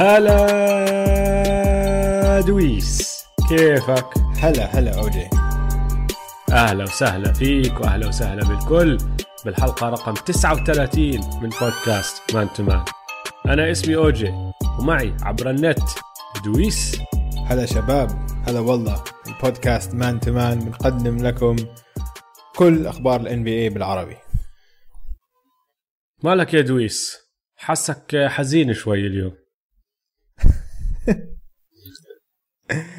هلا دويس. كيفك؟ هلا هلا اوجي أهلا وسهلا فيك وأهلا وسهلا بالكل. بالحلقة رقم 39 من بودكاست Man to Man. أنا اسمي اوجي ومعي عبر النت دويس. هلا شباب هلا والله. البودكاست Man to Man بنقدم لكم كل أخبار ال NBA بالعربي. مالك يا دويس؟ حسك حزين شوي اليوم.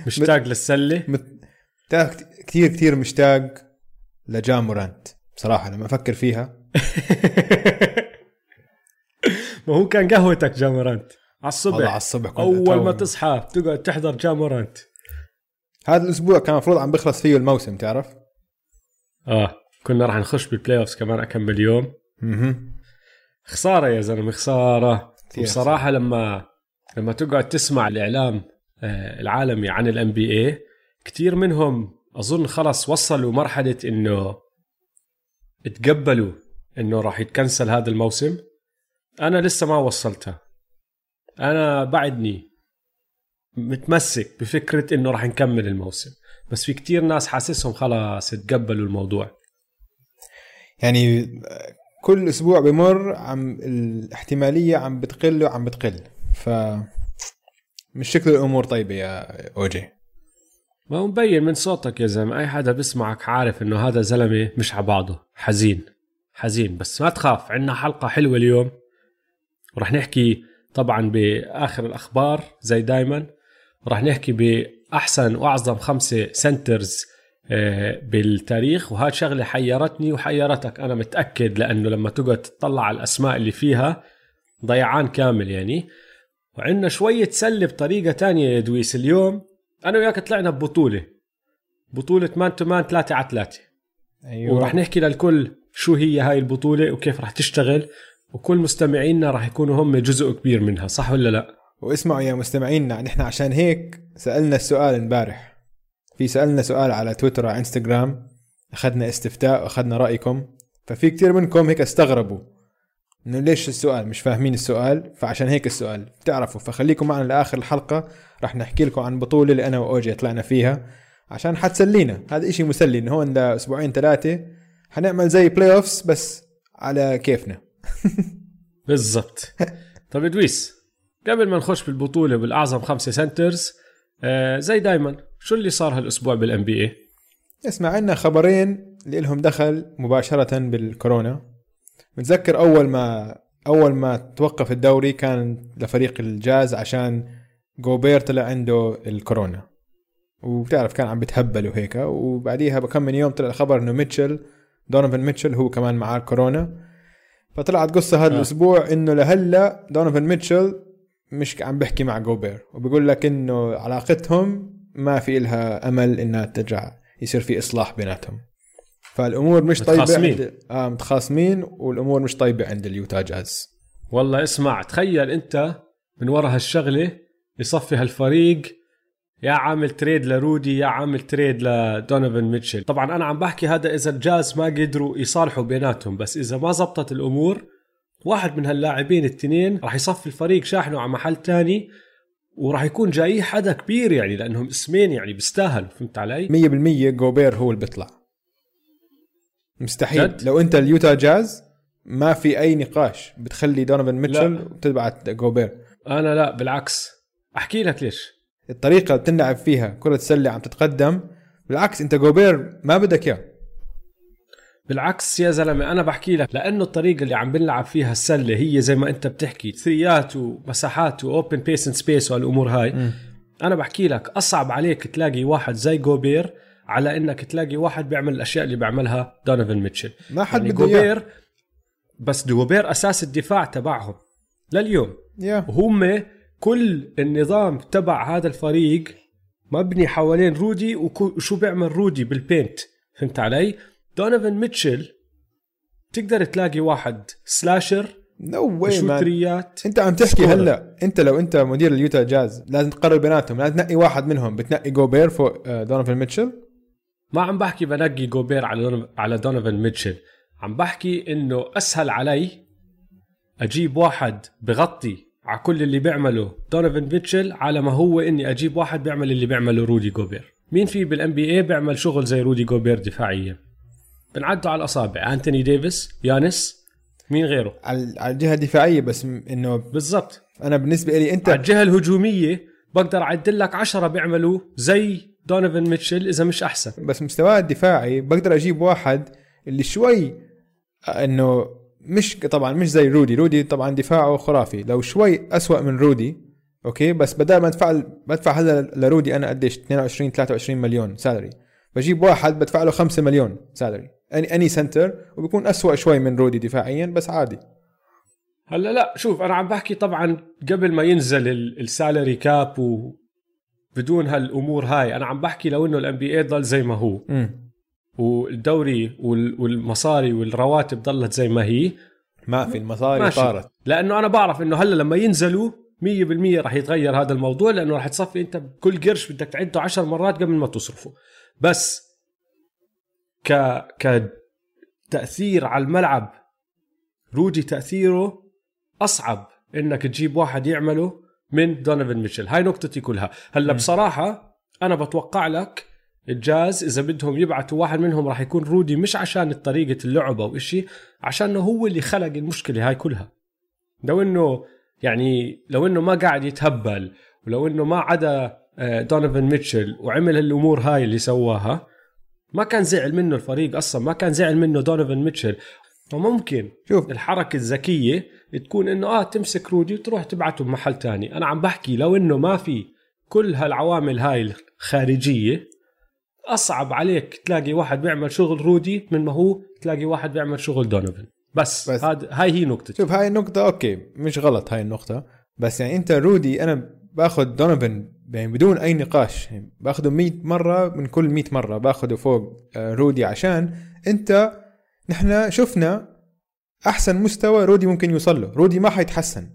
مشتاق للسلة. مت... كثير كثير مشتاق لجامورانت بصراحه لما أفكر فيها. ما هو كان قهوتك جامورانت على الصبح. والله على الصبح كنت أول. ما تصحى تقعد تحضر جامورانت هذا الأسبوع كان المفروض عم بيخلص فيه الموسم تعرف؟ آه كنا راح نخش بال playoffs كمان اكمل يوم أها خسارة يا زلمة خسارة. بصراحه لما لما تقعد تسمع الإعلام العالمي عن ال NBA كثير منهم أظن خلص وصلوا مرحلة إنه تقبلوا إنه راح يتكنسل هذا الموسم. أنا لسه ما وصلتها. أنا بعدني متمسك بفكرة إنه راح نكمل الموسم. بس في كتير ناس حاسسهم خلاص تقبلوا الموضوع. يعني كل أسبوع بمر عم الاحتمالية عم بتقل وعم بتقل. ف مش شكل الأمور. طيبه يا أوجي. ما هو مبين من صوتك يا زلمة. أي حدا بسمعك عارف إنه هذا زلمة مش على بعضه. حزين. حزين. بس ما تخاف. عندنا حلقة حلوة اليوم. ورح نحكي طبعا بآخر الأخبار زي دايما. ورح نحكي بأحسن وأعظم خمسة centers آه، بالتاريخ. وهذا شغلة حيرتني وحيرتك. أنا متأكد لأنه لما تقعد تطلع على الأسماء اللي فيها ضيعان كامل يعني. وعندنا شوية سلة بطريقة تانية يا دويس. اليوم أنا وياك طلعنا ببطولة. بطولة Man to Man 3 على 3 أيوه. ورح نحكي للكل شو هي هاي البطولة وكيف رح تشتغل وكل مستمعينا رح يكونوا هم جزء كبير منها صح ولا لا؟ واسمعوا يا مستمعينا نحن عشان هيك سألنا السؤال امبارح. في سألنا سؤال على تويتر على إنستغرام. أخذنا استفتاء وأخذنا رأيكم. ففي كتير منكم هيك استغربوا. إنه ليش السؤال؟ مش فاهمين السؤال فعشان هيك السؤال. بتعرفوا فخليكم معنا لآخر الحلقة رح نحكي لكم عن بطولة اللي أنا وأوجي طلعنا فيها عشان حتسلينا. هذا إشي مسلي إنه هون لاسبوعين ثلاثة حنعمل زي playoffs بس على كيفنا. بالضبط. طب ادويس قبل ما نخش بالبطولة بالاعظم خمسة centers آه زي دايما شو اللي صار هالأسبوع بال NBA اسمع عنا خبرين اللي لهم دخل مباشرة بالكورونا. متذكر أول ما أول ما توقف الدوري كان لفريق الجاز عشان جوبير طلع عنده الكورونا. وبتعرف كان عم بتهبل وهيك. وبعديها بكم من يوم طلع الخبر إنه ميتشل دونيفن ميتشل هو كمان معاه الكورونا. فطلعت قصة هذا آه. الأسبوع إنه لهلا دونيفن ميتشل مش عم بحكي مع جوبير وبيقول لك إنه علاقتهم ما في إلها أمل إنها ترجع يصير في إصلاح بيناتهم. فالأمور مش طيبة متخاصمين. عند آه متخاصمين والأمور مش طيبة عند اليوتا جاز والله اسمع تخيل أنت من ورا هالشغلة يصفي هالفريق يا عامل trade لرودي يا عامل trade لدونيفن ميتشل طبعا أنا عم بحكي هذا إذا الجاز ما قدروا يصالحوا بيناتهم بس إذا ما زبطت الأمور واحد من هاللاعبين التنين راح يصفي الفريق شاحنه على محل تاني وراح يكون جاي حدا كبير يعني لأنهم اسمين يعني بيستاهلوا فهمت علي؟ 100% جوبير هو اللي بيطلع مستحيل. جد؟ لو أنت اليوتا جاز ما في أي نقاش. بتخلي دونيفن ميتشل لا. وبتبعت جوبير. أنا لا بالعكس. أحكي لك ليش. الطريقة اللي بتلعب فيها كرة سلة عم تتقدم. بالعكس انت جوبير ما بدك اياه. بالعكس يا زلمة أنا بحكي لك لأنه الطريقة اللي عم بنلعب فيها السلة هي زي ما أنت بتحكي. three ات ومساحات و open pace and space والأمور هاي. أنا بحكي لك أصعب عليك تلاقي واحد زي جوبير على إنك تلاقي واحد بيعمل الأشياء اللي بيعملها دونيفن ميتشل. ما حد يعني جوبير بس جوبير أساس الدفاع تبعهم لليوم. yeah. وهم كل النظام تبع هذا الفريق مبني حوالين رودي وشو بيعمل رودي بال paint. فهمت علي؟ دونيفن ميتشل تقدر تلاقي واحد slasher no man شو three ات أنت عم تحكي. هلا أنت لو أنت مدير اليوتا جاز لازم تقرر بيناتهم لازم تنقي واحد منهم. بتنقي جوبير فوق آه، دونيفن ميتشل؟ ما عم بحكي بنقي جوبير على على دونيفن ميتشل. عم بحكي إنه أسهل علي أجيب واحد بغطي على كل اللي بيعمله دونيفن ميتشل على ما هو إني أجيب واحد بيعمل اللي بيعمله رودي جوبير. مين في بال NBA بيعمل شغل زي رودي جوبير دفاعيا؟ بنعدوا على الأصابع. أنتوني ديفيس يانس مين غيره؟ على على الجهة الدفاعية بس إنه بالضبط. أنا بالنسبة لي أنت على الجهة الهجومية بقدر اعد لك عشرة بيعملوا زي دونيفن ميتشل إذا مش أحسن. بس مستواه الدفاعي بقدر أجيب واحد اللي شوي إنه مش طبعا مش زي رودي. رودي طبعا دفاعه خرافي. لو شوي أسوأ من رودي okay بس بدل ما أدفع بدفع هذا لرودي أنا قديش؟ 22 23 مليون salary بجيب واحد بدفع له 5 مليون سالري any any center وبيكون أسوأ شوي من رودي دفاعيا بس عادي. هلأ لا شوف أنا عم بحكي طبعا قبل ما ينزل ال- ال salary cap و بدون هالأمور هاي. أنا عم بحكي لو إنه ال NBA ضل زي ما هو. امم والدوري وال- والمصاري والرواتب ضلت زي ما هي. ما في المصاري ماشي. طارت لأنه أنا بعرف إنه هلأ لما ينزلوا 100% راح يتغير هذا الموضوع لأنه راح تصفي أنت بكل قرش بدك تعده عشر مرات قبل ما تصرفه. بس ك ك تاثير على الملعب رودي تأثيره أصعب إنك تجيب واحد يعمله من دونيفن ميتشل هاي نقطتي كلها. هلا. بصراحة أنا بتوقع لك الجاز إذا بدهم يبعتوا واحد منهم راح يكون رودي مش عشان طريقة اللعب أو إشي عشان هو اللي خلق المشكلة هاي كلها. لو إنه يعني لو إنه ما قاعد يتهبل ولو إنه ما عدا آه، دونيفن ميتشل وعمل الأمور هاي اللي سواها ما كان زعل منه الفريق أصلا ما كان زعل منه دونيفن ميتشل فممكن شوف. الحركة الذكية تكون إنه آه تمسك رودي وتروح تبعته بمحل تاني. أنا عم بحكي لو إنه ما في كل هالعوامل هاي الخارجية أصعب عليك تلاقي واحد بيعمل شغل رودي من ما هو تلاقي واحد بيعمل شغل دونيفن بس, بس- هاد هاي هي نقطتي. شوف هاي النقطة okay مش غلط هاي النقطة. بس يعني أنت رودي أنا باخذ دونوفن يعني بدون أي نقاش يعني باخذه 100 مرة من كل 100 مرة باخذه فوق آه، رودي عشان أنت نحن شفنا أحسن مستوى رودي ممكن يوصل له. رودي ما حيتحسن.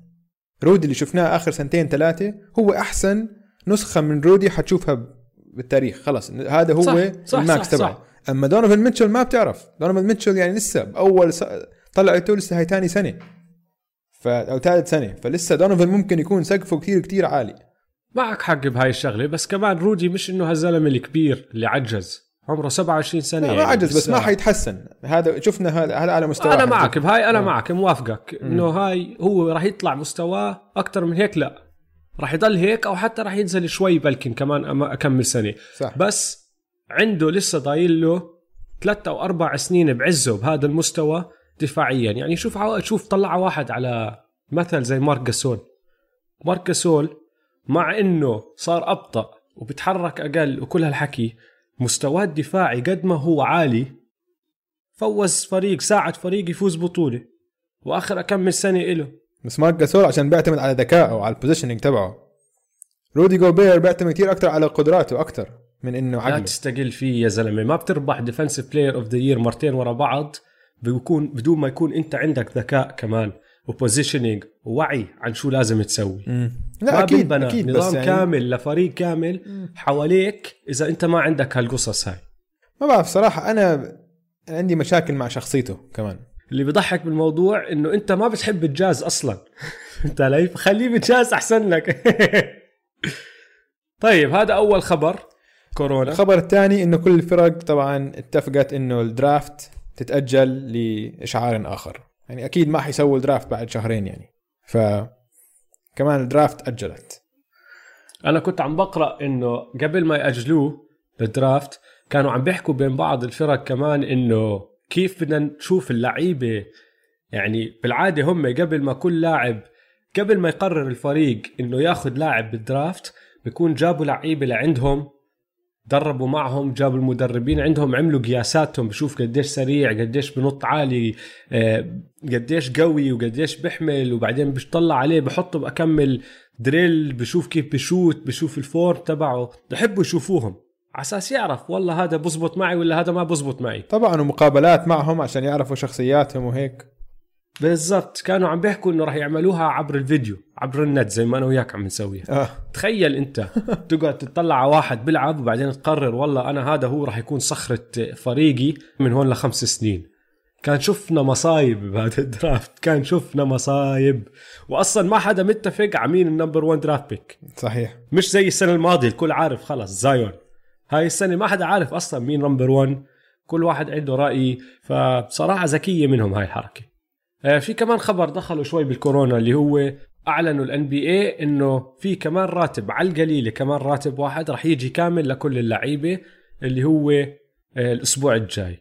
رودي اللي شفناه آخر سنتين ثلاثة هو أحسن نسخة من رودي حتشوفها بالتاريخ. خلاص هذا هو صح، صح، ال max صح، تبعه. صح. أما دونوفن ميتشل ما بتعرف. دونوفن ميتشل يعني لسه بأول س... طلعته لسه هاي تاني سنة. ف... أو ثالث سنة. فلسه دونوفن ممكن يكون سقفه كتير كتير عالي. معك حق بهاي الشغلة بس كمان رودي مش إنه هالزلمة الكبير اللي عجز. عمره 27 سنة ما يعني عجز بس ما حيتحسن. هذا شفنا هذا على مستوى أنا. معك بهاي أنا آه. معك موافقك إنه هاي هو راح يطلع مستواه أكثر من هيك لا. راح يضل هيك أو حتى راح ينزل شوي بلكن كمان أكمل سنة. صح. بس عنده لسه ضايل له ثلاثة أو أربع سنين بعزه بهذا المستوى دفاعيا. يعني شوف عو... شوف طلع واحد على مثل زي مارك جاسول مارك جاسول مع إنه صار أبطأ وبتحرك أقل وكل هالحكي مستواه الدفاعي قد ما هو عالي فوز فريق ساعد فريق يفوز بطولة وآخر كم سنة إله. بس مارك جاسول عشان بيعتمد على ذكائه وعلى ال positioning تبعه. رودي جوبير بيعتمد كثير أكثر على قدراته أكثر من إنه لا عقله. تستقل فيه يا زلمة ما بتربح Defensive Player of the Year مرتين ورا بعض بيكون بدون ما يكون أنت عندك ذكاء كمان و positioning ووعي عن شو لازم تسوي. لا أكيد بينبنى أكيد نظام بس يعني كامل لفريق كامل حواليك إذا أنت ما عندك هالقصص هاي. ما بعرف صراحة أنا أنا عندي مشاكل مع شخصيته كمان. اللي بضحك بالموضوع إنه أنت ما بتحب الجاز أصلا. أنت علي؟ خليه بالجاز أحسن لك. طيب هذا أول خبر كورونا. الخبر الثاني إنه كل الفرق طبعا اتفقت إنه الدرافت تتأجل لاشعار آخر. يعني أكيد ما حيسووا الدرافت بعد شهرين يعني. ف كمان الدرافت أجلت. أنا كنت عم بقرأ إنه قبل ما يأجلوه الدرافت كانوا عم بيحكوا بين بعض الفرق كمان إنه كيف بدنا نشوف اللعيبة. يعني بالعادة هم قبل ما كل لاعب قبل ما يقرر الفريق إنه ياخذ لاعب بالدرافت بيكون جابوا لعيبة لعندهم دربوا معهم جابوا المدربين عندهم عملوا قياساتهم بشوف قديش سريع قديش بنط عالي آه، قديش قوي وقديش بيحمل وبعدين بيطلع عليه بحطه بأكمل دريل بشوف كيف بشوت بشوف الفورم تبعه. بحبوا يشوفوهم. على أساس يعرف والله هذا بزبط معي ولا هذا ما بزبط معي. طبعا ومقابلات معهم عشان يعرفوا شخصياتهم وهيك. بالضبط. كانوا عم بيحكوا إنه راح يعملوها عبر الفيديو عبر النت زي ما أنا وياك عم نسويها. آه. تخيل أنت تقعد تطلع على واحد بيلعب وبعدين تقرر والله أنا هذا هو راح يكون صخرة فريقي من هون لخمس سنين. كان شفنا مصايب بهذا ال draft. كان شفنا مصايب. واصلا ما حدا متفق على مين ال number 1 draft pick. صحيح. مش زي السنة الماضية الكل عارف خلص زايون. هاي السنة ما حدا عارف أصلا مين number 1 كل واحد عنده رأي. فبصراحه ذكية منهم هاي الحركة. آه، في كمان خبر دخلوا شوي بالكورونا اللي هو أعلنوا ال NBA إنه في كمان راتب على القليله كمان راتب واحد راح يجي كامل لكل اللعيبة اللي هو آه، الأسبوع الجاي.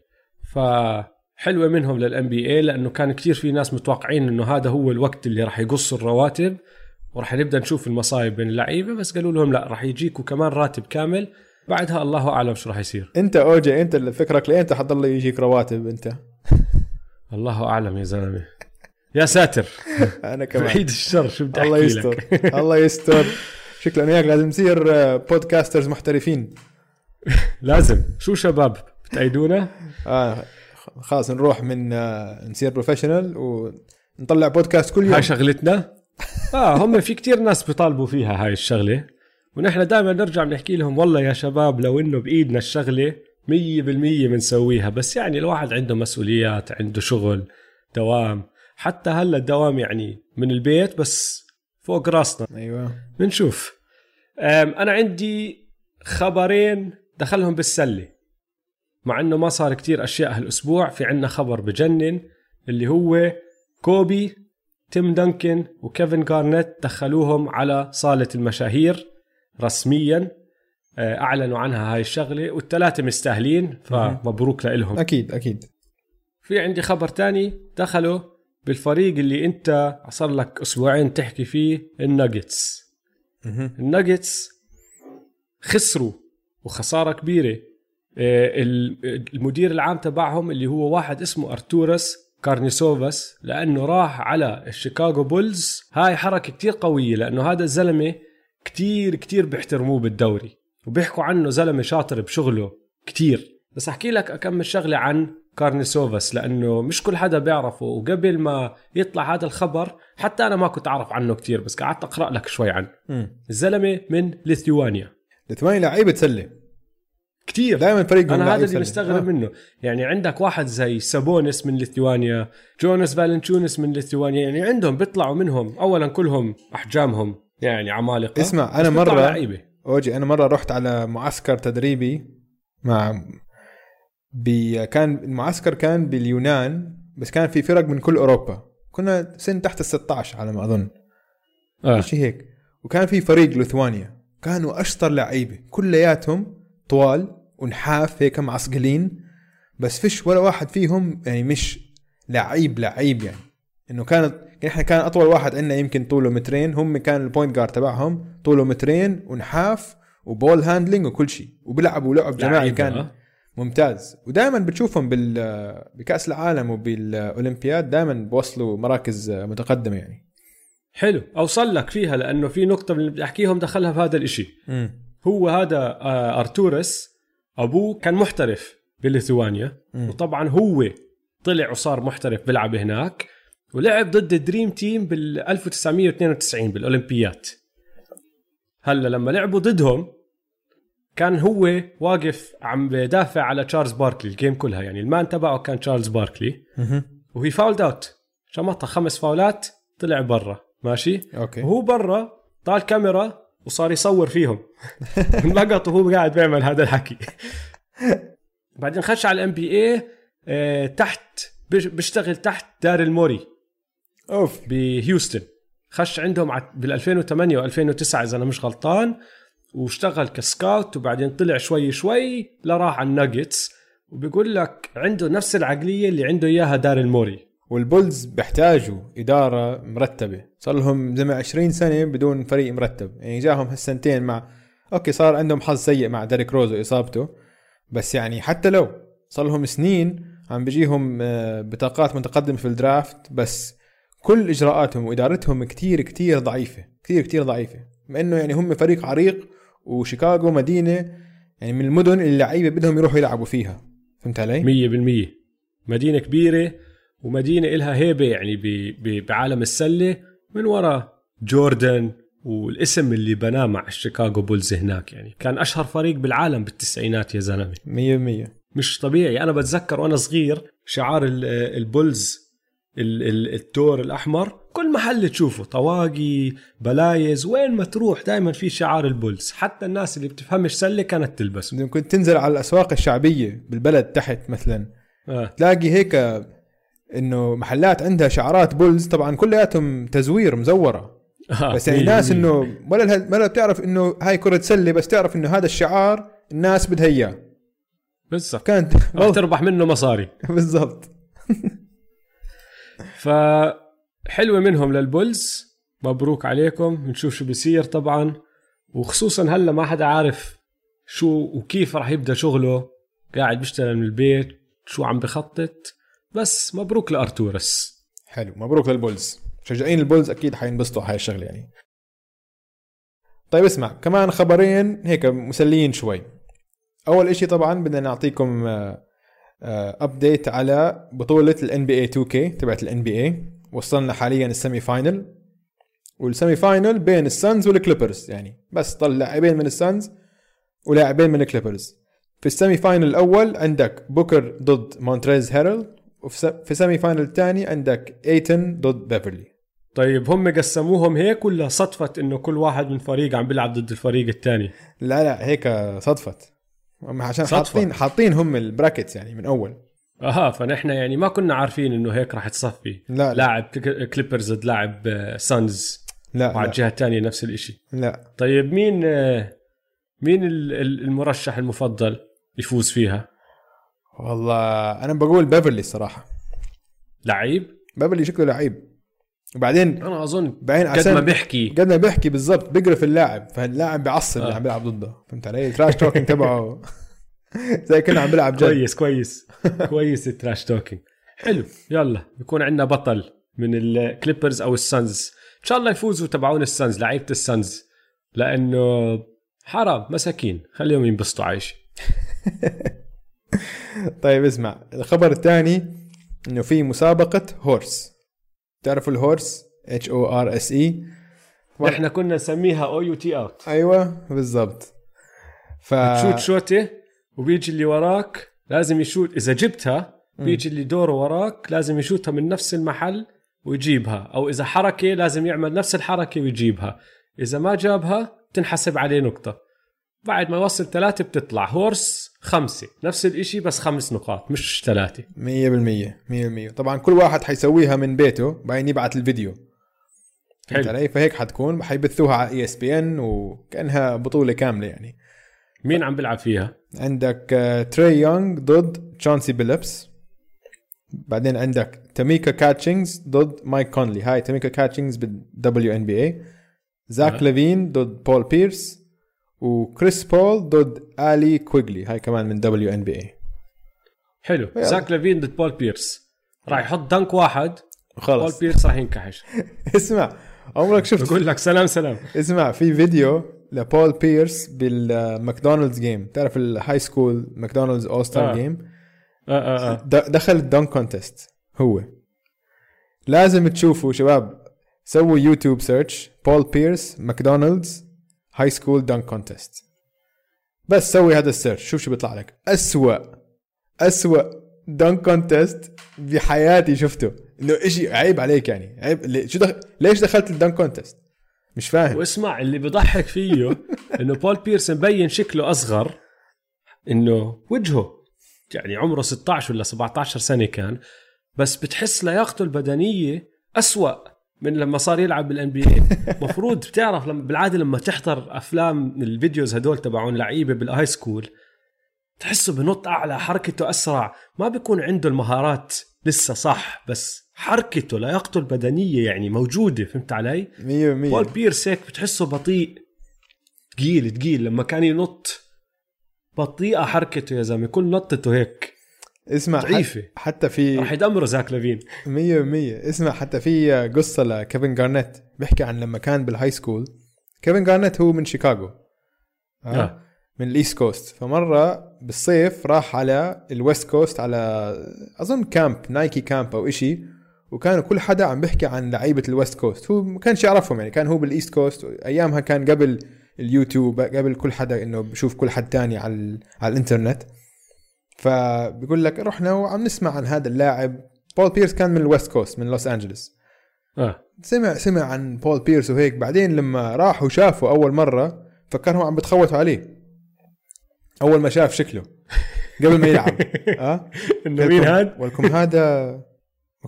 فحلوة منهم لل NBA لأنه كان كتير في ناس متوقعين إنه هذا هو الوقت اللي راح يقصوا الرواتب وراح نبدأ نشوف المصايب بين اللعيبة بس قالوا لهم لا راح يجيكوا كمان راتب كامل. بعدها الله أعلم شو راح يصير. أنت أوجي أنت فكرك لين حتضل يجيك رواتب أنت؟ الله أعلم يا زلمة. يا ساتر. أنا كمان. بعيد الشر شو بدي الله يستر. الله يستر. شكله أنا وياك لازم نصير آه، podcasters محترفين. لازم. شو شباب؟ بتأيدونا آه خلاص نروح من آه، نصير professional ونطلع بودكاست كل يوم. هاي شغلتنا؟ آه هم في كتير ناس بيطالبوا فيها هاي الشغلة. ونحن دائما نرجع بنحكي لهم والله يا شباب لو إنه بإيدنا الشغلة مية بالمية بنسويها. بس يعني الواحد عنده مسؤوليات عنده شغل دوام. حتى هلا الدوام يعني من البيت بس فوق راسنا. أيوه. بنشوف. أنا عندي خبرين دخلهم بالسلة. مع إنه ما صار كتير أشياء هالأسبوع في عنا خبر بجنن اللي هو كوبي تيم دنكن وكيفن جارنيت دخلوهم على صالة المشاهير رسميا. آه، أعلنوا عنها هاي الشغلة والثلاثة مستاهلين فمبروك لهم أكيد أكيد. في عندي خبر تاني دخلوا بالفريق اللي انت صار لك أسبوعين تحكي فيه الناجتس. الناجتس خسروا وخسارة كبيرة. آه، ال- المدير العام تبعهم اللي هو واحد اسمه أرتورس كارنيسوفاس لأنه راح على الشيكاغو Bulls. هاي حركة كتير قوية لأنه هذا الزلمة كتير كتير بيحترموه بالدوري. وبيحكوا عنه زلمة شاطر بشغله كتير. بس أحكي لك أكمل شغلة عن كارنيسوفاس لأنه مش كل حدا بيعرفه. وقبل ما يطلع هذا الخبر حتى أنا ما كنت أعرف عنه كتير بس قعدت أقرأ لك شوي عنه. الزلمة من ليثوانيا ليثوانيا لعيبة سله كتير دائما فريقهم أنا هذا اللي. مستغرب آه. منه. يعني عندك واحد زي سابونس من ليثوانيا جونس فالنتشونس من ليثوانيا يعني عندهم بيطلعوا منهم. اولا كلهم أحجامهم يعني عمالقة. اسمع أنا مرة لعيبة. أوجي أنا مرة رحت على معسكر تدريبي مع بي كان المعسكر كان باليونان بس كان في فرق من كل أوروبا. كنا سن تحت ال 16 على ما أظن. آه. شيء هيك. وكان في فريق ليثوانيا كانوا أشطر لعيبة. كلياتهم طوال ونحاف هيك معصقلين بس فيش ولا واحد فيهم يعني مش لعيب لعيب يعني. إنه كانت إحنا كان أطول واحد عندنا يمكن طوله مترين هم كان ال point guard تبعهم. طوله مترين ونحاف و ball handling وكل شيء. وبيلعبوا لعب جماعي كان. آه. ممتاز. ودائما بتشوفهم بال بكأس العالم وبالأولمبياد دائما بوصلوا مراكز متقدمة يعني. حلو. أوصل لك فيها لأنه في نقطة من اللي بدي أحكيهم دخلها في هذا الإشي. هو هذا آه، ارتورس أبوه كان محترف بليثوانيا. وطبعا هو طلع وصار محترف بيلعب هناك. ولعب ضد ال Dream Team بال 1992 بالأولمبياد. هلأ لما لعبوا ضدهم كان هو واقف عم بدافع على تشارلز باركلي ال game كلها. يعني ال man تبعه كان تشارلز باركلي. و he fouled out شمطها خمس فاولات طلع برا. ماشي؟ أوكي. وهو برا طال كاميرا وصار يصور فيهم. انلقط وهو قاعد بيعمل هذا الحكي. بعدين خش على ال NBA تحت بش- بيشتغل تحت داريل موري أوف. بهيوستن. خش عندهم بال 2008 و2009 إذا أنا مش غلطان. واشتغل ك scout وبعدين طلع شوي شوي لراح على الناجتس وبيقول لك عنده نفس العقلية اللي عنده إياها داريل موري. وال Bulls بيحتاجوا إدارة مرتبة. صار لهم زي ما 20 سنة بدون فريق مرتب. يعني جاهم هالسنتين مع أوكي صار عندهم حظ سيء مع ديريك روز واصابته بس يعني حتى لو صار لهم سنين عم بيجيهم آه، بطاقات متقدمة في ال draft بس كل إجراءاتهم وإدارتهم كتير كتير ضعيفة كتير كتير ضعيفة. مع إنه يعني هم فريق عريق وشيكاغو مدينة يعني من المدن اللي اللعيبة بدهم يروحوا يلعبوا فيها. فهمت علي؟ مية بالمية. مدينة كبيرة ومدينة إلها هيبة يعني بعالم السلة. من وراء جوردن والاسم اللي بناه مع الشيكاغو Bulls هناك يعني. كان أشهر فريق بالعالم بالتسعينات يا زلمة. مية بالمية. مش طبيعي. أنا بتذكر وأنا صغير شعار ال- ال Bulls ال- ال- الثور الأحمر. كل محل تشوفه طواقي بلايز وين ما تروح دائما في شعار ال Bulls. حتى الناس اللي بتفهمش سلة كانت تلبسه ممكن تنزل على الأسواق الشعبية بالبلد تحت مثلا. آه. تلاقي هيك إنه محلات عندها شعارات Bulls طبعا كلياتهم تزوير مزورة. آه. بس يعني الناس. إنه ولا ولا بتعرف إنه هاي كرة سلة بس تعرف إنه هذا الشعار الناس بدها إياه. بالضبط. كانت راح تربح منه مصاري. بالضبط. فحلوة منهم للبولز. مبروك عليكم. بنشوف شو بيصير طبعا. وخصوصا هلا ما حدا عارف شو وكيف راح يبدأ شغله. قاعد بيشتغل من البيت شو عم بخطط. بس مبروك لأرتورس. حلو. مبروك للبولز. مشجعين البولز أكيد حينبسطوا هاي الشغلة يعني. طيب اسمع كمان خبرين هيك مسليين شوي. أول إشي طبعا بدنا نعطيكم update على بطولة ال NBA 2K تبعت ال NBA وصلنا حاليا ال semi-final وال semi-final بين السانز والكليبرز يعني بس ضل لاعبين من السانز ولاعبين من الكليبرز. في ال semi-final الأول عندك بوكر ضد مونتريز هيرل وفي س- في semi-final الثاني عندك ايتن ضد بيفرلي طيب هم قسموهم هيك ولا صدفة إنه كل واحد من فريق عم بيلعب ضد الفريق الثاني؟ لا لا هيك صدفت. هم عشان صدفة. حاطين حاطين هم ال brackets يعني من أول. أها فنحن يعني ما كنا عارفين إنه هيك راح تصفي. لا لا. لاعب كلي- كليبرز ضد لاعب آه، سانز لا, وعلى الجهة الثانية نفس الشيء لا. طيب مين آه، مين ال- ال- المرشح المفضل يفوز فيها؟ والله أنا بقول بيفرلي الصراحه لعيب؟ بيفرلي شكله لعيب. وبعدين أنا أظن بعدين قد ما بيحكي. قد ما بيحكي بالضبط بيقرف اللاعب فاللاعب بيعصب اللي آه. عم بيلعب ضده. فهمت علي؟ ال trash talking تبعه. زي كنا عم بيلعب جد. كويس كويس. كويس ال trash talking حلو. يلا بيكون عندنا بطل من الكليبرز أو السانز. إن شاء الله يفوزوا تبعون السانز لعيبة السانز. لأنه حرام مساكين. خليهم ينبسطوا عايش. طيب اسمع. الخبر الثاني إنه في مسابقة HORSE تعرفوا ال HORSE؟ اتش أو ار اس اي إحنا كنا نسميها O-U-T out أيوه بالضبط. ف تشوت شوتة وبيجي اللي وراك لازم يشوت. إذا جبتها بيجي اللي دوره وراك لازم يشوتها من نفس المحل ويجيبها. أو إذا حركة لازم يعمل نفس الحركة ويجيبها. إذا ما جابها تنحسب عليه نقطة. بعد ما يوصل ثلاثة بتطلع. هورس خمسة. نفس الإشي بس خمس نقاط مش ثلاثة. 100% 100% طبعا كل واحد حيسويها من بيته بعدين يبعت الفيديو. فهمت حلو. علي؟ فهيك حتكون. حيبثوها على ESPN وكأنها بطولة كاملة يعني. مين عم بيلعب فيها؟ عندك آه، تري يونغ ضد تشانسي بيلبس بعدين عندك تاميكا كاتشينجز ضد مايك كونلي هاي تاميكا كاتشينجز بال WNBA زاك. ليفين ضد بول بيرس وكريس بول ضد الي كويجلي هاي كمان من WNBA حلو. زاك لافين ضد بول بيرس راح يحط dunk واحد. بول خلص بيرس راح ينكحش. اسمع عمرك شفت بقول لك سلام سلام. اسمع في فيديو لبول بيرس بال McDonald's game تعرف ال high school McDonald's All-Star. game دخل ال dunk contest هو. لازم تشوفوا شباب سووا YouTube search بول بيرس McDonald's high school dunk contest بس سوي هذا ال search شوف شو بيطلع لك. أسوأ أسوأ dunk contest بحياتي شفته. إنه إشي عيب عليك يعني. عيب شو دخل ليش دخلت ال dunk contest مش فاهم. واسمع اللي بضحك فيه إنه بول بيرس مبين شكله أصغر إنه وجهه يعني عمره 16 ولا 17 سنة كان بس بتحس لياقته البدنية أسوأ. من لما صار يلعب بال NBA المفروض بتعرف لما بالعادة لما تحضر أفلام ال videos هدول تبعون لعيبة بال high school تحسه بنط أعلى حركته أسرع. ما بيكون عنده المهارات لسه صح بس حركته لياقته البدنية يعني موجودة فهمت علي؟ 100% بول بيرس هيك بتحسه بطيء. ثقيل ثقيل لما كان ينط بطيئة حركته يا زلمة كل نطته هيك. اسمع ضعيفة. حت- حتى في راح يدمره زاك لافين. 100% اسمع حتى في قصة لكيفن جارنيت بيحكي عن لما كان بال high school كيفن جارنيت هو من شيكاغو. آه. آه. من ال East Coast فمرة بالصيف راح على ال West Coast على أظن camp Nike camp أو إشي وكانوا كل حدا عم بيحكي عن لعيبة ال West Coast هو ما كانش يعرفهم يعني كان هو بال East Coast أيامها كان قبل اليوتيوب قبل كل حدا إنه بشوف كل حد تاني على على الإنترنت. فبيقول لك رحنا وعم نسمع عن هذا اللاعب. بول بيرس كان من ال West Coast من لوس أنجلوس. آه. سمع سمع عن بول بيرس وهيك. بعدين لما راح وشافه أول مرة فكرهم عم بتخوتوا عليه. أول ما شاف شكله قبل ما يلعب. آه؟ إنه مين هاد؟ ولكم هذا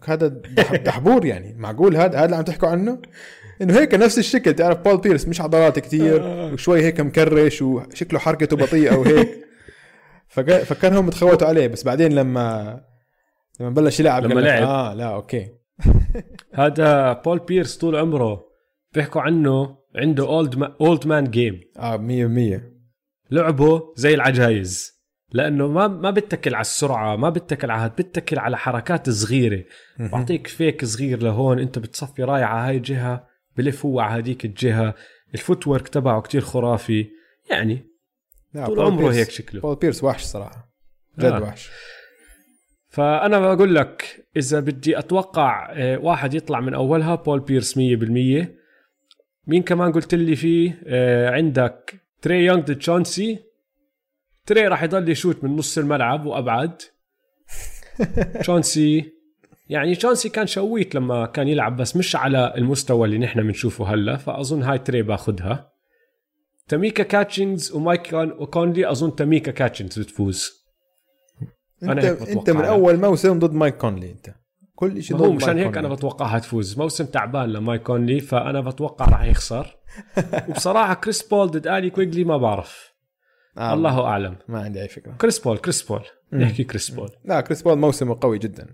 هذا دح- دحبور يعني. معقول هذا؟ هذا اللي عم تحكوا عنه؟ إنه هيك نفس الشكل. تعرف بول بيرس مش عضلات كتير آه. وشوي هيك مكرش وشكله حركته بطيئة وهيك. فك- فكرهم متخوتوا عليه بس بعدين لما لما بلش يلعب لما لعب. آه لا أوكي. هذا بول بيرس طول عمره بيحكوا عنه عنده old old man game آه 100% لعبه زي العجايز لأنه ما ما بتكل على السرعة ما بتكل على بتكل على حركات صغيرة. بعطيك fake صغير لهون أنت بتصفي رايح على هاي الجهة بلف هو على هذيك الجهة. ال footwork تبعه كتير خرافي. يعني طول عمره بيرس- هيك شكله. بول بيرس وحش صراحة. جد آه. وحش. فأنا بقول لك إذا بدي أتوقع آه، واحد يطلع من أولها بول بيرس 100% مين كمان قلت لي فيه؟ آه، عندك تري يونغ تشونسي تري راح يضل يشوت من نص الملعب وأبعد. تشونسي يعني تشونسي كان شويت لما كان يلعب بس مش على المستوى اللي نحن بنشوفه هلا فأظن هاي تري باخذها تاميكا كاتشنز ومايك كونلي اظن تاميكا كاتشنز بتفوز أنا انت هيك انت من. اول موسم ضد مايك كونلي انت كل شيء ضد مشان هيك أنا كونلي. بتوقعها تفوز موسم تعبان لمايك كونلي فانا بتوقع راح يخسر وبصراحه كريس بول ضد الي كويجلي ما بعرف آه الله اعلم ما عندي اي فكره كريس بول كريس بول. نحكي كريس بول لا كريس بول موسمه قوي جدا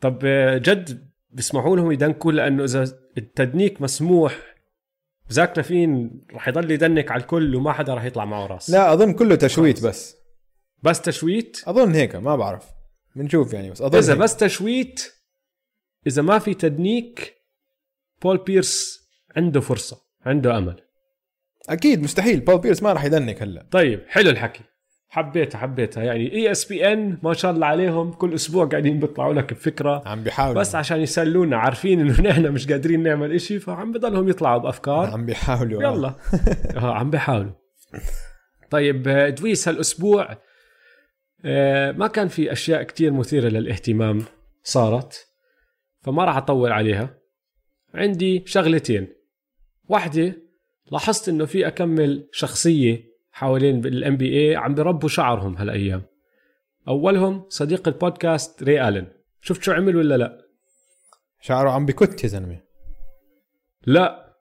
طب جد بيسمحوا لهم يدنكوا لأنه اذا التدنيك مسموح زاك لافين رح يضل يدنك على الكل وما حدا رح يطلع معه راس. لا أظن كله تشويت خلص. بس. بس تشويت؟ أظن هيك ما بعرف. بنشوف يعني بس أظن إذا هيك. بس تشويت إذا ما في تدنيك بول بيرس عنده فرصة عنده أمل. أكيد مستحيل. بول بيرس ما راح يدنك هلا. طيب حلو الحكي. حبيتها حبيتها. يعني ESPN ما شاء الله عليهم كل أسبوع قاعدين بيطلعوا لك بفكرة. عم بيحاولوا. بس عشان يسلونا عارفين إنه نحن مش قادرين نعمل إشي فعم بضلهم يطلعوا بأفكار. عم بيحاولوا. يلا. آه عم بيحاولوا. طيب آه، دويس هالأسبوع آه، ما كان في أشياء كتير مثيرة للاهتمام صارت فما راح أطول عليها. عندي شغلتين. واحدة لاحظت إنه في أكم شخصية حوالين ال NBA عم بربوا شعرهم هالأيام. أولهم صديق البودكاست ري الن شفت شو عمل ولا لا؟ شعره عم بكت يا زلمة. لا.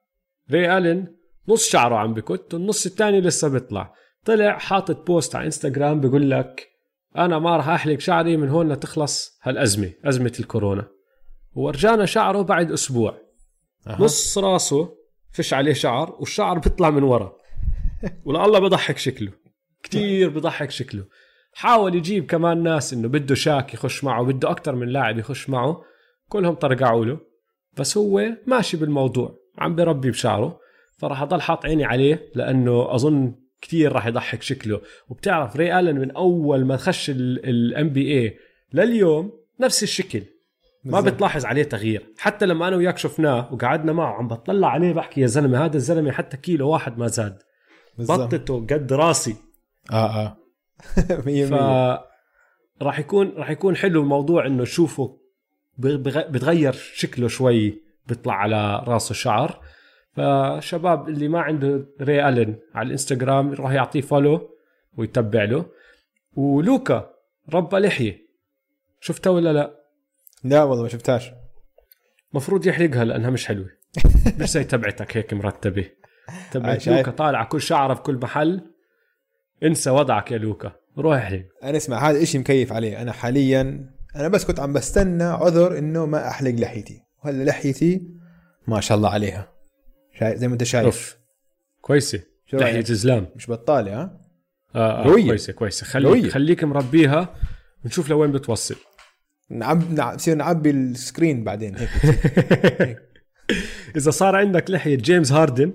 ري الن نص شعره عم بكت والنص الثاني لسه بيطلع. طلع حاطط بوست على انستغرام بيقول لك أنا ما راح أحلق شعري من هون لتخلص هالأزمة أزمة الكورونا. ورجانا شعره بعد أسبوع. أها. نص راسه فش عليه شعر والشعر بيطلع من ورا. والله بضحك شكله. كتير بضحك شكله. حاول يجيب كمان ناس إنه بده شاك يخش معه بده أكتر من لاعب يخش معه. كلهم طرقعوا له. بس هو ماشي بالموضوع عم بربي بشعره. فراح أضل حاط عيني عليه لأنه أظن كتير راح يضحك شكله. وبتعرف ري الن من أول ما خش الام بي اي لليوم نفس الشكل. ما بالضبط. بتلاحظ عليه تغيير. حتى لما أنا وياك شفناه وقعدنا معه عم بطلع عليه بحكي يا زلمة هذا الزلمة حتى كيلو واحد ما زاد. بطته قد راسي. آه آه. 100% ف راح يكون راح يكون حلو الموضوع إنه تشوفه بتغير شكله شوي بيطلع على راسه شعر. فشباب اللي ما عنده ري ألن على الإنستغرام راح يعطيه فولو ويتبع له. ولوكا ربى لحية. شفتها ولا لا؟ لا والله ما شفتهاش. مفروض يحرقها لأنها مش حلوة. مش زي تبعتك هيك مرتبة. تبعت شايف؟ لوكا طالع كل شعره في كل محل. انسى وضعك يا لوكا. روح احلق أنا اسمع هذا إشي مكيف عليه. أنا حاليا أنا بس كنت عم بستنى عذر إنه ما أحلق لحيتي. وهلا لحيتي ما شاء الله عليها. شايف؟ زي ما أنت شايف. أوف. كويسة. شو لحية؟ زلام مش بطالة ها؟ آه آه. كويسة كويسة. خليك قوية. خليك مربيها ونشوف لوين بتوصل. نعب نعب نصير نعبي ال screen بعدين. هيك. إذا صار عندك لحية جيمس هاردن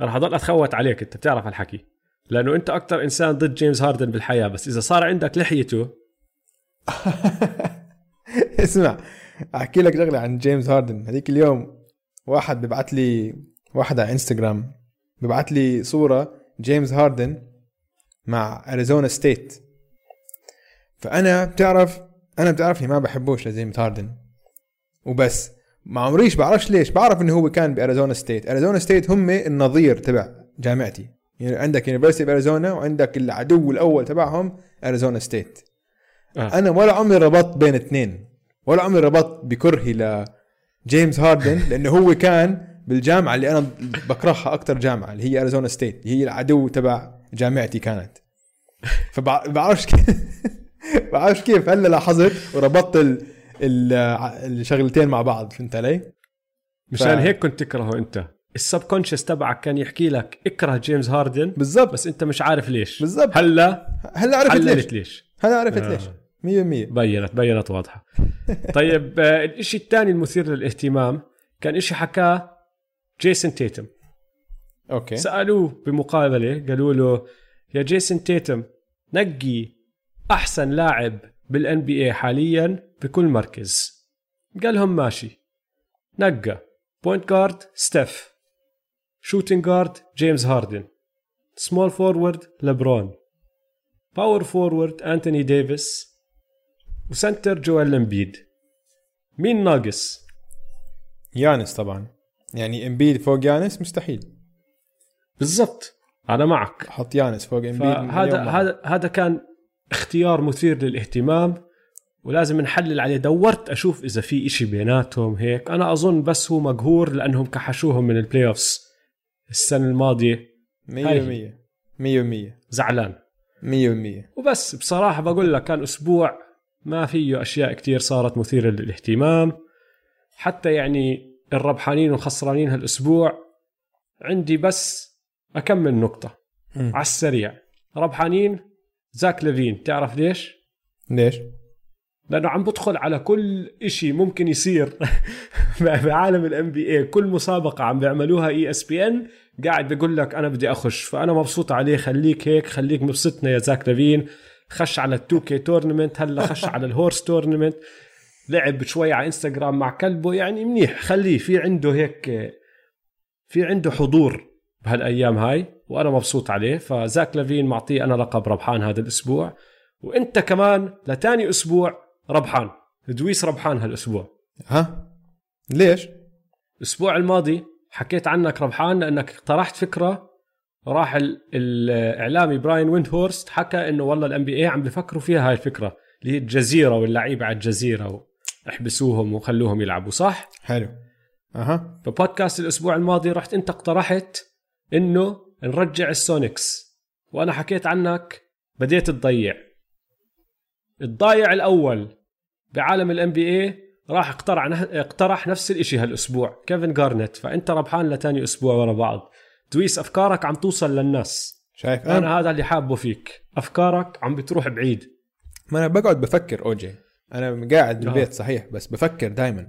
راح أضل أتخوت عليك أنت بتعرف الحكي لأنه أنت أكثر إنسان ضد جيمس هاردن بالحياة بس إذا صار عندك لحيته اسمع أحكي لك شغلة عن جيمس هاردن. هذيك اليوم واحد ببعث لي واحد على إنستغرام ببعث لي صورة جيمس هاردن مع أريزونا ستيت. فأنا بتعرف أنا بتعرفني ما بحبوش لجيمس هاردن. وبس. ما عمريش بعرفش ليش بعرف إنه هو كان بأريزونا ستيت أريزونا ستيت هم النظير تبع جامعتي يعني عندك University of Arizona وعندك العدو الأول تبعهم أريزونا ستيت آه. أنا ولا عمري ربطت بين اثنين ولا عمري ربطت بكرهي لجيمس هاردن لأنه هو كان بالجامعة اللي أنا بكرهها أكثر جامعة اللي هي أريزونا ستيت هي العدو تبع جامعتي كانت فبعرفش كيف بعرفش كيف هلأ لاحظت وربطت. الشغلتين مع بعض فهمت علي؟ مشان ف- هيك كنت تكرهه أنت. ال subconscious تبعك كان يحكي لك اكره جيمس هاردن بالضبط. بس أنت مش عارف ليش. بالضبط. هلا هلا عرفت ليش. حللت ليش. هلا عرفت آه. ليش 100% بينت بينت واضحة. طيب آه، الإشي الثاني المثير للاهتمام كان إشي حكاه جيسون تيتم. okay. سألوه بمقابلة قالوا له يا جيسون تيتم نقي أحسن لاعب بال NBA حاليا بكل مركز. قال لهم ماشي. نقى. point guard ستيف shooting guard جيمس هاردن small forward لبرون power forward انتوني ديفيس و center جويل امبيد مين ناقص يانس طبعا. يعني امبيد فوق يانس مستحيل. بالضبط. أنا معك. حط يانس فوق امبيد فهذا هذا هذا كان اختيار مثير للاهتمام ولازم نحلل عليه. دورت أشوف إذا في إشي بيناتهم هيك. أنا أظن بس هو مقهور لأنهم كحشوهم من ال playoffs السنة الماضية. 100% 100% زعلان. 100% وبس بصراحة بقول لك كان أسبوع ما فيه أشياء كتير صارت مثيرة للاهتمام. حتى يعني الربحانين والخسرانين هالأسبوع عندي بس أكم نقطة. على السريع. ربحانين زاك ليفين تعرف ليش؟ ليش؟ لأنه عم بدخل على كل إشي ممكن يصير بعالم ال NBA كل مسابقة عم بيعملوها ESPN قاعد بيقول لك أنا بدي أخش. فأنا مبسوط عليه. خليك هيك خليك مبسطنا يا زاك لافين. خش على ال 2K tournament هلأ خش على ال HORSE tournament لعب شوي على انستغرام مع كلبه. يعني منيح. خليه في عنده هيك في عنده حضور. بهالأيام هاي وأنا مبسوط عليه. فزاك لافين معطيه أنا لقب ربحان هذا الأسبوع. وأنت كمان لتاني أسبوع ربحان. دويس ربحان هالأسبوع. ها؟ ليش؟ الأسبوع الماضي حكيت عنك ربحان لأنك اقترحت فكرة. راح ال- الإعلامي براين ويندهورست حكى إنه والله ال NBA عم بفكروا فيها هاي الفكرة. اللي هي الجزيرة واللعيبة على الجزيرة احبسوهم وخلوهم يلعبوا صح؟ حلو. أها. فبودكاست الأسبوع الماضي رحت أنت اقترحت إنه نرجع السونيكس. وأنا حكيت عنك بديت تضيع. الضايع الأول بعالم ال NBA راح اقترح اقترح نفس الإشي هالأسبوع كيفن جارنيت. فأنت ربحان لتاني أسبوع ورا بعض. دويس أفكارك عم توصل للناس. شايف؟ أنا هذا اللي حابه فيك. أفكارك عم بتروح بعيد. ما أنا بقعد بفكر اوجي أنا قاعد آه. بالبيت صحيح بس بفكر دائما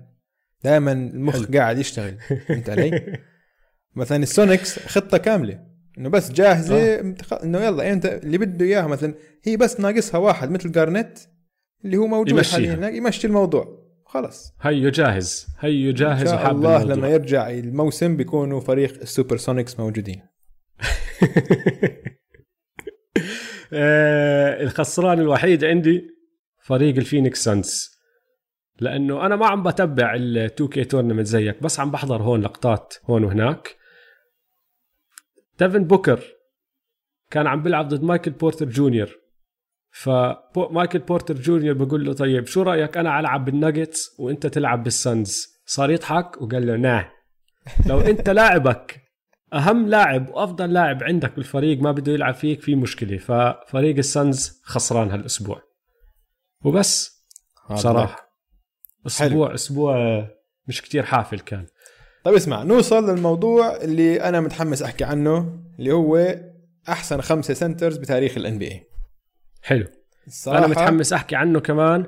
دائما المخ قاعد يشتغل. فهمت علي؟ مثلا السونيكس خطة كاملة. إنه بس جاهزة متخ- إنه يلا أنت اللي بده إياها مثلا هي بس ناقصها واحد مثل جارنيت اللي هو موجود. حاليا هناك يمشي الموضوع. خلص هيو جاهز هيو إن جاهز شاء وحاب الله الموضوع. لما يرجع الموسم بيكونوا فريق السوبر سونيكس موجودين. آه، الخسران الوحيد عندي فريق ال Phoenix Suns لأنه أنا ما عم بتبع ال 2K tournament زيك بس عم بحضر هون لقطات هون وهناك. ديفن بوكر كان عم بيلعب ضد مايكل بورتر جونيور. فمايكل بورتر جونيور بقول له طيب شو رأيك أنا ألعب بالناجتس وأنت تلعب بال Suns؟ صار يضحك وقال له nah لو أنت لاعبك أهم لاعب وأفضل لاعب عندك بالفريق ما بده يلعب فيك في مشكلة. ففريق السانز خسران هالأسبوع. وبس. بصراحة. أسبوع أسبوع مش كتير حافل كان. طيب اسمع نوصل للموضوع اللي أنا متحمس أحكي عنه اللي هو أحسن خمسة centers بتاريخ ال NBA حلو. أنا متحمس أحكي عنه كمان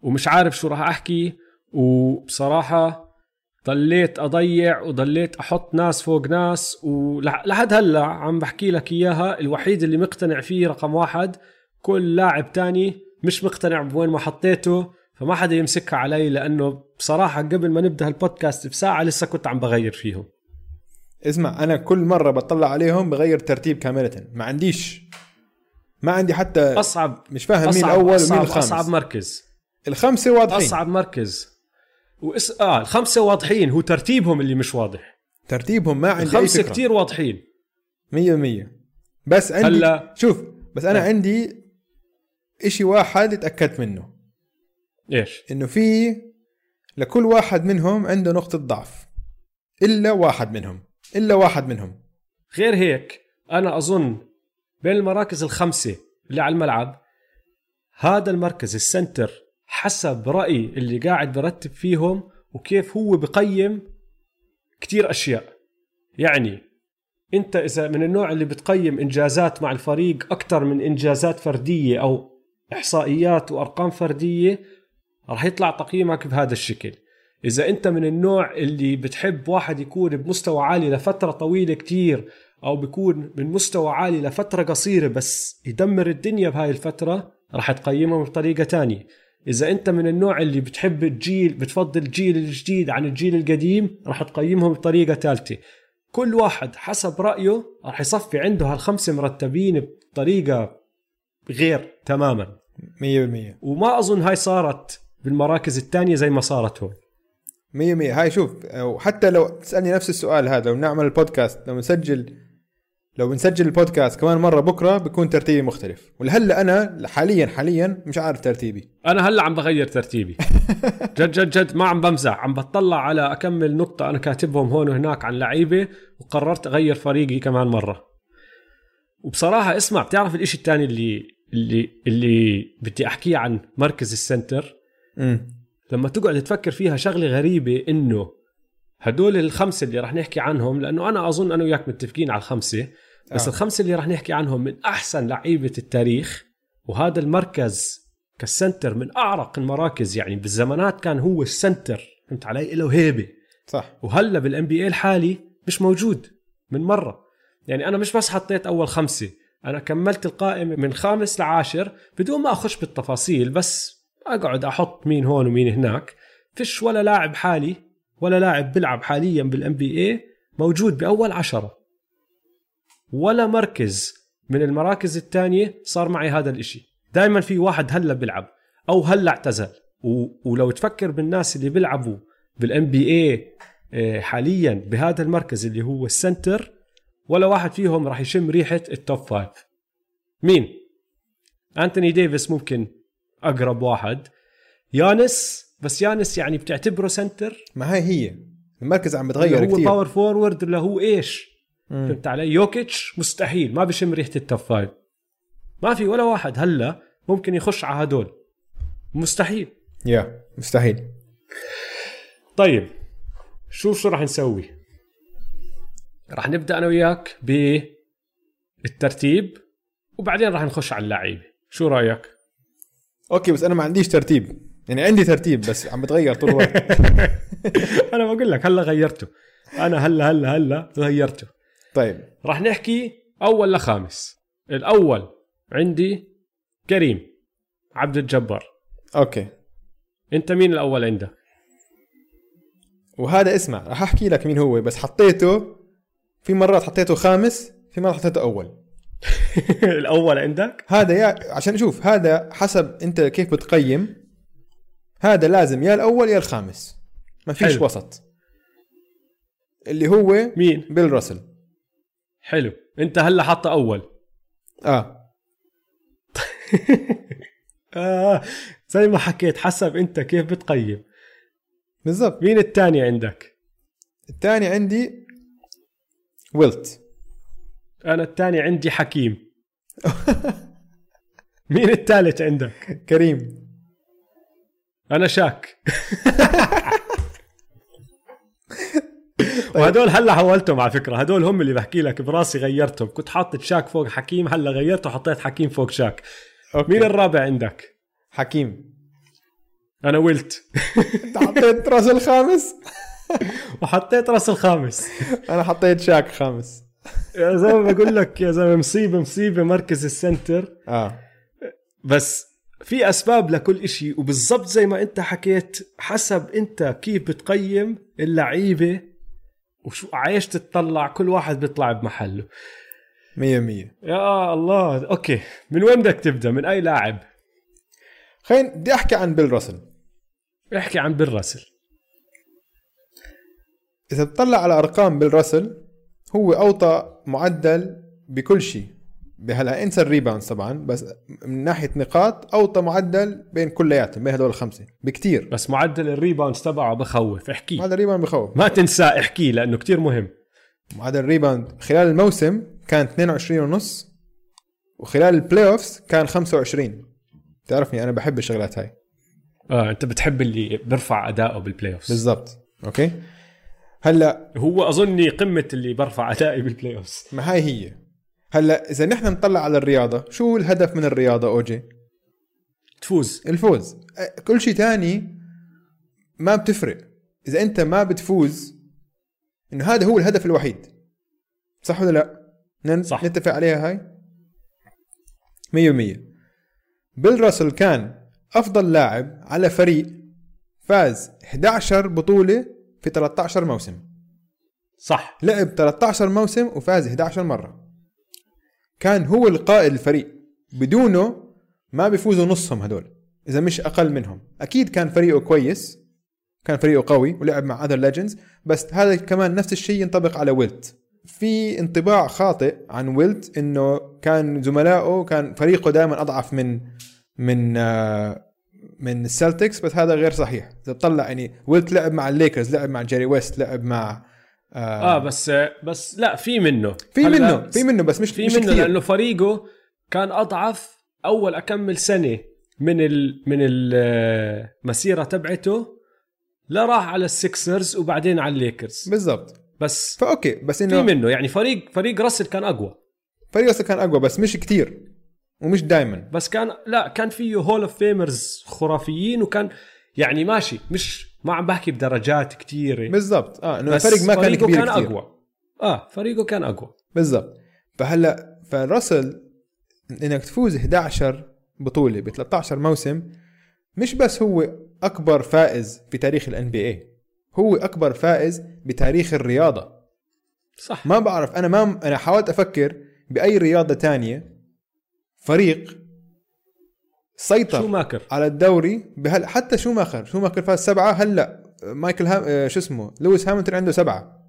ومش عارف شو راح أحكي وبصراحة ضليت أضيع وضليت أحط ناس فوق ناس ولحد هلأ عم بحكي لك إياها الوحيد اللي مقتنع فيه رقم واحد كل لاعب تاني مش مقتنع بوين ما حطيته فما حدا يمسكها علي لأنه بصراحة قبل ما نبدأ هالبودكاست بساعة لسه كنت عم بغير فيهم. اسمع أنا كل مرة بطلع عليهم بغير ترتيب كاملة. ما عنديش. ما عندي حتى اصعب مش فاهم مين اصعب الأول ومين اصعب, الخامس. أصعب مركز. الخمسة واضحين. أصعب مركز. وإس... آه الخمسة واضحين. هو ترتيبهم اللي مش واضح. ترتيبهم ما عندي الخمسة كتير واضحين. 100% بس عندي هلا شوف بس أنا آه. عندي إشي واحد اتاكدت منه. إيش؟ إنه في لكل واحد منهم عنده نقطة ضعف. إلا واحد منهم. إلا واحد منهم. غير هيك أنا أظن بين المراكز الخمسة اللي على الملعب هذا المركز السنتر حسب رأيي اللي قاعد برتب فيهم وكيف هو بقيم كتير أشياء. يعني أنت إذا من النوع اللي بتقيم إنجازات مع الفريق أكثر من إنجازات فردية أو إحصائيات وأرقام فردية راح يطلع تقييمك بهذا الشكل. إذا أنت من النوع اللي بتحب واحد يكون بمستوى عالي لفترة طويلة كتير أو بيكون من مستوى عالي لفترة قصيرة بس يدمر الدنيا بهاي الفترة راح تقيمه بطريقة تانية. إذا أنت من النوع اللي بتحب الجيل بتفضل الجيل الجديد عن الجيل القديم راح تقيمهم بطريقة ثالثه كل واحد حسب رأيه راح يصفي عنده هالخمسة مرتبين بطريقة غير تماما. 100% وما أظن هاي صارت بالمراكز الثانية زي ما صارت هون. 100% هاي شوف وحتى لو تسألني نفس السؤال هذا ونعمل البودكاست لو نسجل لو بنسجل البودكاست كمان مرة بكرة بيكون ترتيبي مختلف. ولهلأ أنا حاليا حاليا مش عارف ترتيبي. أنا هلأ عم بغير ترتيبي. جد جد جد ما عم بمزح. عم بطلع على أكمن نقطة أنا كاتبهم هون وهناك عن لعيبة وقررت أغير فريقي كمان مرة. وبصراحة اسمع بتعرف الإشي الثاني اللي اللي اللي بدي أحكيه عن مركز ال center؟ امم لما تقعد تفكر فيها شغلة غريبة إنه هدول الخمسة اللي رح نحكي عنهم لأنه أنا أظن أنا وياك متفقين على الخمسة بس آه. الخمسة اللي رح نحكي عنهم من أحسن لعيبة التاريخ وهذا المركز كال center من أعرق المراكز يعني بالزمانات كان هو ال center فهمت علي؟ له هيبة. صح. وهلأ بال NBA الحالي مش موجود من مرة. يعني أنا مش بس حطيت أول خمسة أنا كملت القائمة من خامس لعاشر بدون ما أخش بالتفاصيل بس أقعد أحط مين هون ومين هناك. فيش ولا لاعب حالي ولا لاعب بيلعب حاليا بال NBA موجود بأول عشرة. ولا مركز من المراكز الثانية صار معي هذا الإشي. دائما في واحد هلأ بيلعب أو هلأ اعتزل. ولو تفكر بالناس اللي بيلعبوا بال NBA آه، حاليا بهذا المركز اللي هو ال center ولا واحد فيهم راح يشم ريحة ال top five مين؟ أنتوني ديفيس ممكن أقرب واحد. يانس بس يانس يعني بتعتبره center. ما هاي هي. المركز عم بتغير ولا هو كثير power forward ولا هو إيش. فهمت علي؟ يوكيتش مستحيل ما بشم ريحة ال top five ما في ولا واحد هلا ممكن يخش على هدول. مستحيل. يا مستحيل. طيب شوف شو راح نسوي؟ راح نبدأ أنا وياك بالترتيب وبعدين راح نخش على اللعيبة. شو رأيك؟ أوكي بس أنا ما عنديش ترتيب. يعني عندي ترتيب بس عم بتغير طول الوقت. أنا بقول لك هلأ غيرته. أنا هلأ هلأ هلأ غيرته. طيب. راح نحكي أول لخامس. الأول عندي كريم عبد الجبار. أوكي. أنت مين الأول عندك وهذا اسمع راح أحكي لك مين هو بس حطيته في مرات حطيته خامس في مرات حطيته أول. الأول عندك. هذا يا عشان شوف هذا حسب أنت كيف بتقيم. هذا لازم يا الأول يا الخامس. ما فيش حلو. وسط. اللي هو مين؟ بيل راسل. حلو. أنت هلا حاطه أول. آه. آه. زي ما حكيت حسب أنت كيف بتقيم. بالضبط. مين الثاني عندك؟ الثاني عندي ويلت. أنا الثاني عندي حكيم. مين الثالث عندك؟ كريم. أنا شاك. وهدول هلا حولتهم على فكرة. هدول هم اللي بحكي لك براسي غيرتهم. كنت حاطط شاك فوق حكيم هلا غيرته وحطيت حكيم فوق شاك. okay. مين الرابع عندك؟ حكيم. أنا ويلت. أنت حطيت راسل خامس؟ وحطيت راسل خامس. أنا حطيت شاك خامس. يا زلمة بقول لك يا زلمة مصيبة مصيبة مركز ال center. آه. بس في أسباب لكل إشي وبالضبط زي ما أنت حكيت حسب أنت كيف بتقيم اللعيبة وشو على إيش تتطلع كل واحد بيطلع بمحله. مية مية. يا الله okay. من وين بدك تبدأ؟ من أي لاعب؟ خلينا بدي أحكي عن بيل راسل. احكي عن بيل راسل. إذا بتطلع على أرقام بيل راسل هو أوطى معدل بكل شيء. بهلا انسى ال rebounds طبعا بس من ناحية نقاط أوطى معدل بين كلياتهم بين هدول الخمسة بكتير. بس معدل ال rebound تبعه بخوف احكي. معدل ال rebound بخوف. ما تنساه احكيه لأنه كتير مهم. معدل ال rebound خلال الموسم كان 22 ونص وخلال ال playoffs كان 25 تعرفني أنا بحب الشغلات هاي. آه أنت بتحب اللي بيرفع اداؤه بال playoff بالضبط. okay؟ هلا هو أظني قمة اللي برفع أدائي بال playoff ما هاي هي. هلا إذا نحن نطلع على الرياضة شو الهدف من الرياضة إنك تفوز. الفوز. كل شيء تاني ما بتفرق. إذا أنت ما بتفوز إنه هذا هو الهدف الوحيد. صح ولا لا؟ نن- صح. نتفق عليها هاي؟ مية مية بيل راسل كان أفضل لاعب على فريق فاز 11 بطولة في 13 موسم. صح. لعب 13 موسم وفاز 11 مرة. كان هو القائد الفريق. بدونه ما بيفوزوا نصهم هدول إذا مش أقل منهم. أكيد كان فريقه كويس كان فريقه قوي ولعب مع other legends بس هذا كمان نفس الشيء ينطبق على ويلت. في انطباع خاطئ عن ويلت إنه كان زملائه كان فريقه دائما أضعف من من آه، من ال Celtics بس هذا غير صحيح. إذا بتطلع يعني ويلت لعب مع الليكرز لعب مع جيري ويست لعب مع آه بس بس لا في منه. في منه في منه بس مش في مش منه كثير لأنه فريقه كان أضعف أول أكمن سنة من ال من المسيره تبعته. لا راح على ال Sixers وبعدين على الليكرز. بالضبط. بس ف okay بس في إنه منه. يعني فريق فريق راسل كان أقوى. فريق أصلاً كان أقوى بس مش كتير. ومش دائما بس كان لا كان فيه Hall of Famers خرافيين وكان يعني ماشي مش ما عم بحكي بدرجات كتيره بالضبط. آه إنه بس الفريق ما كان فريقه كبير كان كتير. أقوى. آه فريقه كان أقوى. بالضبط. فهلا فراسل إنك تفوز 11 بطولة ب 13 موسم مش بس هو أكبر فائز في تاريخ ال NBA هو أكبر فائز بتاريخ الرياضة. صح. ما بعرف أنا ما أنا حاولت أفكر بأي رياضة تانية فريق سيطر شوماخر على الدوري بهل حتى شوماخر شوماخر فاز سبعة هلا مايكل هام آه، شو اسمه لويس هاميلتون عنده سبعة.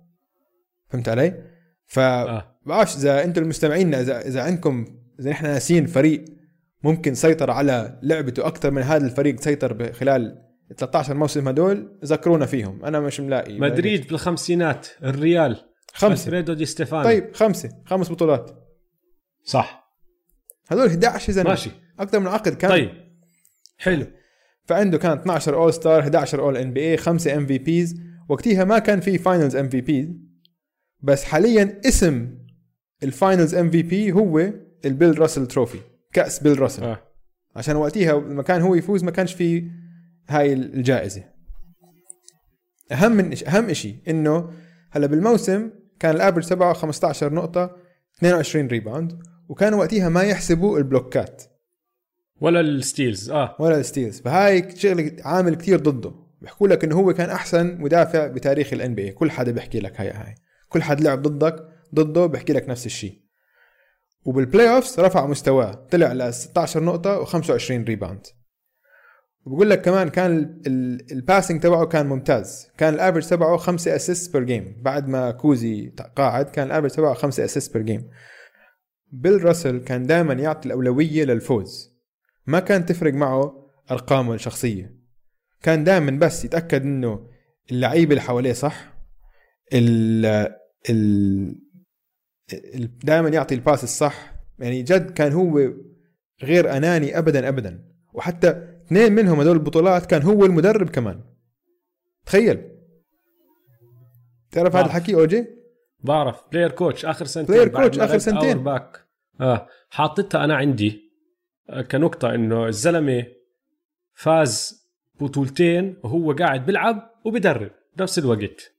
فهمت علي؟ ف آه. بعرفش إذا أنتم المستمعين اذا إذا عندكم إذا نحن ناسين فريق ممكن سيطر على لعبته أكثر من هذا الفريق سيطر خلال 13 موسم هدول ذكرونا فيهم. أنا مش ملاقي مدريد بالخمسينات الريال خمسة. ألفريدو دي ستيفانو. طيب خمسة. خمس بطولات. صح. هدول 11 زلمة. ماشي. أكثر من عقد كان. طيب. حلو. فعنده كان 12 All-Star 11 All-NBA 5 MVPs وقتها ما كان في Finals MVP بس حاليا اسم ال Finals MVP هو ال Bill Russell trophy. كأس بيل راسل. آه. عشان وقتها لما كان هو يفوز ما كانش في هاي الجائزة. أهم من أهم شيء إنه هلا بالموسم كان ال average تبعه 15 نقطة 22 rebound وكانوا وقتها ما يحسبوا البلوكات. ولا ال steals آه. ولا ال steals. فهاي شغلة عامل كتير ضده. بيحكوا لك إنه هو كان أحسن مدافع بتاريخ ال NBA كل حدا بيحكي لك هاي هاي. كل حد لعب ضدك ضده بيحكي لك نفس الشيء وبال playoffs رفع مستواه طلع ل 16 نقطة و25 rebound وبقول لك كمان كان ال passing تبعه كان ممتاز. كان ال average تبعه 5 assist per game بعد ما كوزي قاعد كان ال average تبعه 5 assist per game بيل راسل كان دائما يعطي الأولوية للفوز. ما كان تفرق معه أرقامه الشخصية. كان دائما بس يتأكد إنه اللعيبه اللي حواليه صح. ال ال دائما يعطي ال pass الصح. يعني جد كان هو غير أناني ابدا ابدا. وحتى اثنين منهم هذول البطولات كان هو المدرب كمان. تخيل. تعرف هذا. الحكي أوجي؟ بعرف. player coach آخر سنتين player coach رد سنتين. باك آه حاططها أنا عندي آه، كنقطة إنه الزلمة فاز بطولتين وهو قاعد بيلعب وبدرب بنفس الوقت.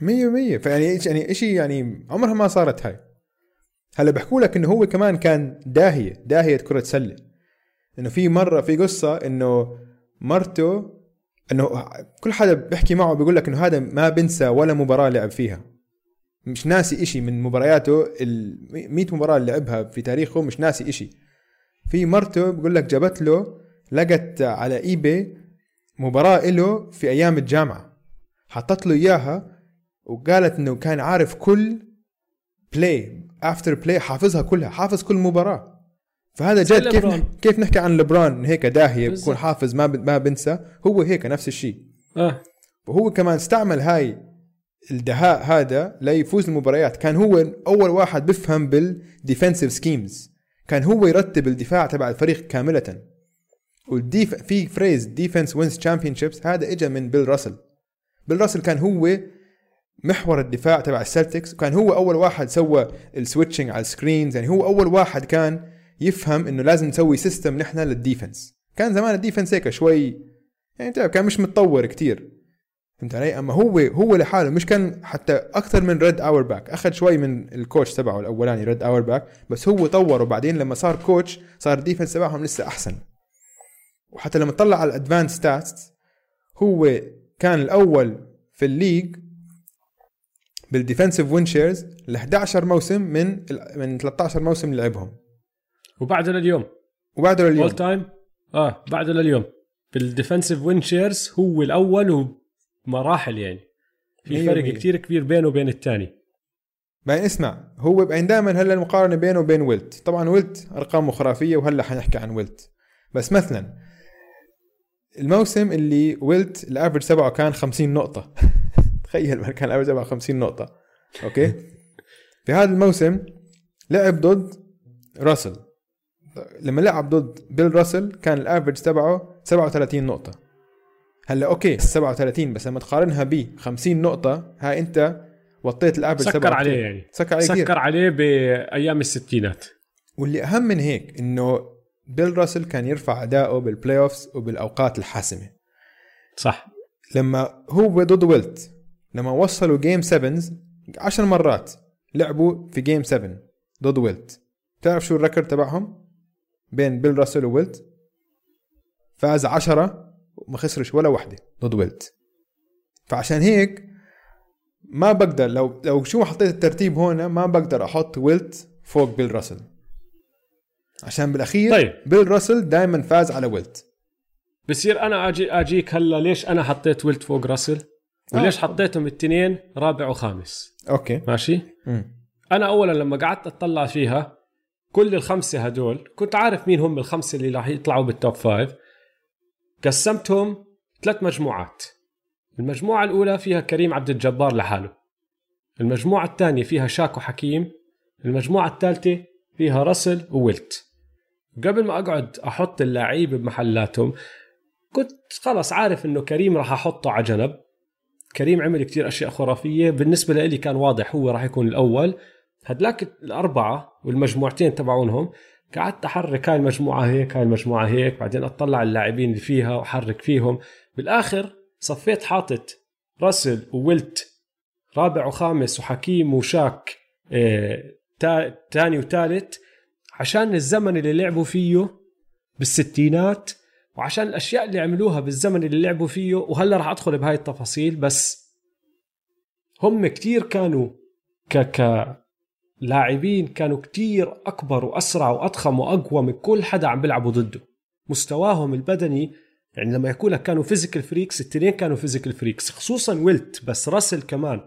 مية مية. فيعني إيش- يعني إشي يعني عمرها ما صارت هاي. هلا بحكوا لك إنه هو كمان كان داهية داهية كرة سلة إنه في مرة في قصة إنه مرته إنه كل حدا بيحكي معه بيقول لك إنه هذا ما بنسى ولا مباراة لعب فيها. مش ناسي إشي من مبارياته ال 100 مباراة اللي لعبها في تاريخه مش ناسي إشي. في مرته بقول لك جابت له لقت على eBay مباراة له في أيام الجامعة. حطت له إياها وقالت إنه كان عارف كل play after play حافظها كلها حافظ كل مباراة. فهذا جد كيف. نح- كيف نحكي عن لبران هيك داهية بالظبط. بكون حافظ ما ب- ما بنسى. هو هيك نفس الشيء آه. وهو كمان استعمل هاي الدهاء هذا ليفوز المباريات. كان هو أول واحد بفهم بال defensive schemes كان هو يرتب الدفاع تبع الفريق كاملة. وال def في phrase defense wins championships هذا اجى من بيل راسل. بيل راسل كان هو محور الدفاع تبع السلتكس وكان هو أول واحد سوى ال switching على ال screens يعني هو أول واحد كان يفهم إنه لازم نسوي system نحن لل defense كان زمان ال defense هيك شوي يعني تعرف كان مش متطور كتير. فهمت علي؟ أما هو هو لحاله مش كان حتى أكثر من ريد اورباك أخذ شوي من ال coach تبعه الأولاني ريد اورباك بس هو طوره. بعدين لما صار coach صار ال defense تبعهم لسه أحسن. وحتى لما طلع على ال advanced stats هو كان الأول في الليج بال defensive win shares ل 11 موسم من من 13 موسم اللي لعبهم. وبعده لليوم. وبعده all لليوم time آه بعده لليوم. بال defensive win shares هو الأول ومراحل يعني. في مية فرق. كتير كبير بينه وبين الثاني بعدين اسمع هو بعدين دائما هلا المقارنة بينه وبين ويلت طبعا ويلت ارقامه خرافية وهلا حنحكي عن ويلت بس مثلا الموسم اللي ويلت ال average تبعه كان 50 نقطة. تخيل كان ال average تبعه 50 نقطة. Okay؟ في هذا الموسم لعب ضد راسل. لما لعب ضد بيل راسل كان ال average تبعه 37 نقطة. هلا okay 37 بس لما تقارنها ب 50 نقطة هاي انت وطيت ال average سكر تبعه عليه كتير. يعني. سكر عليه سكر عليه بأيام الستينات. واللي أهم من هيك إنه بيل راسل كان يرفع اداؤه بال playoffs وبالأوقات الحاسمة. صح. لما هو ضد ويلت لما وصلوا game 7 10 مرات لعبوا في game 7 ضد ويلت. تعرف شو ال record تبعهم؟ بين بيل راسل وويلت؟ فاز 10 وما خسرش ولا وحدة ضد ويلت فعشان هيك ما بقدر لو لو شو حطيت الترتيب هون ما بقدر أحط ويلت فوق بيل راسل. عشان بالأخير طيب. بيل راسل دائما فاز على ويلت بصير أنا أجي أجيك هلا ليش أنا حطيت ويلت فوق راسل؟ وليش آه. حطيتهم الاثنين رابع وخامس؟ Okay. ماشي؟ مم. أنا اولا لما قعدت أطلع فيها كل الخمسة هدول كنت عارف مين هم الخمسة اللي راح يطلعوا بال top five قسمتهم ثلاث مجموعات. المجموعة الأولى فيها كريم عبد الجبار لحاله. المجموعة الثانية فيها شاك وحكيم. المجموعة الثالثة فيها راسل وويلت قبل ما أقعد أحط اللعيبه بمحلاتهم كنت خلص عارف إنه كريم راح أحطه على جنب. كريم عمل كتير أشياء خرافية. بالنسبة لي كان واضح هو راح يكون الأول. هدلاك الأربعة والمجموعتين تبعونهم. قعدت أحرك هاي المجموعة هيك هاي المجموعة هيك بعدين أطلع اللاعبين اللي فيها وأحرك فيهم. بالآخر صفيت حاطط راسل وويلت رابع وخامس وحكيم وشاك آه، تا- تاني وثالث عشان الزمن اللي لعبوا فيه بالستينات وعشان الأشياء اللي عملوها بالزمن اللي لعبوا فيه. وهلأ راح أدخل بهاي التفاصيل بس هم كتير كانوا ك ك لاعبين كانوا كتير أكبر وأسرع وأضخم وأقوى من كل حدا عم بيلعبوا ضده. مستواهم البدني يعني لما يقول لك كانوا physical freaks التنين كانوا physical freaks خصوصا ويلت بس راسل كمان.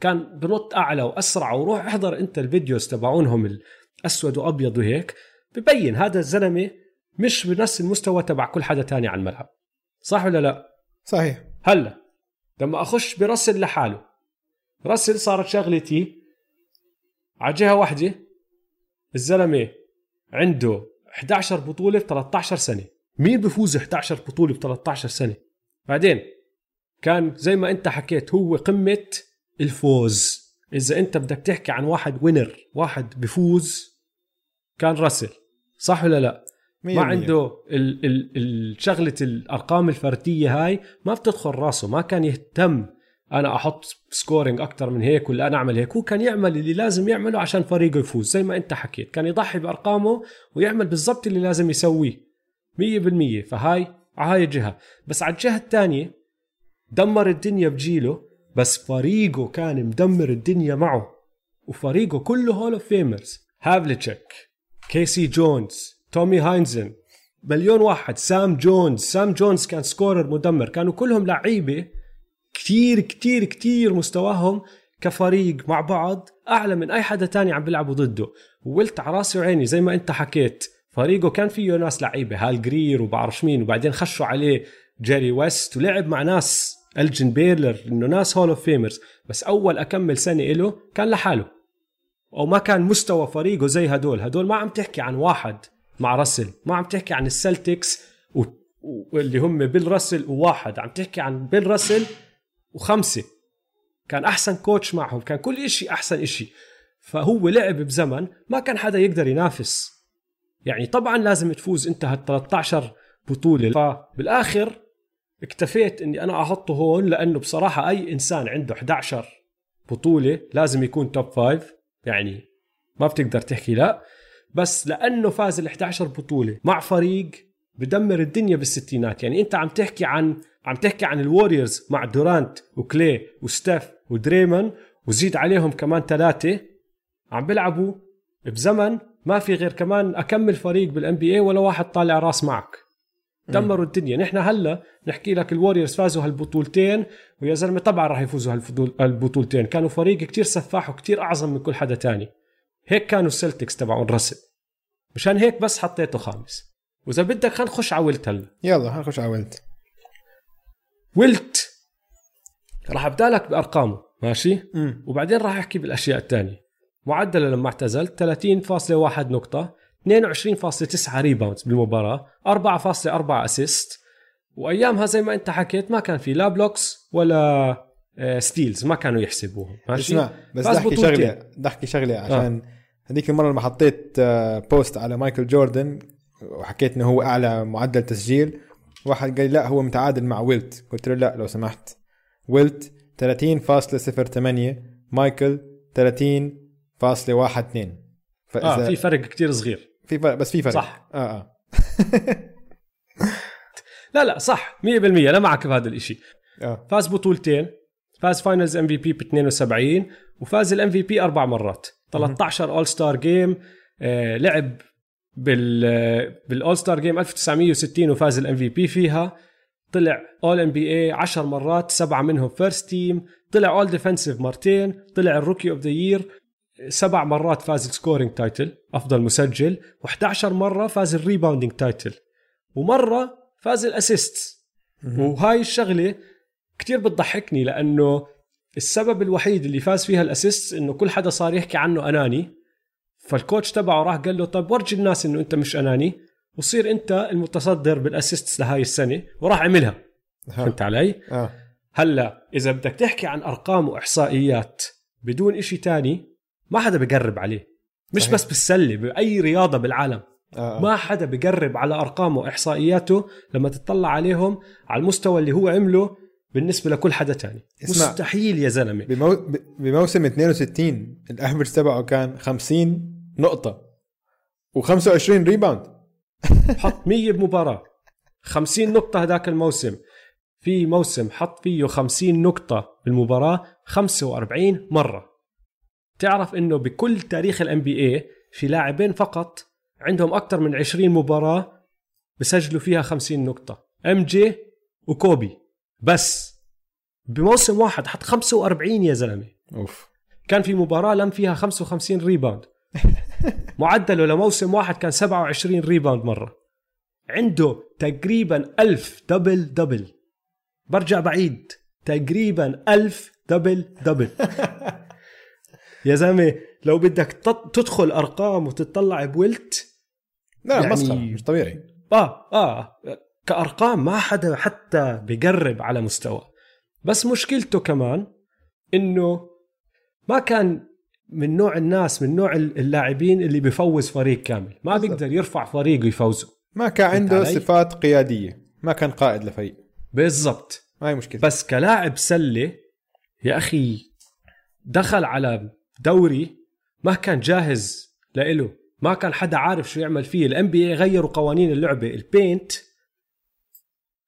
كان بنط أعلى وأسرع وروح احضر أنت الفيديوز تبعونهم الأسود وأبيض وهيك. ببين هذا الزلمة مش بنفس المستوى تبع كل حدا تاني على الملعب. صح ولا لا؟ صحيح. هلا لما أخش برسل لحاله رسل صارت شغلتي على جهه واحدة الزلمة عنده 11 بطولة ب 13 سنة. مين بفوز 11 بطولة ب 13 سنة؟ بعدين كان زي ما أنت حكيت هو قمة الفوز. إذا أنت بدك تحكي عن واحد winner واحد بفوز كان راسل. صح ولا لا؟ ما. عنده ال ال ال شغلة الأرقام الفردية هاي ما بتدخل راسه ما كان يهتم أنا أحط scoring أكثر من هيك ولا أنا أعمل هيك. هو كان يعمل اللي لازم يعمله عشان فريقه يفوز زي ما أنت حكيت. كان يضحي بأرقامه ويعمل بالضبط اللي لازم يسويه 100% فهاي على هاي الجهة. بس على الجهة الثانية دمر الدنيا بجيله بس فريقه كان مدمر الدنيا معه. وفريقه كله hall of famers هافليتشك كيسي جونز تومي هاينزن مليون واحد. سام جونز سام جونز كان scorer مدمر. كانوا كلهم لعيبة كتير كتير كتير مستواهم كفريق مع بعض أعلى من أي حدا تاني عم بيلعبوا ضده. وويلت على راسي وعيني زي ما أنت حكيت. فريقه كان فيه ناس لعيبة هال جرير وبعرفش مين وبعدين خشوا عليه جيري ويست ولعب مع ناس ألجن بيلور إنه ناس hall of famers بس أول أكمل سنة له كان لحاله. أو ما كان مستوى فريقه زي هدول. هدول ما عم تحكي عن واحد مع راسل ما عم تحكي عن السلتكس واللي هم بيل راسل وواحد. عم تحكي عن بيل راسل وخمسة. كان أحسن coach معهم كان كل إشي أحسن إشي. فهو لعب بزمن ما كان حدا يقدر ينافس. يعني طبعا لازم تفوز أنت هال 13 بطولة. فبالآخر اكتفيت إني أنا أحطه هون لأنه بصراحة أي إنسان عنده 11 بطولة لازم يكون top five يعني ما بتقدر تحكي لا. بس لأنه فاز ال 11 بطولة مع فريق بدمر الدنيا بالستينات. يعني انت عم تحكي عن عم تحكي عن الوريورز مع دورانت وكلاي وستيف ودريمن وزيد عليهم كمان ثلاثة. عم بيلعبوا بزمن ما في غير كمان أكمل فريق بال NBA ولا واحد طالع راس معك. دمروا الدنيا. نحن هلا نحكي لك الوريورز فازوا هالبطولتين ويا زلمة طبعا راح يفوزوا هالبطولتين. كانوا فريق كتير سفاح وكتير أعظم من كل حدا تاني. هيك كانوا السلتكس تبعون راسل. مشان هيك بس حطيته خامس. وإذا بدك خلينا نخش على ويلت هلا. يلا خلينا نخش على ويلت ويلت راح أبدأ لك بأرقامه ماشي؟ مم. وبعدين راح أحكي بالأشياء الثانية معدلة لما اعتزل 30.1 نقطة 22.9 rebounds بالمباراة 4.4 assist وأيامها زي ما أنت حكيت ما كان في لا blocks ولا آه، steals ما كانوا يحسبوهم ماشي؟ اسمع بس بدي. شغلة بدي أحكي شغلة عشان هذيك المرة لما حطيت آه، post على مايكل جوردن وحكيت إنه هو أعلى معدل تسجيل. واحد قال لي لا هو متعادل مع ويلت. قلت له لا لو سمحت. ويلت 30.08 مايكل 30.12 فإذا آه في فرق كتير صغير. في فرق بس في فرق. صح. آه آه. لا لا صح. 100% أنا معك بهذا الإشي. آه. فاز بطولتين. فاز finals MVP ب 72 وفاز ال MVP أربع مرات. 13 all star game آه لعب بال بال all star game 1960 وفاز ال MVP فيها. طلع all NBA 10 مرات سبعة منهم first team طلع all defensive مرتين. طلع ال rookie of the year سبع مرات فاز ال scoring title أفضل مسجل. و11 مرة فاز ال rebounding title ومرة فاز ال assist وهاي الشغلة كتير بتضحكني لأنه السبب الوحيد اللي فاز فيها ال assist إنه كل حدا صار يحكي عنه أناني. فال coach تبعه راح قال له طيب ورجي الناس إنه أنت مش أناني وصير أنت المتصدر بال assist لهاي السنة. وراح عملها. فهمت علي؟ آه. هلأ إذا بدك تحكي عن أرقام وإحصائيات بدون إشي تاني ما حدا بقرب عليه. مش صحيح. بس بالسلة بأي رياضة بالعالم. آه ما حدا بقرب على ارقامه وإحصائياته لما تطلع عليهم على المستوى اللي هو عمله بالنسبة لكل حدا تاني. اسمع. مستحيل يا زلمة. بمو... بموسم 62 ال average تبعه كان 50 نقطة. و25 rebound حط 100 بمباراة. 50 نقطة هذاك الموسم. في موسم حط فيه 50 نقطة بالمباراة 45 مرة. تعرف إنه بكل تاريخ ال NBA في لاعبين فقط عندهم أكثر من 20 مباراة بسجلوا فيها 50 نقطة. MJ وكوبي. بس بموسم واحد حط 45 يا زلمة. أوف. كان في مباراة لم فيها 55 rebound معدله لموسم واحد كان 27 rebound مرة. عنده تقريبا ألف double double. برجع بعيد. تقريبا ألف double double. يا زلمة لو بدك تدخل أرقام وتطلع بويلت لا يعني-. مسخرة مش طبيعي. آه آه كأرقام ما حدا حتى بقرب على مستوى. بس مشكلته كمان إنه ما كان من نوع الناس من نوع اللاعبين اللي بيفوز فريق كامل. ما. بيقدر يرفع فريق ويفوزه ما كان عنده؟ صفات قيادية. ما كان قائد لفريق. بالضبط. ما هي مشكلة. بس كلاعب سلة يا أخي دخل على دوري ما كان جاهز لإله. ما كان حدا عارف شو يعمل فيه. ال NBA غيروا قوانين اللعبة. ال paint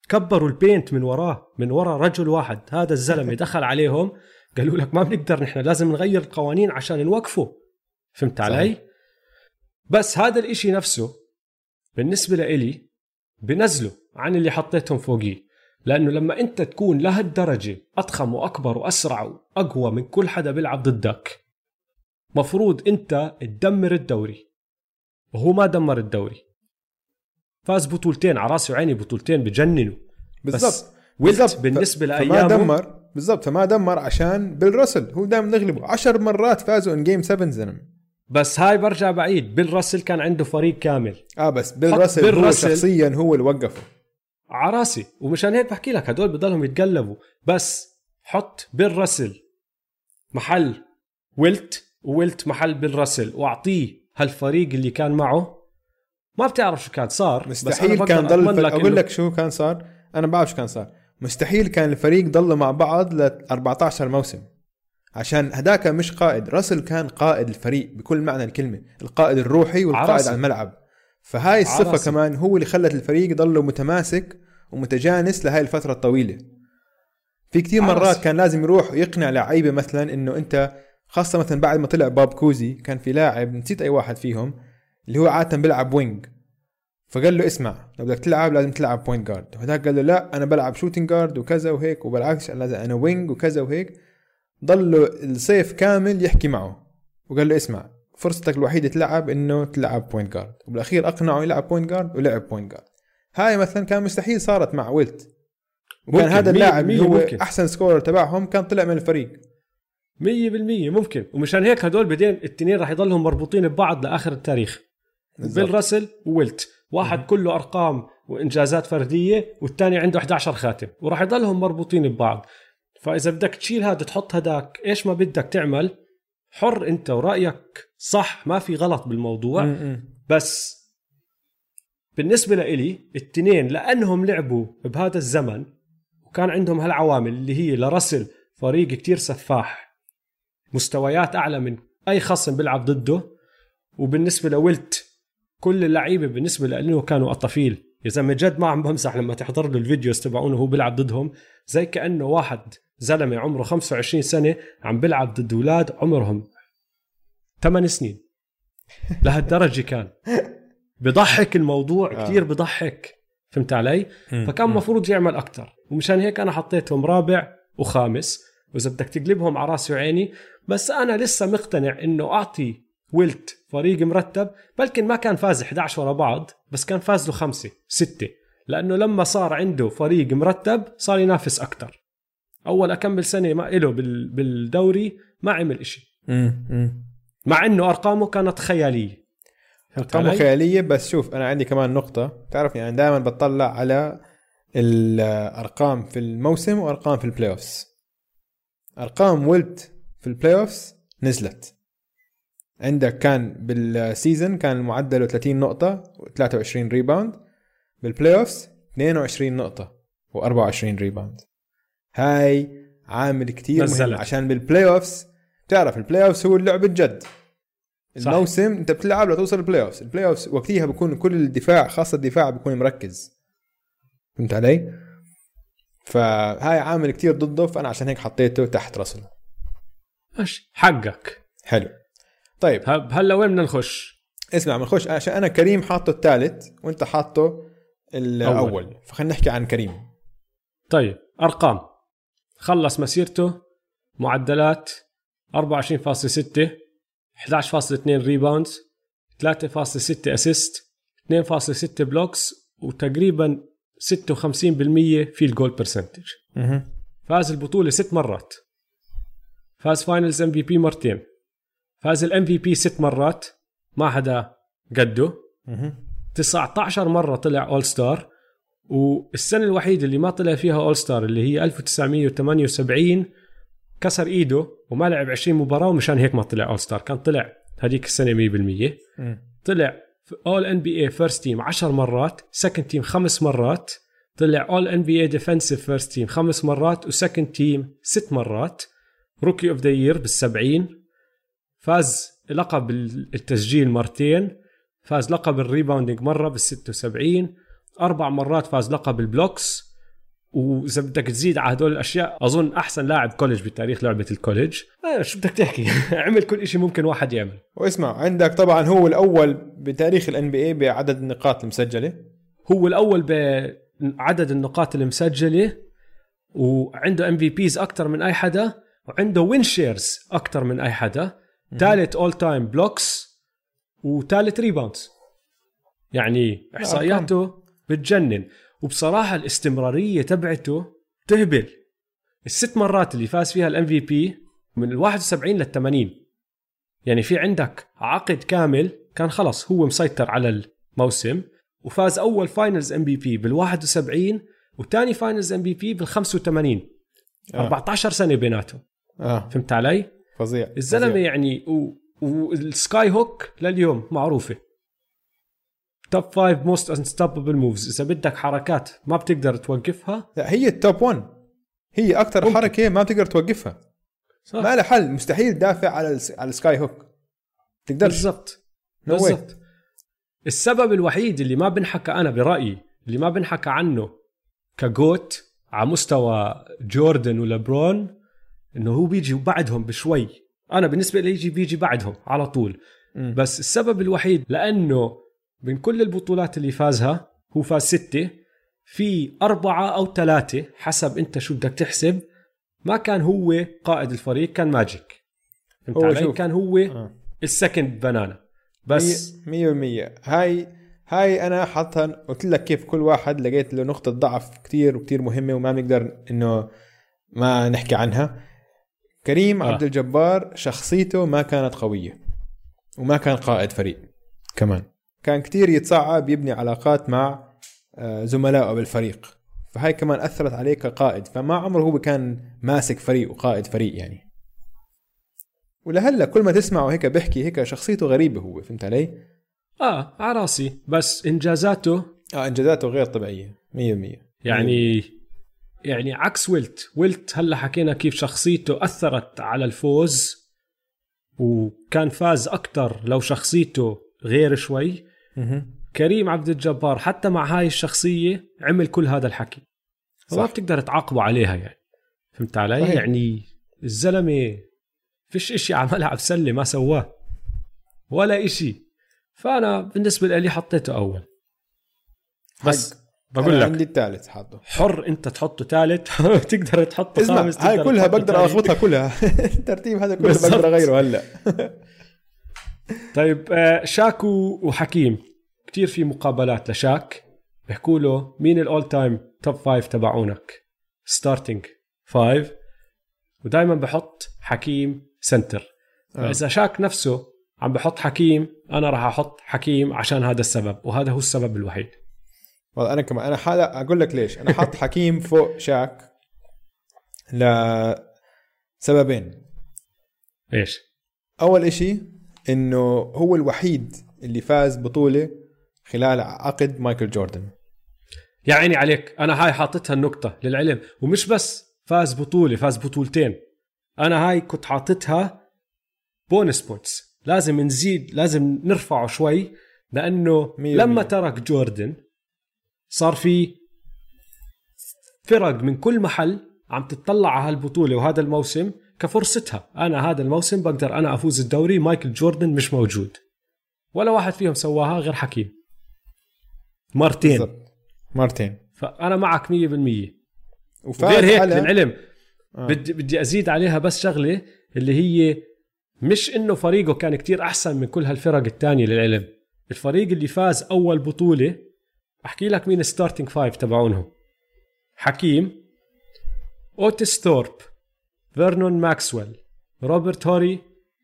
كبروا ال paint من وراه من ورا رجل واحد. هذا الزلمة دخل عليهم. قالوا لك ما بنقدر نحن لازم نغير القوانين عشان نوقفه. فهمت صحيح. علي؟ بس هذا الإشي نفسه بالنسبة لإلي بنزله عن اللي حطيتهم فوقيه. لأنه لما أنت تكون لهالدرجة أضخم وأكبر وأسرع وأقوى من كل حدا بيلعب ضدك مفروض أنت تدمر الدوري. وهو ما دمر الدوري. فاز بطولتين على راسي وعيني بطولتين بجننوا. بالضبط. بالضبط. بالنسبة فما لأيامه دمر بالضبط فما دمر عشان بيل راسل. هو دائما نغلبه. عشر مرات فازوا ان جيم 7 زلمه بس هاي برجع بعيد. بيل راسل كان عنده فريق كامل. آه بس بيل راسل بيل هو. شخصيا هو اللي وقفه. على راسي. ومشان هيك بحكي لك هدول بضلهم يتقلبوا. بس حط بيل راسل محل ويلت وويلت محل بيل راسل. واعطيه هالفريق اللي كان معه. ما بتعرف شو كان صار بس مستحيل بقدر كان ضل أقول لك شو كان صار. أنا بعرف شو كان صار. مستحيل كان الفريق ضل مع بعض ل 14 موسم عشان هداك مش قائد راسل كان قائد الفريق بكل معنى الكلمة القائد الروحي والقائد عراسي. على الملعب فهاي الصفة عراسي. كمان هو اللي خلت الفريق يضله متماسك ومتجانس لهاي الفترة الطويلة في كتير عراسي. مرات كان لازم يروح ويقنع لعيبة مثلا إنه أنت خاصة مثلا بعد ما طلع باب كوزي كان في لاعب نسيت أي واحد فيهم اللي هو عادة بيلعب wing فقال له اسمع لو بدك تلعب لازم تلعب point guard وهذاك قال له لا أنا بلعب shooting guard وكذا وهيك وبالعكس أنا لازم أنا wing وكذا وهيك. ضل له الصيف كامل يحكي معه. وقال له اسمع فرصتك الوحيدة تلعب إنه تلعب point guard وبالأخير أقنعه يلعب point guard ولعب point guard هاي مثلا كان مستحيل صارت مع ويلت. وكان ممكن، هذا مية اللاعب اللي بالمية هو ممكن. أحسن scorer تبعهم كان طلع من الفريق. مية بالمية ممكن. ومشان هيك هدول بعدين التنين راح يضلهم مربوطين ببعض لآخر التاريخ. بيل راسل وويلت. واحد كله أرقام وإنجازات فردية والثاني عنده 11 خاتم وراح يضلهم مربوطين ببعض. فإذا بدك تشيل هذا تحط هداك إيش ما بدك تعمل؟ حر أنت ورأيك صح ما في غلط بالموضوع. م-م. بس بالنسبة لإلي التنين لأنهم لعبوا بهذا الزمن وكان عندهم هالعوامل اللي هي لرسل فريق كتير سفاح مستويات أعلى من أي خصم بيلعب ضده. وبالنسبة لويلت كل اللعيبة بالنسبة له كانوا اطافيل يا زلمة جد ما عم بمزح لما تحضر له ال videos تبعونه وهو بيلعب ضدهم. زي كأنه واحد زلمة عمره 25 سنة عم بيلعب ضد أولاد عمرهم 8 سنين. لهالدرجة كان. بضحك الموضوع آه. كثير بضحك. فهمت علي؟ فكان مفروض يعمل أكثر ومشان هيك أنا حطيتهم رابع وخامس. وإذا بدك تقلبهم على راسي وعيني بس أنا لسه مقتنع إنه أعطي ويلت فريق مرتب بلكن ما كان فاز 11 ورا بعض بس كان فاز له خمسة ستة. لأنه لما صار عنده فريق مرتب صار ينافس أكثر أول أكمل سنة ما له بال- بالدوري ما عمل إشي. مع إنه أرقامه كانت أرقامه علي؟ خيالية بس شوف أنا عندي كمان نقطة. تعرف يعني دائما بطلع على الأرقام في الموسم وأرقام في ال playoffs أرقام ويلت في ال playoffs نزلت. عندك كان بال season كان معدله 30 نقطة و23 rebound بال playoffs 22 نقطة و24 rebound هاي عامل كتير مهم نزلت. عشان بال playoffs تعرف ال playoffs هو اللعب الجد. صح. الموسم انت بتلعب لتوصل ال playoffs ال playoffs وقتها بيكون كل الدفاع خاصة الدفاع بيكون مركز. فهمت علي؟ فهاي عامل كتير ضده فأنا عشان هيك حطيته تحت راسل ماشي. حقك. حلو. طيب. هلا وين بدنا نخش؟ اسمع بنخش عشان أنا كريم حاطه الثالث وأنت حاطه الأول. فخلينا نحكي عن كريم. طيب أرقام. خلص مسيرته معدلات 24.6 11.2 rebounds 3.6 assist 2.6 blocks وتقريبا 56% field goal percentage فاز البطولة ست مرات. فاز finals MVP مرتين. فاز ال MVP ست مرات ما حدا قده. أها 19 مرة طلع all star والسنة الوحيدة اللي ما طلع فيها all star اللي هي 1978 كسر إيده وما لعب 20 مباراة ومشان هيك ما طلع all star كان طلع هذيك السنة 100% طلع all NBA first team 10 مرات second team خمس مرات طلع all NBA defensive first team خمس مرات و second team ست مرات. rookie of the year بال70 فاز لقب التسجيل مرتين فاز لقب ال rebounding مرة بال 76 أربع مرات فاز لقب ال blocks وإذا بدك تزيد على هدول الأشياء أظن أحسن لاعب college بتاريخ لعبة ال college آه شو بدك تحكي؟ عمل كل شيء ممكن واحد يعمل. واسمع عندك طبعا هو الأول بتاريخ ال NBA بعدد النقاط المسجلة. هو الأول بعدد النقاط المسجلة وعنده MVPs أكثر من أي حدا وعنده win shares أكثر من أي حدا. ثالث all time blocks وثالث rebounds يعني إحصائياته بتجنن. وبصراحة الاستمرارية تبعته تهبل. الست مرات اللي فاز فيها ال MVP من ال 71 لل 80 يعني في عندك عقد كامل كان خلص هو مسيطر على الموسم وفاز أول finals MVP بال 71 وثاني finals MVP بال 85 آه. 14 سنة بيناتهم. آه. فهمت علي؟ فظيع الزلمة. يعني و... وال sky hook لليوم معروفة. top 5 most unstoppable moves إذا بدك حركات ما بتقدر توقفها. لا هي ال top 1 هي أكثر ممكن. حركة ما بتقدر توقفها. صح. ما لها حل. مستحيل تدافع على الس... على ال sky hook تقدرش. بالضبط. No. بالضبط. السبب الوحيد اللي ما بنحكى أنا برأيي اللي ما بنحكى عنه كجوت على مستوى جوردن ولبرون إنه هو بيجي بعدهم بشوي أنا بالنسبة لي يجي بيجي بعدهم على طول مم. بس السبب الوحيد لأنه من كل البطولات اللي فازها هو فاز ستة في أربعة أو ثلاثة حسب أنت شو بدك تحسب ما كان هو قائد الفريق كان ماجيك فهمت هو علي؟ شوف. كان هو آه. السكند بنانا بس مية بالمية هاي هاي أنا حاطها قلت لك كيف كل واحد لقيت له نقطة ضعف كتير وكتير مهمة وما بنقدر إنه ما نحكي عنها كريم آه. عبد الجبار شخصيته ما كانت قوية وما كان قائد فريق كمان. كان كتير يتصعب يبني علاقات مع آه، زملائه بالفريق. فهاي كمان أثرت عليه كقائد. فما عمره هو كان ماسك فريق وقائد فريق يعني. ولهلا كل ما تسمعه هيك بيحكي هيك شخصيته غريبة هو فهمت علي؟ آه على راسي. بس إنجازاته؟ آه إنجازاته غير طبيعية 100% يعني يعني عكس ويلت ويلت هلا حكينا كيف شخصيته أثرت على الفوز وكان فاز أكثر لو شخصيته غير شوي. كريم عبد الجبار حتى مع هاي الشخصية عمل كل هذا الحكي فما. بتقدر تعاقبه عليها يعني فهمت علي صحيح. يعني الزلمة فيش إشي على ملعب سلة ما سواه ولا إشي فأنا بالنسبة لي حطيته أول بس حق. بقول لك عندي الثالث حاطه حر أنت تحطه ثالث تقدر تحطه اسمع خامس هاي كلها بقدر تاني. الخبطها كلها. الترتيب هذا كله. بقدر أغيره هلأ. طيب آه، شاك و- وحكيم. كتير في مقابلات لشاك. بيحكوا له مين ال all-time top five تبعونك؟ starting five ودائما بحط حكيم center آه. فاذا شاك نفسه عم بحط حكيم أنا راح أحط حكيم عشان هذا السبب وهذا هو السبب الوحيد. والله أنا كمان أنا حالا أقول لك ليش. أنا حاط حكيم فوق شاك لسببين إيش؟ أول إشي إنه هو الوحيد اللي فاز بطولة خلال عقد مايكل جوردن. يا عيني عليك أنا هاي حاطتها النقطة للعلم. ومش بس فاز بطولة فاز بطولتين. أنا هاي كنت حاطتها bonus points لازم نزيد لازم نرفعه شوي لأنه مية لما. ترك جوردن صار في فرق من كل محل عم تطلع على هالبطولة وهذا الموسم كفرصتها. أنا هذا الموسم بقدر أنا أفوز الدوري مايكل جوردن مش موجود. ولا واحد فيهم سواها غير حكيم. مرتين. بالضبط. مرتين. فأنا معك 100% وفاز غير هيك على للعلم آه. بدي بدي أزيد عليها بس شغلة اللي هي مش إنه فريقه كان كتير أحسن من كل هالفرق الثانية للعلم. الفريق اللي فاز أول بطولة أحكي لك مين starting five تبعونهم. حكيم أوتيس ثورب فيرنون ماكسويل روبرت هوري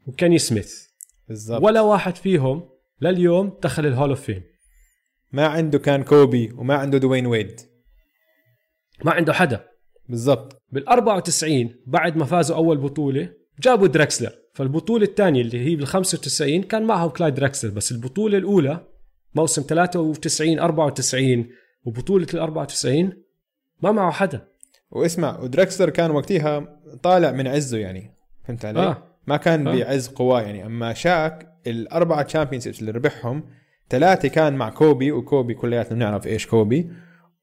وكيني سميث بالضبط. ولا واحد فيهم لليوم دخل ال Hall of Fame ما عنده كان كوبي وما عنده دوين ويد. ما عنده حدا. بالضبط. بال 94 بعد ما فازوا أول بطولة جابوا دركسلر فالبطولة الثانية اللي هي بال 95 كان معهم كلايد دركسلر بس البطولة الأولى موسم 93 94 وبطولة ال 94 ما معه حدا واسمع ودركسلر كان وقتها طالع من عزه يعني فهمت علي؟ آه. ما كان آه. بعز قواه يعني أما شاك الاربعه champions اللي ربحهم ثلاثة كان مع كوبي وكوبي كلياتنا بنعرف إيش كوبي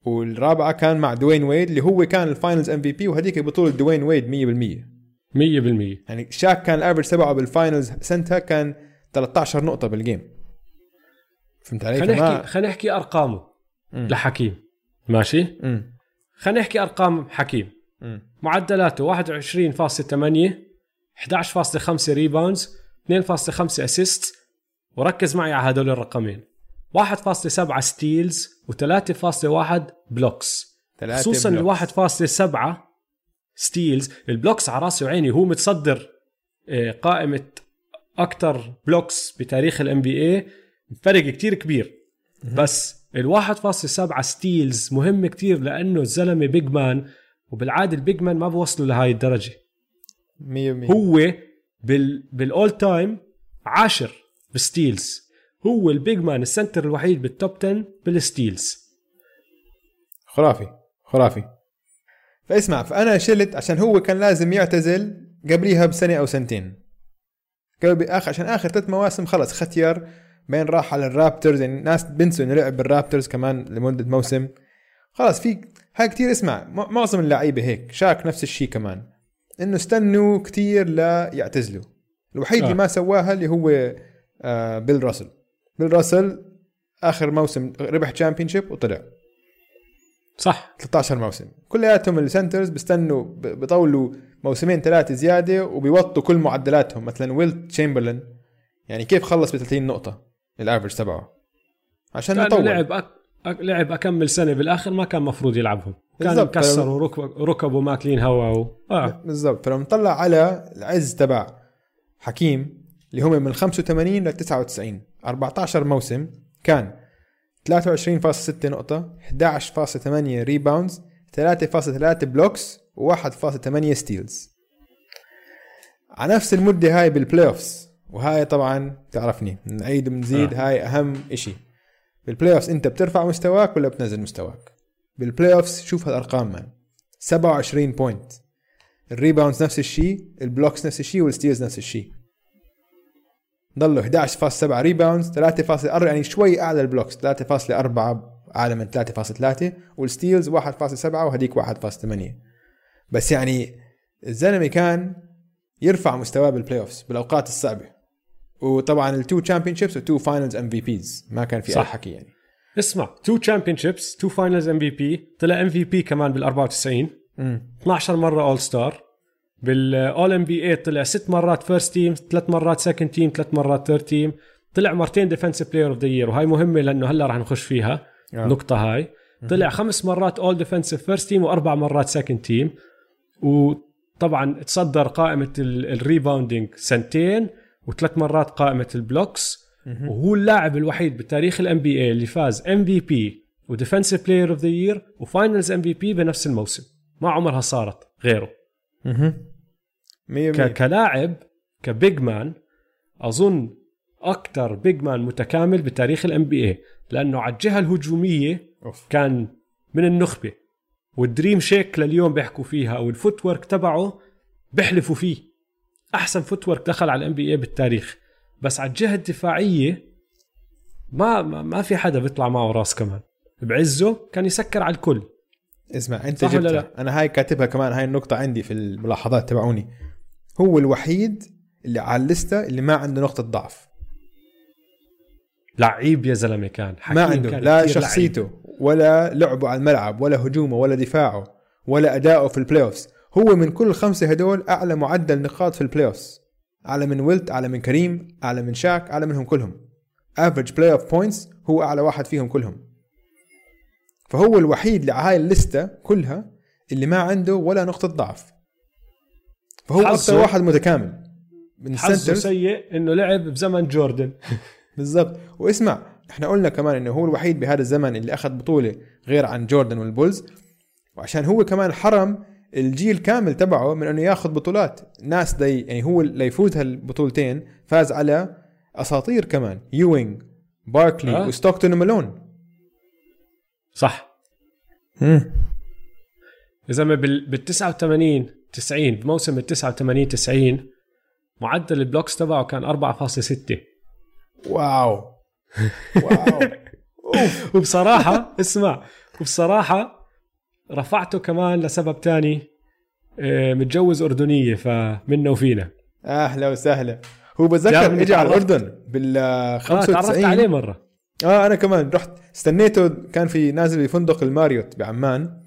والرابعة كان مع دوين ويد اللي هو كان ال finals MVP وهذيك بطولة دوين ويد 100% 100% يعني شاك كان ال average تبعه بال finals سنتها كان 13 نقطة بال game فهمت علي؟ خلينا نحكي خلينا نحكي أرقامه مم. لحكيم ماشي. خلينا نحكي أرقام حكيم مم. معدلاته 21.8 11.5 rebounds 2.5 assist وركز معي على هدول الرقمين 1.7 steals و3.1 blocks ثلاثة خصوصا ال blocks. 1.7 steals ال blocks على راسي وعيني هو متصدر آه، قائمة أكثر blocks بتاريخ ال NBA فرق كتير كبير. بس ال 1.7 steals مهم كتير لأنه الزلمه big man وبالعادة ال big man ما بوصلوا لهاي الدرجة. 100% هو بال بال all-time عاشر بال steals هو ال big man ال center الوحيد بال top 10 بال steals خرافي خرافي. فاسمع فأنا شلت عشان هو كان لازم يعتزل قبليها بسنة أو سنتين. قبل باخر عشان آخر ثلاث مواسم خلص ختير بين راح على ال Raptors يعني الناس بنسوا إنه لعب بال Raptors كمان لمدة موسم. خلاص في هاي كتير اسمع معظم اللعيبة هيك شاك نفس الشيء كمان. إنه استنوا كتير ليعتزلوا الوحيد آه. اللي ما سواها اللي هو آه بيل راسل. بيل راسل آخر موسم ربح championship وطلع. صح. 13 موسم. كلياتهم ال centers بيستنوا بيطولوا موسمين ثلاثة زيادة وبيوطوا كل معدلاتهم. مثلا ويلت تشامبرلين. يعني كيف خلص ب 30 نقطة؟ ال average تبعه. عشان يطول. لعب أك... أك... لعب أكمل سنة بالآخر ما كان مفروض يلعبهم. كان. مكسر وركب... ركبه ماكلين هوا و... آه. بالضبط. فلما نطلع على العز تبع حكيم اللي هم من 85 ل 99 14 موسم كان 23.6 نقطة 11.8 rebounds 3.3 blocks و1.8 steals على نفس المدة هاي بال playoffs وهاي طبعا تعرفني نعيد ونزيد آه. هاي أهم إشي. بال playoffs أنت بترفع مستواك ولا بتنزل مستواك؟ بال playoffs شوف هالأرقام man 27 point ال rebounds نفس الشيء ال blocks نفس الشيء وال steals نفس الشيء ضلوا 11.7 rebounds 3.4 يعني شوي أعلى ال blocks 3.4 أعلى من 3.3 وال steals 1.7 وهديك 1.8 بس يعني الزلمة كان يرفع مستواه بال playoffs بالأوقات الصعبة. وطبعا ال two championships و two finals MVPs ما كان في أي صح. حكي يعني. اسمع two champion ships two finals MVP طلع MVP كمان بال 94 امم 12 مرة all-star بال All-NBA طلع ست مرات first team ثلاث مرات second team ثلاث مرات third team طلع مرتين defensive player of the year وهي مهمة لأنه هلأ رح نخش فيها. آه. النقطه هاي. طلع خمس مرات all-defensive first team وأربع مرات second team وطبعا تصدر قائمة ال- ال rebounding سنتين. وثلاث مرات قائمة ال blocks وهو اللاعب الوحيد بتاريخ ال NBA اللي فاز MVP و defensive player of the year و finals MVP بنفس الموسم. ما عمرها صارت غيره. أها 100% ك- كلاعب ك big man أظن أكثر big man متكامل بتاريخ ال NBA لأنه على الجهة الهجومية أوف. كان من النخبة. وال Dream Shake لليوم بيحكوا فيها وال footwork تبعه بيحلفوا فيه. أحسن footwork دخل على ال NBA بالتاريخ. بس على الجهة الدفاعية ما ما, في حدا بيطلع معه راس كمان. بعزه كان يسكر على الكل. اسمع أنت جبتها. لا؟ أنا هاي كاتبها كمان هاي النقطة عندي في الملاحظات تبعوني. هو الوحيد اللي على الليستة اللي ما عنده نقطة ضعف. لعيب يا زلمة كان. ما عنده. كان لا شخصيته ولا لعبه على الملعب ولا هجومه ولا دفاعه ولا أداؤه في ال playoffs هو من كل الخمسة هدول أعلى معدل نقاط في ال playoffs أعلى من ويلت أعلى من كريم أعلى من شاك أعلى منهم كلهم. average playoff points هو أعلى واحد فيهم كلهم. فهو الوحيد اللي على هاي الليستة كلها اللي ما عنده ولا نقطة ضعف. فهو أكثر واحد متكامل. من حظه سيء إنه لعب بزمن جوردن. بالضبط. واسمع إحنا قلنا كمان إنه هو الوحيد بهذا الزمن اللي أخذ بطولة غير عن جوردن والبولز. وعشان هو كمان حرم الجيل كامل تبعه من إنه ياخذ بطولات. ناس دي يعني هو ليفوز هالبطولتين فاز على أساطير كمان يوينج باركلي آه. وستوكتون ومالون صح. يا زلمه بال بال 89 90 بموسم ال 89 90 معدل ال blocks تبعه كان 4.6 wow. wow. وبصراحة اسمع وبصراحة رفعته كمان لسبب تاني آه، متجوز أردنية فمنا وفينا. أهلا وسهلا. هو بتذكر اجى على الاردن بال آه تعرفت 95 عليه مرة. آه أنا كمان رحت استنيته كان في نازل بفندق الماريوت بعمان.